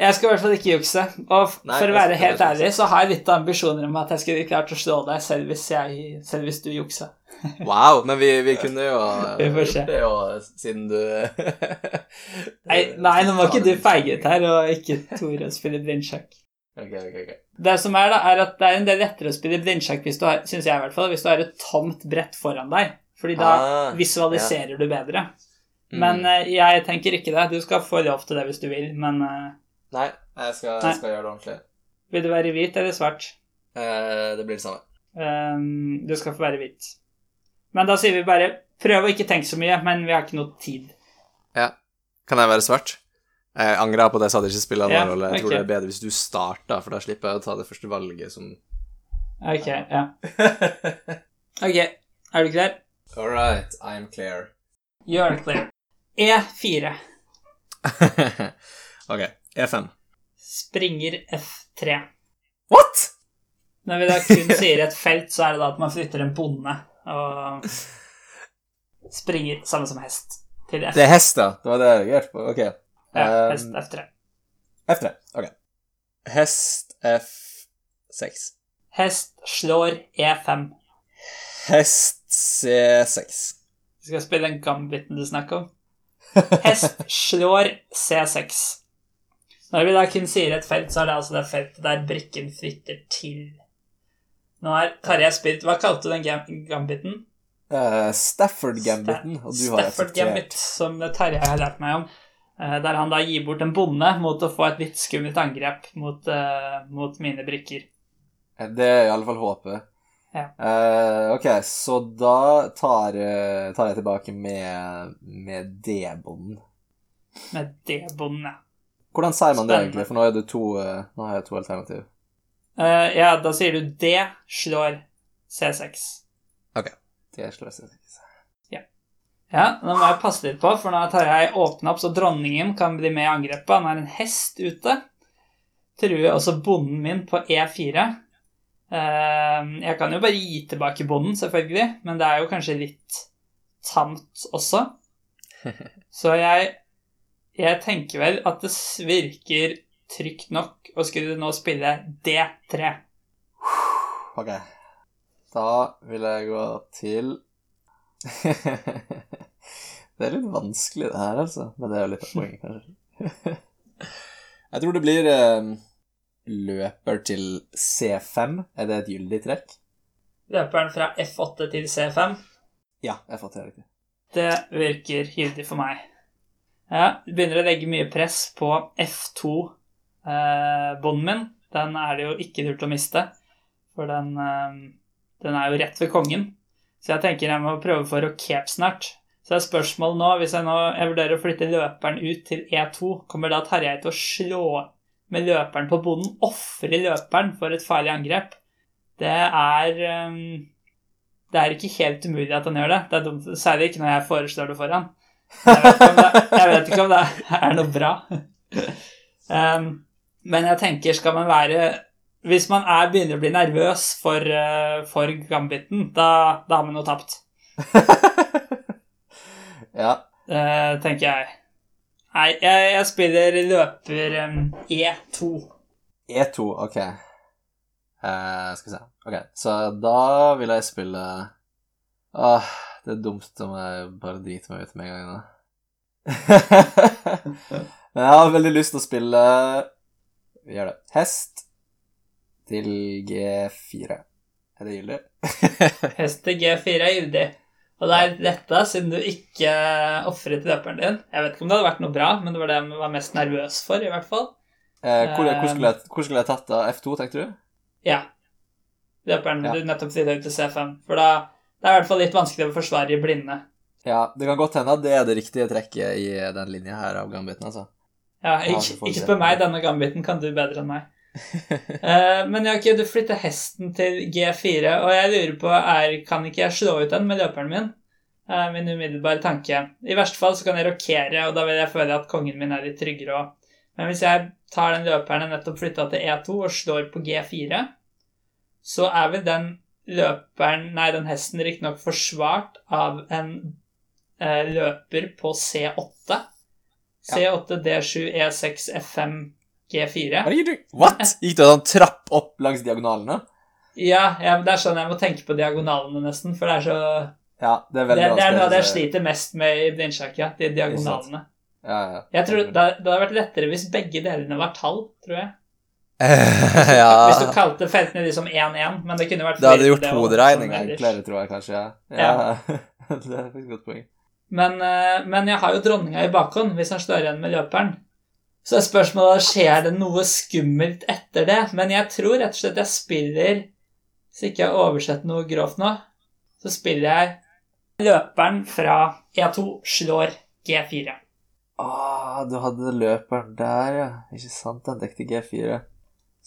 Jeg skal i hvert fall ikke jukse. Og Nei, for å være helt ærlig, så har jeg litt ambisjoner om at jeg skulle klart å slå deg selv hvis, jeg, selv hvis du juksa. <laughs> Wow, men vi, vi kunne jo <laughs> Vi får se. det jo, siden du <laughs> Nei, nei, nå må ikke du feige ut her og ikke tore spille blindsjakk. Ok, ok, ok. Det som er, da, er at det er en del lettere å spille blindsjakk hvis du har, synes jeg i hvert fall, hvis du har et tomt brett foran deg. Fordi da Ah, visualiserer du bedre. Mm. Men mm. jeg tenker ikke det. Du skal få lov til det hvis du vil, men eh, Nei, jeg skal, Nei. jeg skal gjøre det ordentlig. vil du være hvit eller svart? Eh, det blir det samme. Um, du skal få være hvit. Men da sier vi bare prøv å ikke tenke så mye, men vi har ikke noe tid. Ja. Kan jeg være svart? Jeg angra på det, jeg sa det ikke spiller noen Ja, rolle. Jeg tror det er bedre hvis du starter, for da slipper jeg å ta det første valget som Ok, ja. <laughs> Ok, er du klar? All right, I'm clear. You're clear. E4. <laughs> ok, E5. Springer F3. What? Når vi da kun sier et felt, så er det da at man flytter en bonde og springer samme som hest til F. Det er hest, da. Det var det jeg reagerte på. Ok. Ja, Um, hest F3. F3. Ok. Hest F6. Hest slår E E5. Hest C6. Vi skal spille den gambiten du snakker om. <laughs> Hest slår C6. Når vi da kun sier et felt, så er det altså det feltet der brikken flytter til. Nå har Tarjei spilt Hva kalte du den gam- gambiten? Uh, Stafford Gambiten, og du har Stafford Gambit, som Tarjei har lært meg om. Uh, Der han da gir bort en bonde mot å få et litt skummelt angrep mot, uh, mot mine brikker. Det er i alle fall håpet. Ja. Ok, så da tar, tar jeg tilbake med, med D-bonden. Med D-bonden, bondet. Hvordan sier man det Spennende. egentlig? For nå, er det to, eh, nå har jeg to alternativ. Uh, ja, da sier du D slår C6. OK. D slår C6. Ja, nå må jeg passe litt på, for nå tar jeg åpna opp så dronningen kan bli med i angrepet. Han har en hest ute. Truer også bonden min på E4. Eh, jeg kan jo bare gi tilbake bonden, selvfølgelig, men det er jo kanskje litt tamt også. <laughs> Så jeg, jeg tenker vel at det virker trygt nok å skulle nå spille D3. Ok. Da vil jeg gå til <laughs> Det er litt vanskelig, det her, altså. Men det er jo litt av poenget, kanskje. jeg tror det blir eh, løper til C5. Er det et gyldig trekk? Løperen fra F8 til C5. Ja, F8 er riktig. Det virker gyldig for meg. Ja, du begynner å legge mye press på F2-bånden min. Den er det jo ikke lurt å miste, for den, eh, den er jo rett ved kongen. Så jeg tenker jeg må prøve for å cape snart. Så er spørsmålet nå, hvis jeg nå jeg vurderer å flytte løperen ut til E2, kommer da Tarjei til å slå med løperen på bonden, ofre løperen for et farlig angrep? Det er eh, det er ikke helt umulig at han gjør det. Det er dumt, Særlig ikke når jeg foreslår det for han. Jeg vet ikke om det, jeg ikke om det er noe bra. Um, men jeg tenker, skal man være Hvis man er, begynner å bli nervøs for, uh, for gambiten, da, da har man jo tapt. <laughs> ja. Uh, tenker jeg. Nei, jeg, jeg spiller løper um, E2. E2, ok. Uh, skal vi se. Ok, så da vil jeg spille Åh, det er dumt om jeg bare driter meg ut med en gang Da. <laughs> Men jeg har veldig lyst til å spille Vi gjør det. Hest til G4. Er det gyldig? <laughs> Hest til G4 er gyldig. Og det er dette, siden du ikke ofret løperen din. Jeg vet ikke om det hadde vært noe bra, men det var det jeg var mest nervøs for, i hvert fall. Eh, hvor, hvor, skulle jeg, hvor skulle jeg tatt da? F2, tenkte du? Ja. Løperen Ja. du nettopp flytta ut til C5. For da det er i hvert fall litt vanskelig å forsvare i blinde. Ja, det kan godt hende at det er det riktige trekket i den linja her av gambiten, altså. Ja, ikke, ikke spør meg, denne gambiten kan du bedre enn meg. uh, <laughs> men ja, du flytter hesten til G4, og jeg lurer på er, Kan ikke jeg slå ut den med løperen min? Uh, min umiddelbare tanke. I verste fall så kan jeg rokere, og da vil jeg føle at kongen min er litt tryggere òg. Men hvis jeg tar den løperen jeg nettopp flytta til E2 og slår på G4, så er vel den løperen, nei, den hesten riktignok forsvart av en eh, løper på C8. C8, D7, E6, F5, G4. Hva gikk du? What? Gikk det sånn trapp opp langs diagonalene? Ja, ja, det er sånn jeg må tenke på diagonalene, nesten. For det er så Ja, det er Det, det er noe av det jeg sliter mest med i blindsjakk, ja. De diagonalene. Ja, ja. Jeg tror det, det hadde vært lettere hvis begge delene var tall, tror jeg. <laughs> ja. Hvis du kalte feltene liksom 1-1, men det kunne vært Det hadde gjort hoderegning enklere, tror jeg kanskje. Ja. ja. <laughs> det er et godt poeng. Men, eh, men jeg har jo dronninga i bakhånd hvis han står igjen med løperen. Så er spørsmålet skjer det noe skummelt etter det. Men jeg tror rett og slett jeg spiller Hvis ikke jeg har oversett noe grovt nå, så spiller jeg løperen fra E2 slår G4. Ah, du hadde løperen der, ja. Ikke sant, den dekte G4.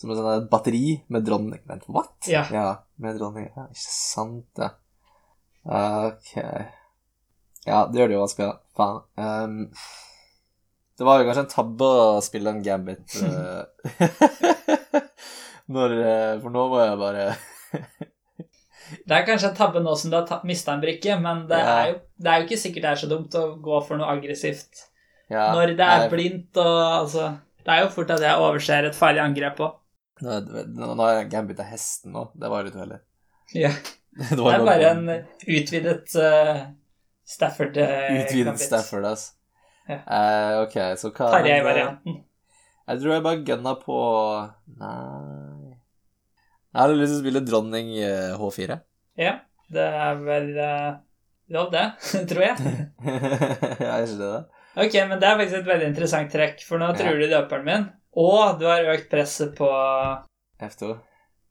Som et sånt batteri med dronning. Vent, what? Ja. med dronning. Ja, ikke sant, ja. Ok. Ja, det gjør det jo da. Faen. Um, det var jo kanskje en tabbe å spille en gambit <laughs> eh, <laughs> når eh, For nå var jeg bare <laughs> Det er kanskje en tabbe nå som du har mista en brikke, men det, Ja. er jo, det er jo ikke sikkert det er så dumt å gå for noe aggressivt Ja, Når det er blindt og altså Det er jo fort at jeg overser et farlig angrep òg. Nå, nå jeg gambita hesten nå. Det var litt uheldig. Ja. <laughs> Det Det er bare en utvidet uh, Stafford uh, Utvidet gambit. Stafford, altså. Ja. Uh, ok, så hva Tarjei-varianten. Jeg tror jeg bare gønna på Nei Jeg hadde lyst til å spille dronning eh, H4. Ja, det er vel lov, det, <laughs> tror jeg. <laughs> jeg er ikke det. Ok, men det er faktisk et veldig interessant trekk, for nå Ja. du døperen min, og du har økt presset på, F2.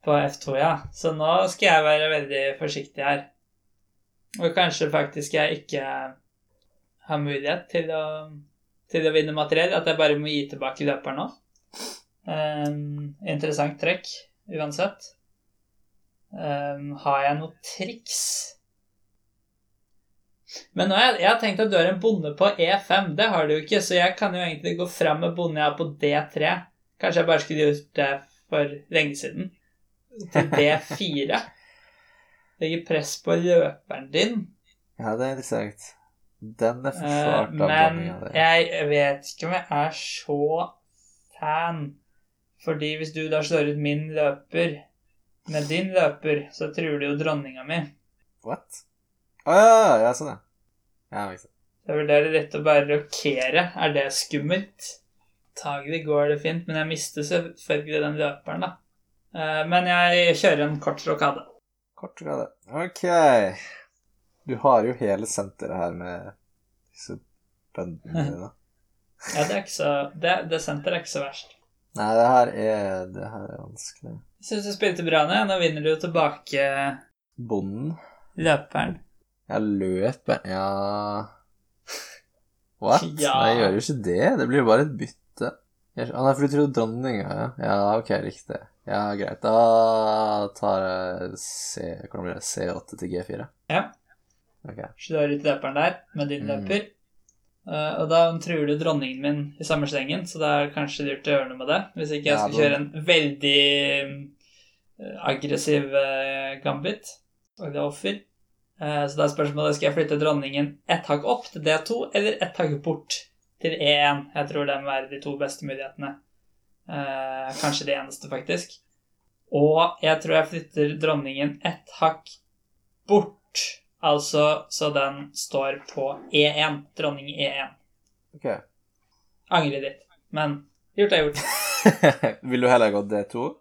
på F2, ja. Så nå skal jeg være veldig forsiktig her. Og kanskje faktisk jeg ikke har mulighet til å, til å vinne materiell, at jeg bare må gi tilbake løperen nå. Um, interessant trekk, uansett. Um, har jeg noe triks? Men nå har jeg, jeg har tenkt at du har en bonde på E5. Det har du jo ikke, så jeg kan jo egentlig gå fram med bonden jeg har på D3. Kanskje jeg bare skulle gjort det for lenge siden. Til D4. Legge press på løperen din. Ja, det er interessant. Den er forsvart uh, av men dronninga di. jeg vet ikke om jeg er så fan. Fordi hvis du da slår ut min løper med din løper, så truer du jo dronninga mi. What? Å ja, ja, sånn, ja. Ja, ikke sant. Jeg vurderer litt å bare rokere. Er det skummelt? Antagelig går det fint, men jeg mister selvfølgelig den løperen, da. Eh, Men jeg kjører en kort rokade. Kort rokade. Ok. Du har jo hele senteret her med disse bøndene dine. <laughs> Ja, det er ikke så Det, det senteret er ikke så verst. Nei, det her er Det her er vanskelig. Jeg syns du spilte bra nå. Nå vinner du jo tilbake Bonden. løperen. Ja, løper <laughs> Ja What? Ja. Nei, jeg gjør jo ikke det. Det blir jo bare et bytte. Jeg- Ah, nei, for du tror dronninga, ja. Ja, ok, riktig. Ja, greit. Da tar jeg C Hvordan blir det? C8 til G4? Ja. Ok. Slår ut løperen der med din Mm. løper. Eh, og da truer du dronningen min i samme slengen, så det er kanskje lurt å gjøre noe med det. Hvis ikke jeg skal kjøre en veldig eh, aggressiv uh, gambit og det er offer. Eh, så da er spørsmålet skal jeg flytte dronningen ett hakk opp til D2 eller ett hakk bort til E1. Jeg tror det må være de to beste mulighetene. Eh, kanskje det eneste, faktisk. Og jeg tror jeg flytter dronningen ett hakk bort. Altså så den står på E1. Dronning E1. Ok. Angrer litt, men gjort er gjort. <laughs> Vil du heller gå D2?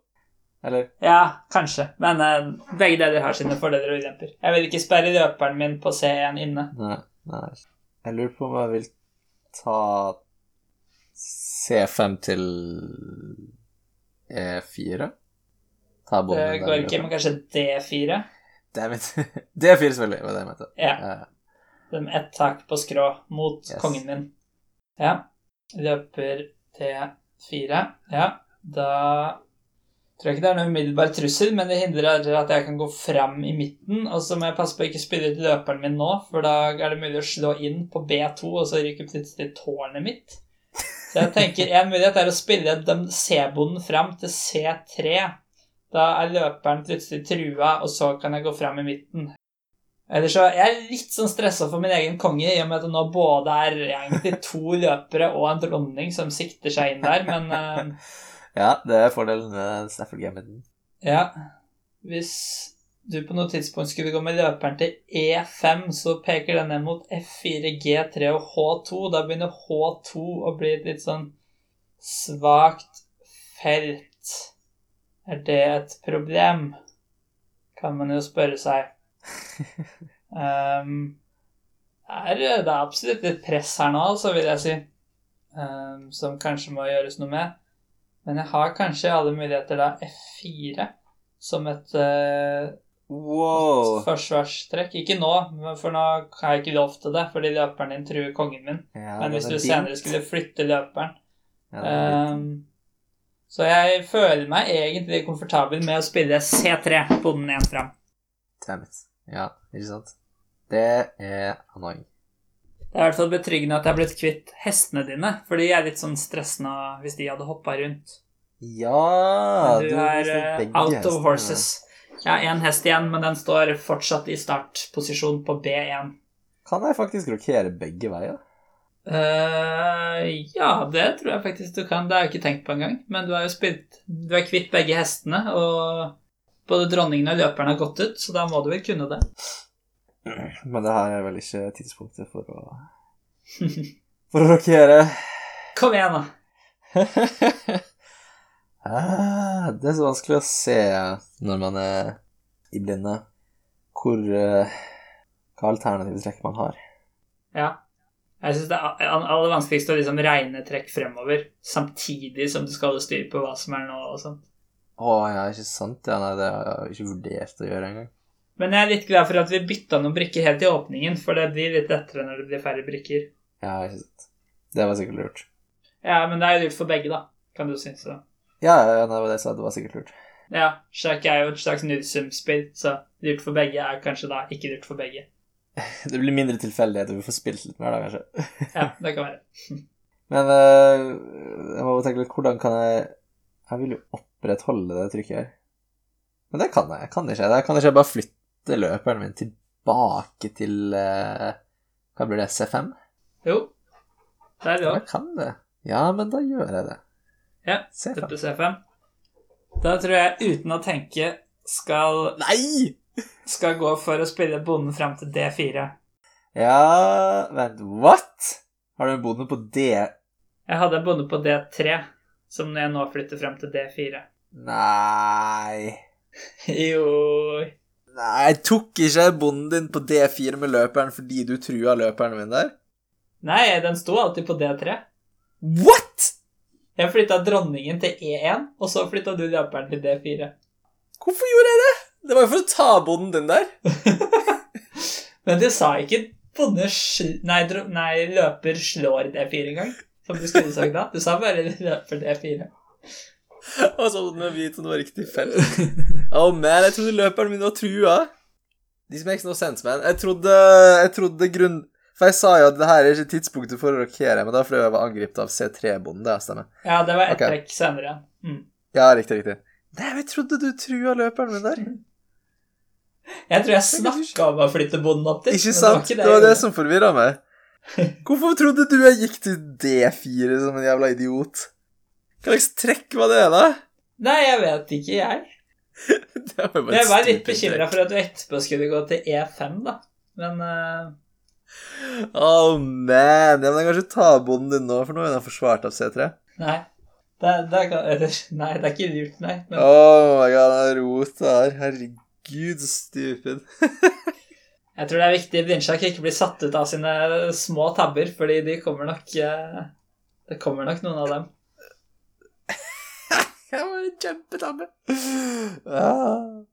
Eller? Ja, kanskje. Men uh, begge deler har sine fordeler og ulemper. Jeg vil ikke sperre løperen min på C1 inne. Nei. nei. Jeg lurer på om jeg vil ta C5 til E4. Ta Det går ikke, men kanskje D4. Dammit. <laughs> D4, selvfølgelig, var det jeg mente. Ja. Ja. Dem ett tak på skrå mot Yes. kongen min. Ja. Løper T4. Ja, da tror ikke det er noen umiddelbar trussel, men det hindrer at jeg kan gå fram i midten. Og så må jeg passe på å ikke spille ut løperen min nå, for da er det mulig å slå inn på B2, og så ryker plutselig tårnet mitt. Så jeg tenker en mulighet er å spille den C-bonden fram til C3. Da er løperen plutselig trua, og så kan jeg gå fram i midten. Ellers så Jeg er litt sånn stressa for min egen konge, i og med at det nå både er egentlig to løpere og en dronning som sikter seg inn der, men eh, ja, det er fordelen med Stafford-gamen. ja Hvis du på noe tidspunkt skulle gå med løperen til E5, så peker den ned mot F4, G3 og H2. Da begynner H2 å bli et litt sånn svakt felt. Er det et problem? Kan man jo spørre seg. <laughs> Um, er, det er absolutt litt press her nå, så vil jeg si. Um, som kanskje må gjøres noe med. Men jeg har kanskje alle muligheter da F4 som et uh, Wow. forsvarstrekk. Ikke nå, for nå har jeg ikke lov til det, fordi løperen din truer kongen min. Ja, Men hvis du er senere skulle flytte løperen ja, den bint. um, Så jeg føler meg egentlig komfortabel med å spille C3, bonden én fram. Damn. Ja, ikke sant? Det er annoying. Det er i hvert fall betryggende at jeg er blitt kvitt hestene dine, for de er litt sånn stressende hvis de hadde hoppa rundt. Ja du du er eh, out hestene. of horses. Jeg har én hest igjen, men den står fortsatt i startposisjon på B1. Kan jeg faktisk rokere begge veier? Uh, ja, det tror jeg faktisk du kan. Det har jeg ikke tenkt på engang. Men du har jo spilt Du er kvitt begge hestene, og både dronningen og løperen har gått ut, så da må du vel kunne det. Men det her er vel ikke tidspunktet for å <laughs> For å rokere. Kom igjen, da. <laughs> ah, det er så vanskelig å se når man er i blinde, hvor eh, Hva alternative trekk man har. Ja. Jeg syns det er all- aller vanskeligst å liksom regne trekk fremover, samtidig som du skal holde styr på hva som er nå og sånt. Å ja, ikke sant? Ja, nei, det har jeg ikke vurdert å gjøre engang. Men jeg er litt glad for at vi bytta noen brikker helt i åpningen, for det blir litt lettere når det blir færre brikker. Ja, ikke sant. Det var sikkert lurt. Ja, men det er jo lurt for begge, da, kan du synes. Så. Ja, ja, det var det jeg sa. Det var sikkert lurt. Ja, sjakk er jo et slags nullsumspill, så lurt for begge er kanskje da ikke lurt for begge. <laughs> Det blir mindre tilfeldigheter, vi får spilt litt mer da, kanskje. <laughs> Ja, det kan være. <laughs> Men eh, jeg må bare tenke litt Hvordan kan jeg Jeg vil jo opprettholde det trykket her. Men det kan jeg. Jeg kan ikke. Jeg kan ikke bare flytte løperen min tilbake til eh, Hva blir det? C5? Jo, er det Ja, jeg kan det. Ja, men da gjør jeg det. Ja, C5. C5. Da tror jeg uten å tenke skal, Nei! skal gå for å spille bonden fram til D4. Ja Vent, what? Har du en bonde på D Jeg hadde en bonde på D3, som jeg nå flytter fram til D4. Nei <laughs> Jo Nei, tok ikke bonden din på D4 med løperen fordi du trua løperen min der. Nei, den sto alltid på D3. What?! Jeg flytta dronningen til E1, og så flytta du løperen til D4. Hvorfor gjorde jeg det? Det var jo for å ta bonden din der. <laughs> Men du sa ikke bonde sl... Nei, nei, løper slår D4 engang. Som du skulle sagt da. Du sa bare løper D4. Og så hadde du vite om det var riktig felt. <laughs> Oh man, jeg trodde løperen min var trua. This makes no sense, man. Jeg trodde, jeg trodde grunn... For jeg sa jo at det her er ikke tidspunktet for å rokere, men da fordi jeg var angrepet av C3-bonden. Det stemmer. Ja, det var ett okay. trekk senere. Mm. Ja, riktig, riktig. Nei, men jeg trodde du trua løperen min der. Jeg tror jeg snakka om å flytte bonden opp dit. Ikke sant? Det Det var var ikke det det, som forvirra meg. <laughs> Hvorfor trodde du jeg gikk til D4 som en jævla idiot? Hva slags trekk var det, da? Nei, jeg vet ikke, jeg. <laughs> Det var bare Jeg var litt bekymra for at du etterpå skulle gå til E5, da. Men uh... Oh man, ja, men jeg kan ikke ta bonden din nå, for nå er den forsvart av C3. nei. Det, det, kan, eller, nei, det er ikke lurt, nei. Men Oh my god, rot rota her. Herregud, stupid. <laughs> jeg tror det er viktig Blindsjakk ikke blir satt ut av sine små tabber, fordi de kommer nok eh, Det kommer nok noen av dem. Jeg var en kjempetabbe. Ah.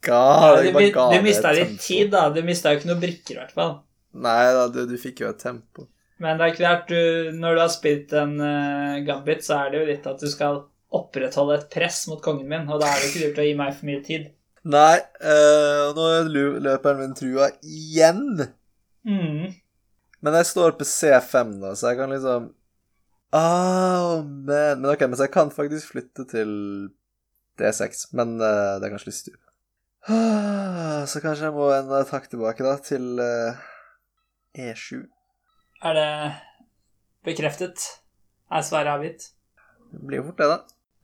God, Ja, du du mista litt tempo. tid, da. Du mista jo ikke noen brikker, i hvert fall. Nei da, du, du fikk jo et tempo. Men det er klart, du, når du har spilt en uh, gambit, så er det jo litt at du skal opprettholde et press mot kongen min, og da er det ikke lurt å gi meg for mye tid. Nei, eh, og nå løper han min trua igjen. Mm. Men jeg står på C5 da, så jeg kan liksom Åh, man. Men ok, men så jeg kan faktisk flytte til D6, men uh, det er kanskje litt stup. Ah, Så kanskje jeg må en takk tilbake, da, til uh, E7. Er det bekreftet? Er svaret avgitt? Det blir jo fort det, da.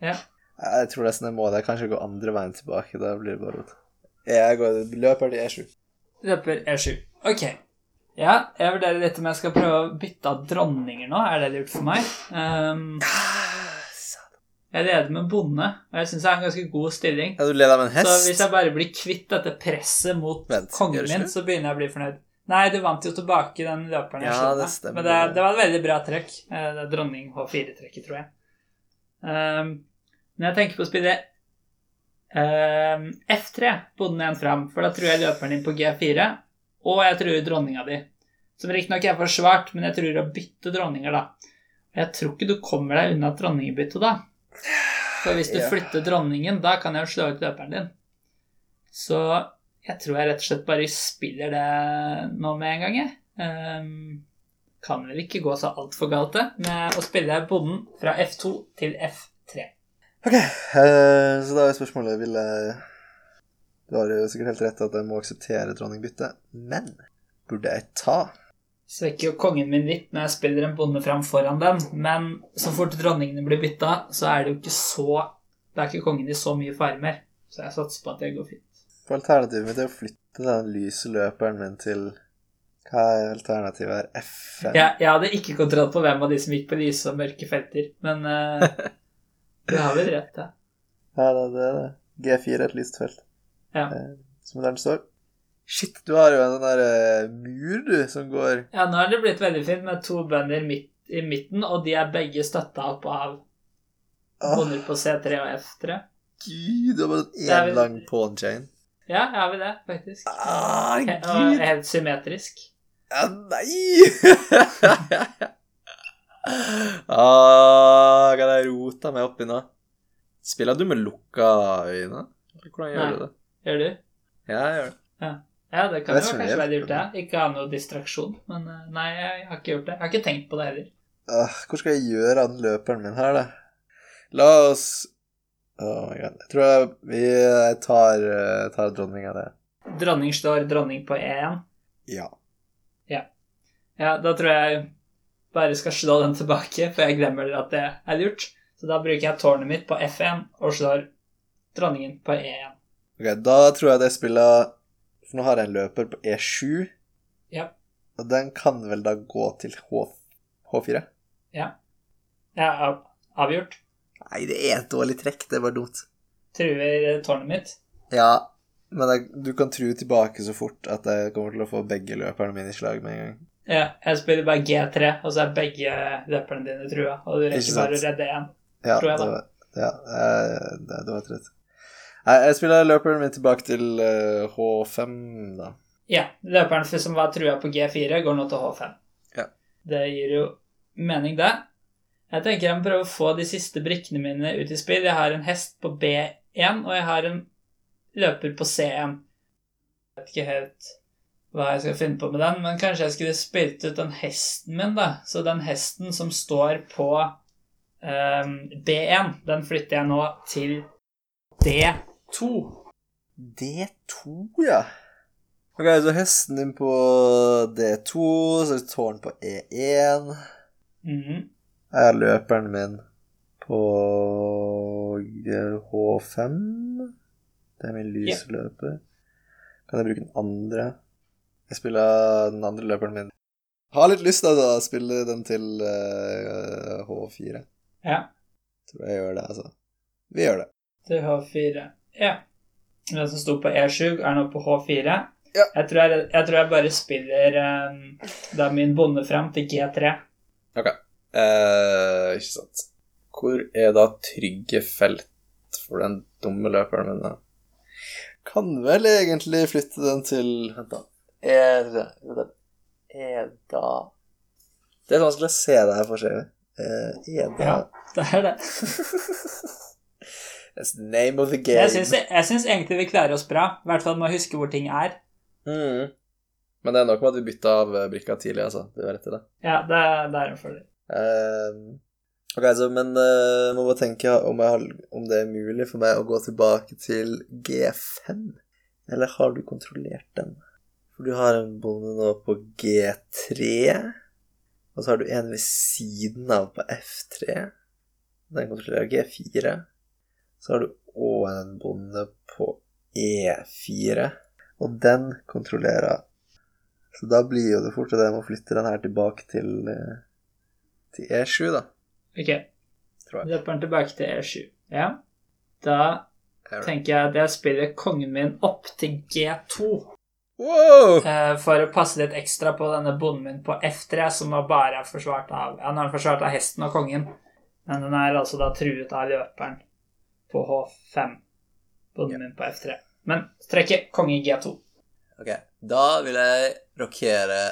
Ja. Jeg tror nesten jeg må det. Jeg kan ikke gå andre veien tilbake. Da blir det bare rot. Jeg går, løper til E7. Løper E7. Ok. Ja, jeg vurderer litt om jeg skal prøve å bytte av dronninger nå. Er det lurt for meg? Um, jeg leder med bonde, og jeg syns jeg har en ganske god stilling. Ja, du leder med en hest? Så hvis jeg bare blir kvitt dette presset mot Vent, kongen min, så begynner jeg å bli fornøyd. Nei, du vant jo tilbake den løperen jeg Ja, det med. stemmer. Men det, det var et veldig bra trekk. Eh, Det er dronning H4-trekket, tror jeg. Um, men jeg tenker på å spille um, F3, bonden igjen fram, for da tror jeg løperen din på G4, og jeg truer dronninga di. Som riktignok er for svært, men jeg truer å bytte dronninger, da. Og jeg tror ikke du kommer deg unna et dronningbytte da. For hvis du Ja. flytter dronningen, da kan jeg jo slå ut løperen din. Så jeg tror jeg rett og slett bare spiller det nå med en gang, jeg. Um, kan vel ikke gå så altfor galt, det, med å spille bonden fra F2 til F3. Ok, uh, så da er spørsmålet Vil jeg Du har jo sikkert helt rett at jeg må akseptere dronningbyttet, men burde jeg ta svekker jo kongen min litt når jeg spiller en bonde fram foran den, men så fort dronningene blir bytta, så er det jo ikke så Da er ikke kongen i så mye fare mer. Så jeg satser på at det går fint. For alternativet mitt er å flytte den lyse løperen min til Hva er alternativet her? F5? Jeg, jeg hadde ikke kontroll på hvem av de som gikk på lyse og mørke felter, men uh, <laughs> du har vel rett, ja. Ja, det det er det. G4 er et lyst felt. Ja. Eh, Som der den står. Shit, du har jo en sånn der eh, mur, du, som går Ja, nå er det blitt veldig fint med to bønder midt, i midten, og de er begge støtta opp av Åh, bonder på C3 og F3. gud, du har bare Det én vel- lang pawn chain. Ja, jeg har vi det, faktisk. Ah, Gud. Og helt symmetrisk. Ja, nei! <laughs> ah, hva er det jeg rota meg oppi nå? Spiller du med lukka øyne? Hvordan gjør Nei. du det? Gjør du? Ja, jeg gjør det. Ja, det kan jo kanskje jeg- lurt, det. Ikke ha noe distraksjon. Men eh, nei, jeg har ikke gjort det. Jeg har ikke tenkt på det heller. Uh, hvor skal jeg gjøre av løperen min her, da? La oss Oh my god. Jeg tror jeg, vi tar, eh, tar dronninga det. Dronning står dronning på E1. Ja. Ja, da tror jeg bare skal slå den tilbake, for jeg glemmer at det er lurt. Så da bruker jeg tårnet mitt på F1 og slår dronningen på E E1. Ok, da tror jeg jeg spiller For nå har jeg en løper på E7, Ja. og den kan vel da gå til H, H4? Ja, av, avgjort. Nei, det er et dårlig trekk. Det var dumt. Truer tårnet mitt. Ja, men jeg, du kan true tilbake så fort at jeg kommer til å få begge løperne mine i slag med en gang. Ja, jeg spiller bare G3, og så er begge løperne dine trua. Og du rekker bare å redde én. Ja, Tror jeg da. det var, ja eh, det, det var rett. Nei, jeg spiller løperen min tilbake til eh, H5, da. Ja, løperen som var trua på G4, går nå til H5. Ja. Det gir jo mening, det. Jeg tenker jeg må prøve å få de siste brikkene mine ut i spill. Jeg har en hest på B1, og jeg har en løper på C1. Jeg vet ikke helt hva jeg skal finne på med den, men kanskje jeg skulle spilt ut den hesten min, da. Så den hesten som står på um, B1, den flytter jeg nå til D2. D2, ja. Ok, så hesten din på D2, så er det tårn på E1. Mhm. Her er løperen min på H5. Det er min lysløper. Yeah. Kan jeg bruke den andre? Jeg spiller den andre løperen min. Har litt lyst til å spille den til eh, H4. Ja. Tror jeg gjør det, altså. Vi gjør det. til H4. Ja. Den som sto på E7, er nå på H4. Ja. Jeg, tror jeg, jeg tror jeg bare spiller um, da min bonde fram til G3. Ok. Eh, ikke sant. Hvor er da trygge felt for den dumme løperen min? da? Kan vel egentlig flytte den til Vent, da. Er det da Det er så vanskelig å se det her for seg. Eh, Er det Ja. Det er det. <laughs> That's the name of the game. Jeg syns, egentlig vi klarer oss bra. I hvert fall med å huske hvor ting er. Mm. Men det er nok med at vi bytta av eh, brikka tidlig, altså. Du har rett i det. Ja, det, det er en fordel. Uh, ok, så, men uh, må bare tenke om, har, om det er mulig for meg å gå tilbake til G5. Eller har du kontrollert den? For du har en bonde nå på G3, og så har du en ved siden av på F3. Den kontrollerer G4. Så har du òg en bonde på E4, og den kontrollerer Så da blir jo det fort at jeg må flytte den her tilbake til eh, til E7, da. Ok, Tror jeg. løper den tilbake til E7. Ja. Da tenker jeg at jeg spiller kongen min opp til G2. Wow! eh, For å passe litt ekstra på denne bonden min på F3, som nå bare er forsvart av Ja, nå er den forsvart av hesten og kongen, men den er altså da truet av løperen på H5. Bonden min på F3. Men trekker konge G2. Ok, da vil jeg rokere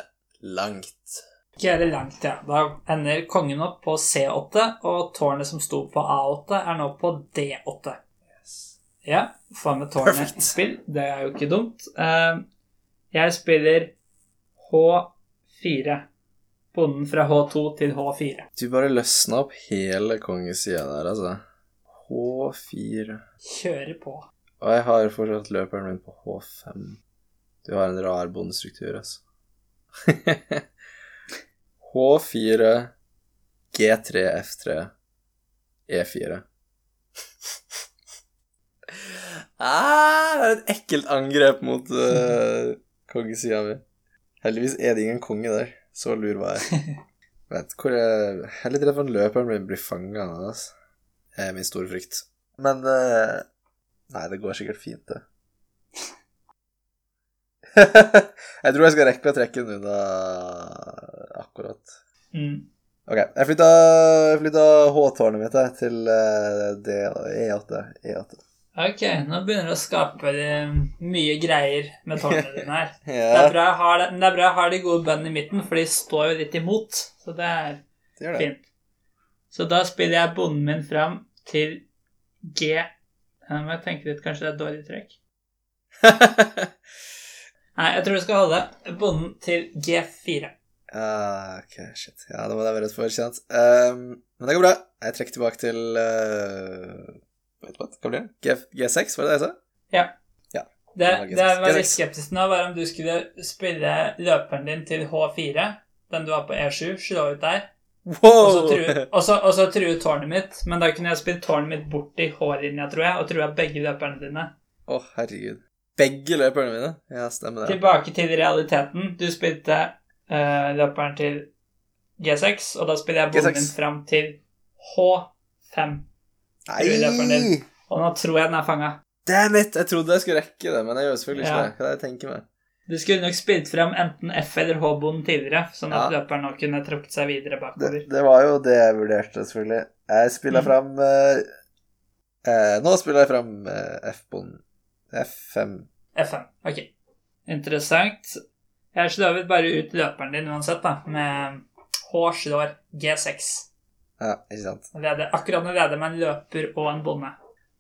langt. Rokere langt, ja. Da ender kongen opp på C8, og tårnet som sto på A8, er nå på D8. Ja, få med tårnet i spill. Det er jo ikke dumt. Eh, Jeg spiller H4. Bonden fra H2 til H4. Du bare løsna opp hele kongesida der, altså. H4 Kjører på. Og jeg har fortsatt løperen min på H5. Du har en rar bondestruktur, altså. H4, G3, F3, E4. ah, det er et ekkelt angrep mot uh, kongesida mi. Heldigvis er det ingen konge der. Så lur var jeg. <laughs> Vet, hvor jeg, jeg er litt redd for at løperen blir, blir fanga. Altså. Er min store frykt. Men eh, Nei, det går sikkert fint, det. <laughs> jeg tror jeg skal rekke å trekke den unna akkurat. Mm. Ok, jeg flytta, flytta H-tårnet mitt jeg, til eh, D, E8. E8. Ok, nå begynner det å skape eh, mye greier med tårnene <laughs> dine her. Det er bra jeg har, det, det er bra jeg har de gode bøndene i midten, for de står jo litt imot. Så det er det det. fint. Så da spiller jeg bonden min fram til G Nå må jeg tenke litt, kanskje det er dårlig trekk. <laughs> Nei, jeg tror du skal holde bonden til G4. Uh, ok, shit. Ja, da må jeg være rett for, kjent. Um, men det går bra. Jeg trekker tilbake til uh, Vet du hva, hva blir det? G, G6, var det det jeg sa? Ja. Ja. Det, G6. det jeg var litt skeptisk nå, var om du skulle spille løperen din til H4, den du har på E7, slå ut der, og så Wow! og så, og så tårnet mitt. Men da kunne jeg spilt tårnet mitt bort i H-linja, tror jeg, og trua begge løperne dine. Å, herregud. Begge løperne mine? Ja, stemmer det. Tilbake til realiteten. Du spilte uh, løperen til G6, og da spiller jeg bonden G6. min fram til H5. Nei! Og nå tror jeg den er fanga. Damn it! Jeg trodde jeg skulle rekke det, men jeg gjør selvfølgelig ikke Ja. det. Hva er det jeg tenker meg? Du skulle nok spilt frem enten F- eller H-bonden tidligere, sånn at Ja. løperen nå kunne trukket seg videre bakover. det var jo det jeg vurderte, selvfølgelig. Jeg spiller Mm. fram eh, eh, Nå spiller jeg fram eh, F-bonden. F5. F5. Ok. Interessant. Jeg slår bare ut løperen din uansett, da, med H slår G6. Ja, ikke sant. Leder, akkurat nå leder med en løper og en bonde.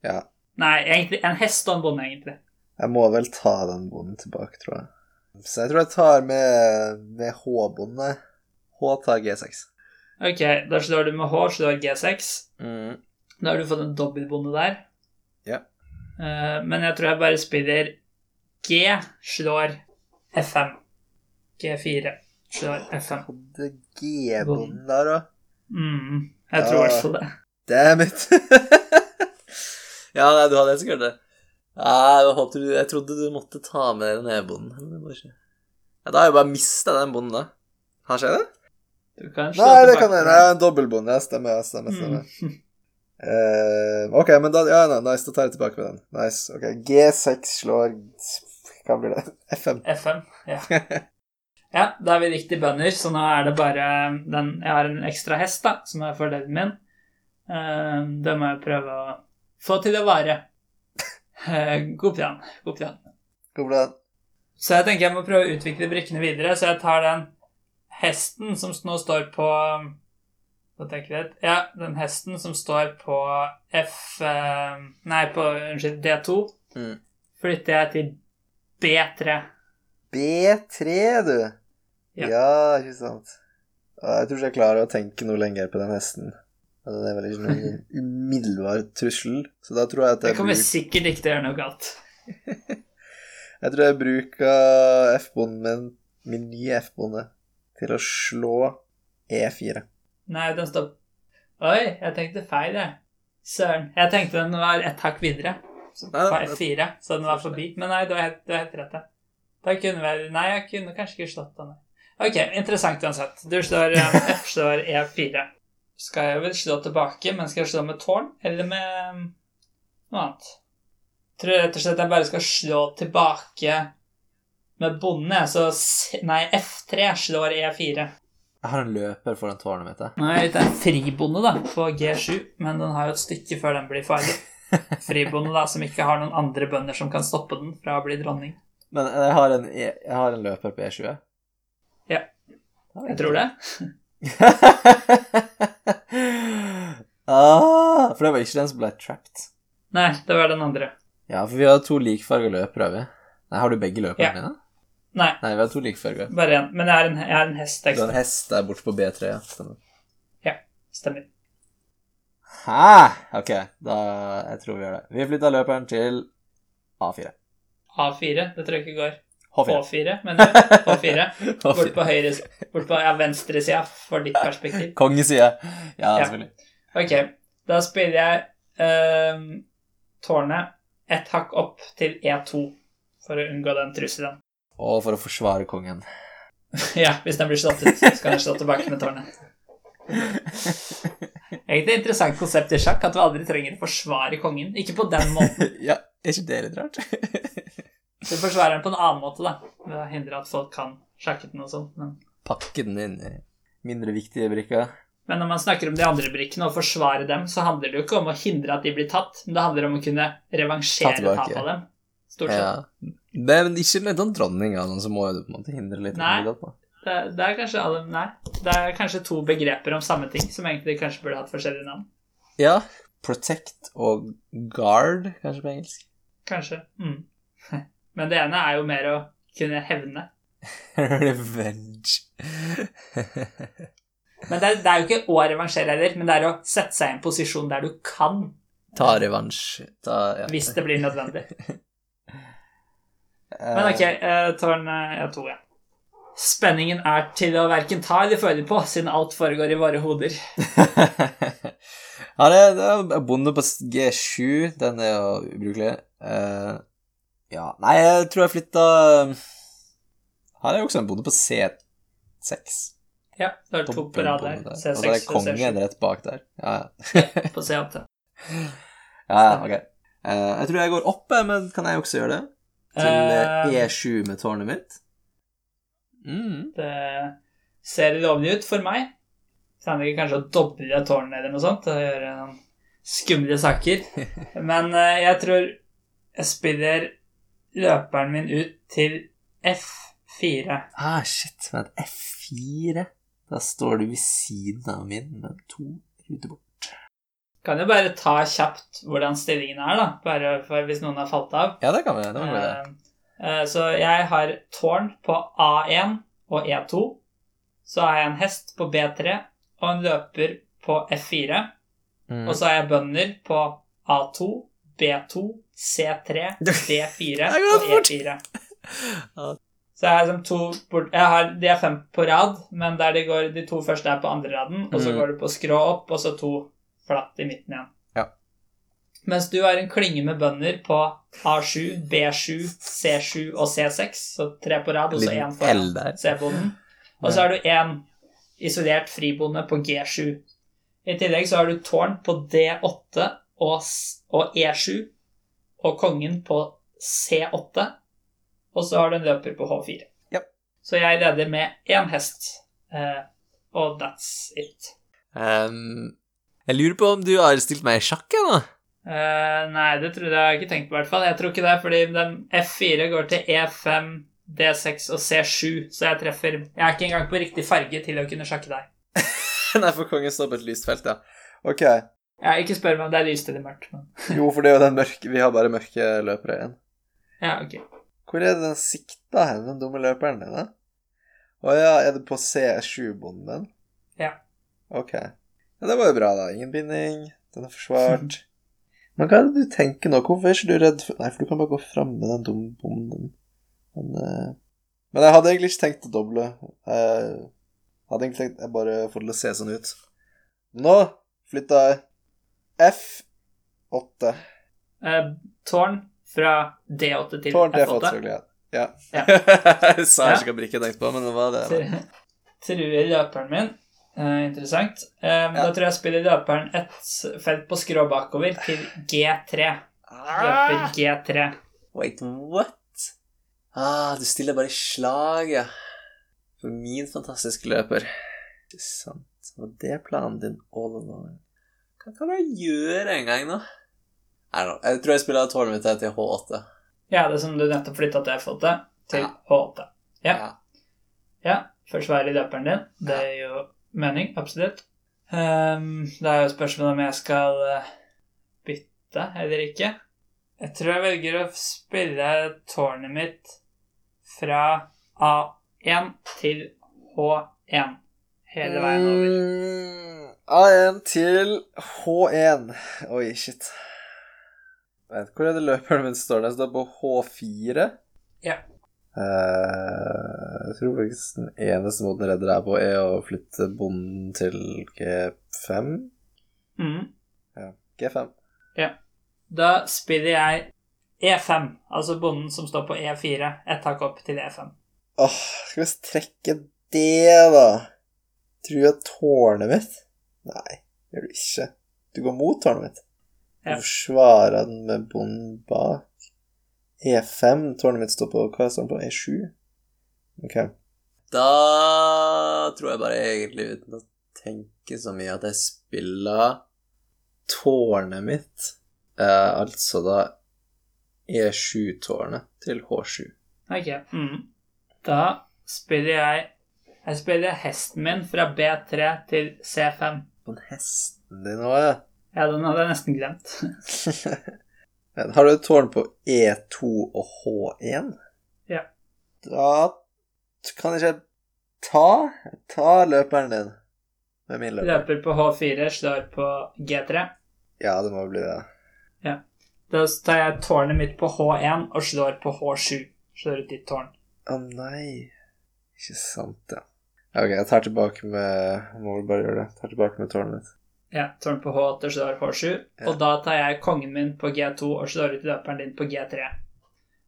Ja. Nei, egentlig en hest og en bonde, egentlig. Jeg må vel ta den bonden tilbake, tror jeg. Så jeg tror jeg tar med, med H-bonde. H tar G6. Ok, da slår du med H, slår G6. Mm. Da har du fått en dobbeltbonde der. Ja. Eh, men jeg tror jeg bare spiller G slår F5. G4 slår F5. Hadde G-bonden der, da. Mm, jeg tror i hvert fall det. Damn it. <laughs> ja, nei, du hadde helt sikkert det. Ja, jeg, håpte jeg trodde du måtte ta med den E-bonden. men det må ikke. Ja, da har jeg bare mista den bonden, da. Har skjedd det? Du kan slå Nei, det kan kan jeg. er en dobbeltbonde. Ja, stemmer. jeg stemmer, stemmer. Mm. Uh, <laughs> ok, men da Ja, nei, nice. Da tar jeg tilbake med den. Nice. Ok, G6 slår Hva blir det? F5. F5, ja. <laughs> Ja, da er vi riktig bønder, så nå er det bare den Jeg har en ekstra hest, da, som er fordelen min. Uh, det må jeg prøve å få til å vare. Eh, god plan. God plan. God plan. Så jeg tenker jeg må prøve å utvikle brikkene videre, så jeg tar den hesten som nå står på jeg? Ja, den hesten som står på F eh, Nei, på unnskyld, D2, Mm. flytter jeg til B3. B3, du. Ja. Ja, ikke sant. Jeg tror ikke jeg klarer å tenke noe lenger på den hesten. Den er vel ikke noen umiddelbar trussel, så da tror jeg at jeg Det jeg, kommer bruk, sikkert ikke til å gjøre noe galt. <laughs> jeg, tror jeg bruker F-bonden min, min nye F-bonde, til å slå E E4. Nei, den står Oi, jeg tenkte feil, jeg. Søren. Jeg tenkte den var et hakk videre. Så Nei, På F4, så den var forbi. Men nei, du har helt, helt rett. ja. Da kunne vel Nei, jeg kunne kanskje ikke slått den. Ok, interessant uansett. Du slår eh, F står E4. Skal jeg vel slå tilbake, men skal jeg slå med tårn eller med um, noe annet? Tror rett og slett jeg bare skal slå tilbake med bonde, så Nei, F3 slår E E4. Jeg har en løper foran tårnet mitt. jeg. Nei, det er fribonde da, på G7, men den har jo et stykke før den blir farlig. <laughs> Fribonde da, som ikke har noen andre bønder som kan stoppe den fra å bli dronning. Men jeg har en, jeg har en løper på E7? Ja. Jeg tror det. <laughs> ah, for det var ikke den som ble trapped. Nei, det var den andre. Ja, for vi har to likfarga har vi. Nei, har du begge løperne Ja. mine? Nei, Nei, vi har to likfarga. bare en. Men jeg er en, jeg er en hest Du har en hest der borte på B3, ja. Stemmer. Stemmer. Hæ? Ok, da Jeg tror vi gjør det. Vi flytta løperen til A4. A4, det tror jeg ikke går. H4. H4, men H4. <laughs> Bort på høyre Bort på ja, venstre sida, for ditt perspektiv. Kongeside. Ja, Ja. selvfølgelig. Ok, da spiller jeg ehm, tårnet et hakk opp til E2 for å unngå den trusselen. Og for å forsvare kongen. <laughs> ja, hvis den blir slått ut, så skal den slå tilbake med tårnet. <laughs> Egentlig et interessant konsept i sjakk, at du aldri trenger å forsvare kongen. Ikke på den måten. ja, er ikke det litt rart? Du forsvarer den på en annen måte, da. Ved å hindre at folk kan sjakke den og sånn. Men, Pakke den inn i mindre viktige brikker. men når man snakker om de andre brikkene og forsvare dem, så handler det jo ikke om å hindre at de blir tatt, men det handler om å kunne revansjere tap av dem. Stort sett. Ja. Men ikke med den dronning, altså, så må du på en måte hindre litt. Nei. i det. Det, det er kanskje Nei. Det er kanskje to begreper om samme ting som egentlig kanskje burde hatt forskjellige navn. Ja. Protect og guard, kanskje på engelsk. Kanskje. Mm. <laughs> Men det ene er jo mer å kunne hevne. <laughs> Revenge. <laughs> Men det er, det er jo ikke å revansjere heller, men det er å sette seg i en posisjon der du kan, Ta revansj. Ta, ja. hvis det blir nødvendig. <laughs> Men ok, eh, tårn eh, to, ja. Spenningen er til å verken ta eller føle på, siden alt foregår i våre hoder. ja, det, det er bonde på G7. Den er jo ubrukelig. Eh, ja Nei, jeg tror jeg flytta Her er jo også en bonde på C6. Ja, det er to på rad der. C6 Og så er det kongen rett bak der. Ja, ja. på C8. <laughs> ja, ja ok. Eh, jeg tror jeg går oppe, men kan jeg også gjøre det? Til eh, Eh, E7 med tårnet mitt. Mm. Det ser lovlig ut for meg. Handler ikke kanskje å doble tårnet eller noe sånt og gjøre noen skumle saker. <laughs> Men eh, jeg tror jeg spiller løperen min ut til F4. Ah, shit. Men F4 Da står du ved siden av min, med to ruter bort. Kan jo bare ta kjapt hvordan stillingen er, da. Bare for hvis noen har falt av. Ja, det kan vi. Det idé. Eh, eh, Så jeg har tårn på A1 og E2. Så har jeg en hest på B3 og en løper på F4. Mm. Og så har jeg bønder på A2, B2, C3, <laughs> D4 og. E4. Så jeg har liksom to bort, har, De er fem på rad, men der de går, de to første er på andre raden, og så Mm. går du på skrå opp, og så to flatt i midten igjen. Ja. Mens du har en klynge med bønder på A7, B7, C7 og C6, så tre på rad, og så én foran C-bonden. Og så har du én isolert fribonde på G7. I tillegg så har du tårn på D8 og, og E7, og kongen på C8, og så har du en løper på H4. Ja. Så jeg leder med én hest, uh, og that's it. Um, jeg lurer på om du har stilt meg i sjakk jeg, da? Uh, nei, det tror jeg, jeg har ikke tenkt på, i hvert fall. Jeg tror ikke det, fordi den F4 går til E5, D6 og C7, så jeg treffer Jeg er ikke engang på riktig farge til å kunne sjakke deg. <laughs> Nei, for kongen står på et lyst felt, ja. Ok. Ja, ikke spør meg om det er lyst eller mørkt, men <laughs> Jo, for det er jo den mørke Vi har bare mørke løpere igjen. Ja, ok. Hvor er det den sikta hen, den dumme løperen din, da? Å ja, er det på C7-bonden? Ja. Ok. Ja, det var jo bra, da. Ingen binding. Den er forsvart. <laughs> Men hva er det du tenker nå? Hvorfor er ikke du redd for Nei, for du kan bare gå fram med den dumme bonden. Men, uh... men jeg hadde egentlig ikke tenkt å doble. Jeg hadde egentlig tenkt jeg bare får det til å se sånn ut. Nå flytta jeg F8. Eh, tårn fra D8 til Tårn F8, Tårn F8. Ja. Ja. <laughs> jeg sa ikke hva brikke jeg tenkte på, men det var det. Tr- Truer løperen min. Eh, interessant. Eh, Ja. Da tror jeg jeg spiller løperen et felt på skrå bakover til G3. Løper Ah, G3. wait, what? Ah, du stiller bare i slag, ja. For min fantastiske løper. Ikke sant. Var det planen din all along? Hva kan jeg gjøre en gang, da? Jeg tror jeg spiller tårnet mitt til H8. Ja, det som du nettopp flytta til F8 til Ja. H8. Ja. Ja, forsvare løperen din. Det er jo mening, absolutt. Um, det er jo spørsmålet om jeg skal eh, bytte eller ikke. Jeg tror jeg velger å spille tårnet mitt fra A1 til H1 hele veien over. Mm, A1 til H1. Oi, shit. Vet, hvor er det løperen min står? Den står på H4. Ja. Eh, jeg tror faktisk den eneste måten å redde deg på, er å flytte bonden til G5. Mm. Ja, G5. Ja. Da spiller jeg E5, altså bonden som står på E4, ett hakk opp til E5. Åh, skal vi trekke det, da? Tror jeg tårnet mitt Nei, det gjør du ikke. Du går mot tårnet mitt. Du Ja. forsvarer den med bonden bak. E5. Tårnet mitt står på Hva står det på? E7? Ok. Da tror jeg bare egentlig, uten å tenke så mye, at jeg spiller tårnet mitt, eh, altså da E7-tårnet til H7. Ok. Mm. Da spiller jeg Jeg spiller hesten min fra B3 til C5. På hesten din òg, ja. Ja, den hadde jeg nesten glemt. <laughs> Har du et tårn på E2 og H1? Ja. Da kan jeg ikke ta Ta løperen din med min løper. Løper på H4, slår på G3. Ja, det må bli det. Da tar jeg tårnet mitt på H1 og slår på H7. Slår ut ditt tårn. Å nei. Ikke sant, ja. Ok, jeg tar tilbake med Må vel bare gjøre det. Tar tilbake med tårnet mitt. Ja, tårn på H8 og slår H7. Ja. Og da tar jeg kongen min på G2 og slår ut løperen din på G3.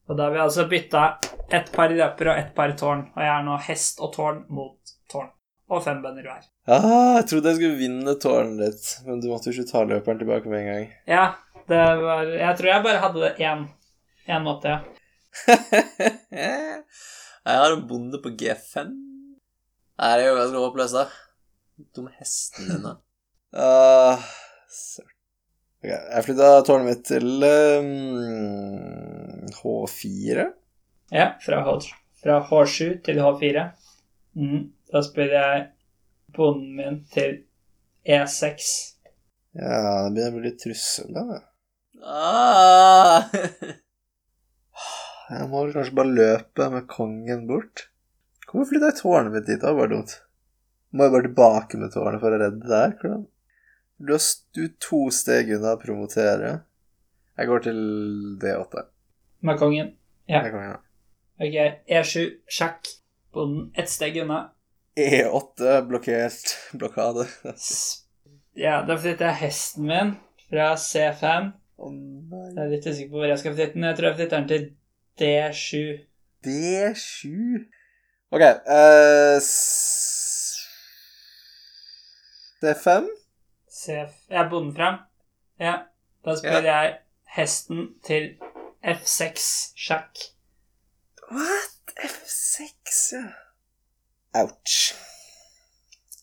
Og da har vi altså bytta ett par løper og ett par tårn. Og jeg er nå hest og tårn mot tårn. Og fem bønder hver. Ah, jeg trodde jeg skulle vinne tårnet ditt, men du måtte jo ikke ta løperen tilbake med en gang. Ja, det var Jeg tror jeg bare hadde det én én måte, ja. <laughs> jeg har en bonde på G5. Nei, det er jo ganske håpløst, da. Dumme hesten din, da. <laughs> uh, søren. Ok, jeg flytta tårnet mitt til um, H4. Ja, fra, H, fra H7 til H4. Mm. Da spiller jeg bonden min til E E6. Ja, det begynner å bli litt trussel, da. Ah. <laughs> Jeg må vel kanskje bare løpe med kongen bort. Hvorfor flytta jeg tårnet mitt dit? Det var bare dumt. Må jeg bare tilbake med tårnet for å redde det her? Hvordan? Du er s- du to steg unna å promotere. Jeg går til D8. Med kongen. Ja. Med kongen, ja. Ok, E7, sjakk. Bonden ett steg unna. E8, blokkert. Blokade. Ja, da flytter jeg hesten min fra C5. Å nei. Jeg er litt usikker på hvor jeg skal flytte den. Jeg tror jeg flytter den til D7. D7 Ok, uh, s- D5? Cf. jeg er bonden fram. Ja. Da spiller jeg hesten til F6, sjakk. What? F6, ja. Ouch.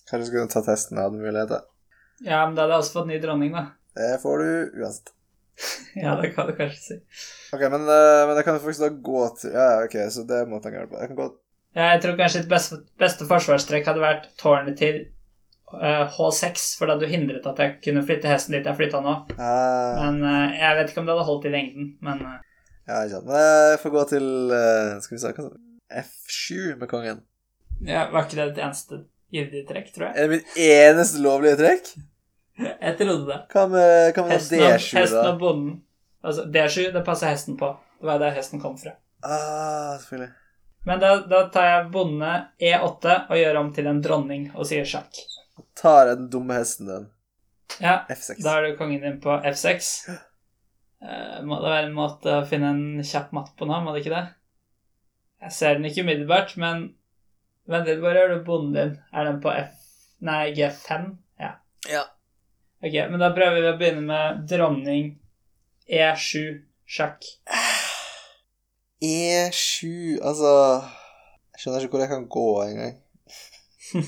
Kanskje skulle du tatt testen av den muligheten. Ja, men da hadde jeg også fått ny dronning, da. Det får du uansett. <laughs> Ja, det kan du kanskje si. Ok, men, eh, men jeg kan faktisk da gå til Ja, ok, så det måtte jeg gjøre på. Jeg kan gå Ja, jeg tror kanskje ditt beste, beste forsvarstrekk hadde vært tårnet til uh, H6, for da hadde du hindret at jeg kunne flytte hesten dit jeg flytta nå. Uh, Men uh, jeg vet ikke om det hadde holdt i lengden, men eh, Ja, ikke sant. Men jeg får gå til eh, Skal vi se F7 med kongen. ja, var ikke det ditt eneste gyldige trekk, tror jeg? Er det mitt eneste lovlige trekk? Jeg trodde det. Hva med, hva med Hesten og, D7, hesten da? og bonden. Altså, D7, det passer hesten på. Det var der hesten kom fra. Ah, selvfølgelig. Men da, da tar jeg bonde E8 og gjør om til en dronning og sier sjakk. Tar den dumme hesten din. Ja, F6. da er du kongen din på F6. Uh, må det være en måte å finne en kjapp matt på nå, må det ikke det? Jeg ser den ikke umiddelbart, men Vent litt, hvor gjør du bonden din? Er den på F... Nei, G5? Ja. Ja. Ok, men da prøver vi å begynne med dronning E7 sjakk. E7 Altså Jeg skjønner ikke hvor jeg kan gå engang. uh,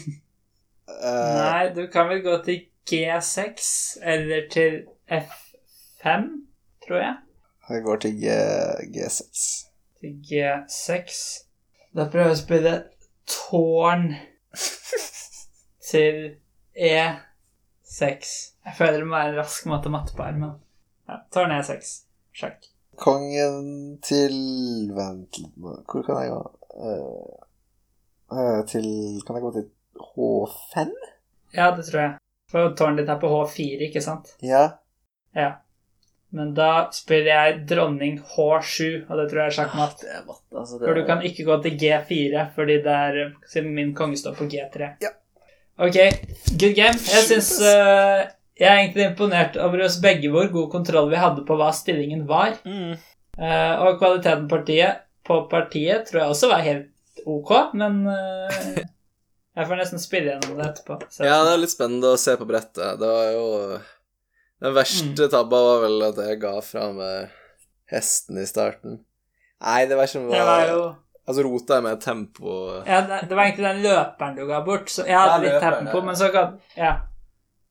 <laughs> Nei, du kan vel gå til G6 eller til F5, tror jeg. jeg går til G, G6. Til G6. Da prøver jeg å spille tårn <laughs> til E6. Jeg føler det må være en rask matematte på her, men ja, tårn E6. Sjakk. Kongen til Vent litt nå. Hvor kan jeg gå? Uh, til Kan jeg gå til H5? Ja, det tror jeg. For tårnet ditt er på H4, ikke sant? Ja. Ja. Men da spiller jeg dronning H7, og det tror jeg er sjakkmatt. Matte, altså. er... For du kan ikke gå til G4, fordi det er siden min konge står på G3. Ja. Ok, good game. Jeg syns eh, Jeg er egentlig imponert over oss begge hvor god kontroll vi hadde på hva stillingen var. Mm. Uh, og kvaliteten partiet, på partiet tror jeg også var helt ok, men uh, jeg får nesten spille gjennom det etterpå. Så- Ja, det er litt spennende å se på brettet. Det var jo Den verste tabba var vel at jeg ga fra meg hesten i starten. Nei, det var som... det var jo Altså rota jeg med tempo Ja, det, det var egentlig den løperen du ga bort. Så jeg hadde Ja, litt løperen, tempo, ja. men så ga Ja.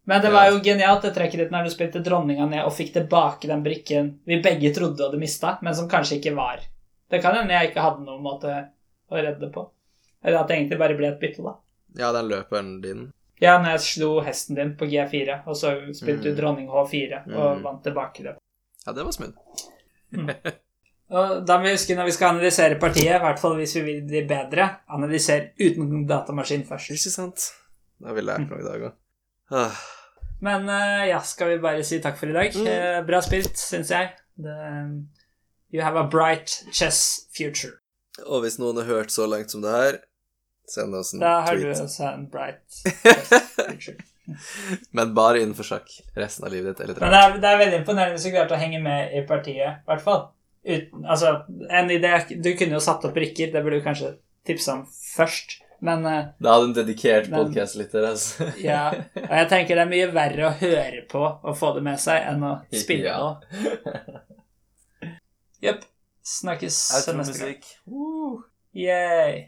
Men det var jo genialt, det trekket ditt når du spilte dronninga ned og fikk tilbake den brikken vi begge trodde du hadde mista, men som kanskje ikke var. Det kan hende jeg ikke hadde noen måte å redde på. Eller at det egentlig bare ble et bytte, da. Ja, den løperen din. Ja, når jeg slo hesten din på G4, og så spilte du dronning H4 og Mm. vant tilbake det. Ja, det var smooth. <laughs> Og da må vi huske når vi skal analysere partiet, i hvert fall hvis vi vil bli bedre, analyser uten datamaskin først. Ikke sant? Det har vi lært noe i dag òg. Ah. Men eh, ja, skal vi bare si takk for i dag. Mm. Eh, bra spilt, syns jeg. The, you have a bright chess future. Og hvis noen har hørt så langt som det her, send oss en Da har du tweet. også en bright <laughs> chess future. Men bare innenfor sjakk. Resten av livet ditt eller Men det er, det er veldig imponerende hvis du klarte å henge med i partiet, i hvert fall. Uten, altså, en idé Du kunne jo satt opp brikker, det burde du kanskje tipse om først. Men eh, Da hadde en dedikert podcast-lytter, altså. <laughs> ja. Og jeg tenker det er mye verre å høre på og få det med seg enn å spille Ja. <laughs> på. Jepp. Snakkes neste gang. Automusikk. Yay.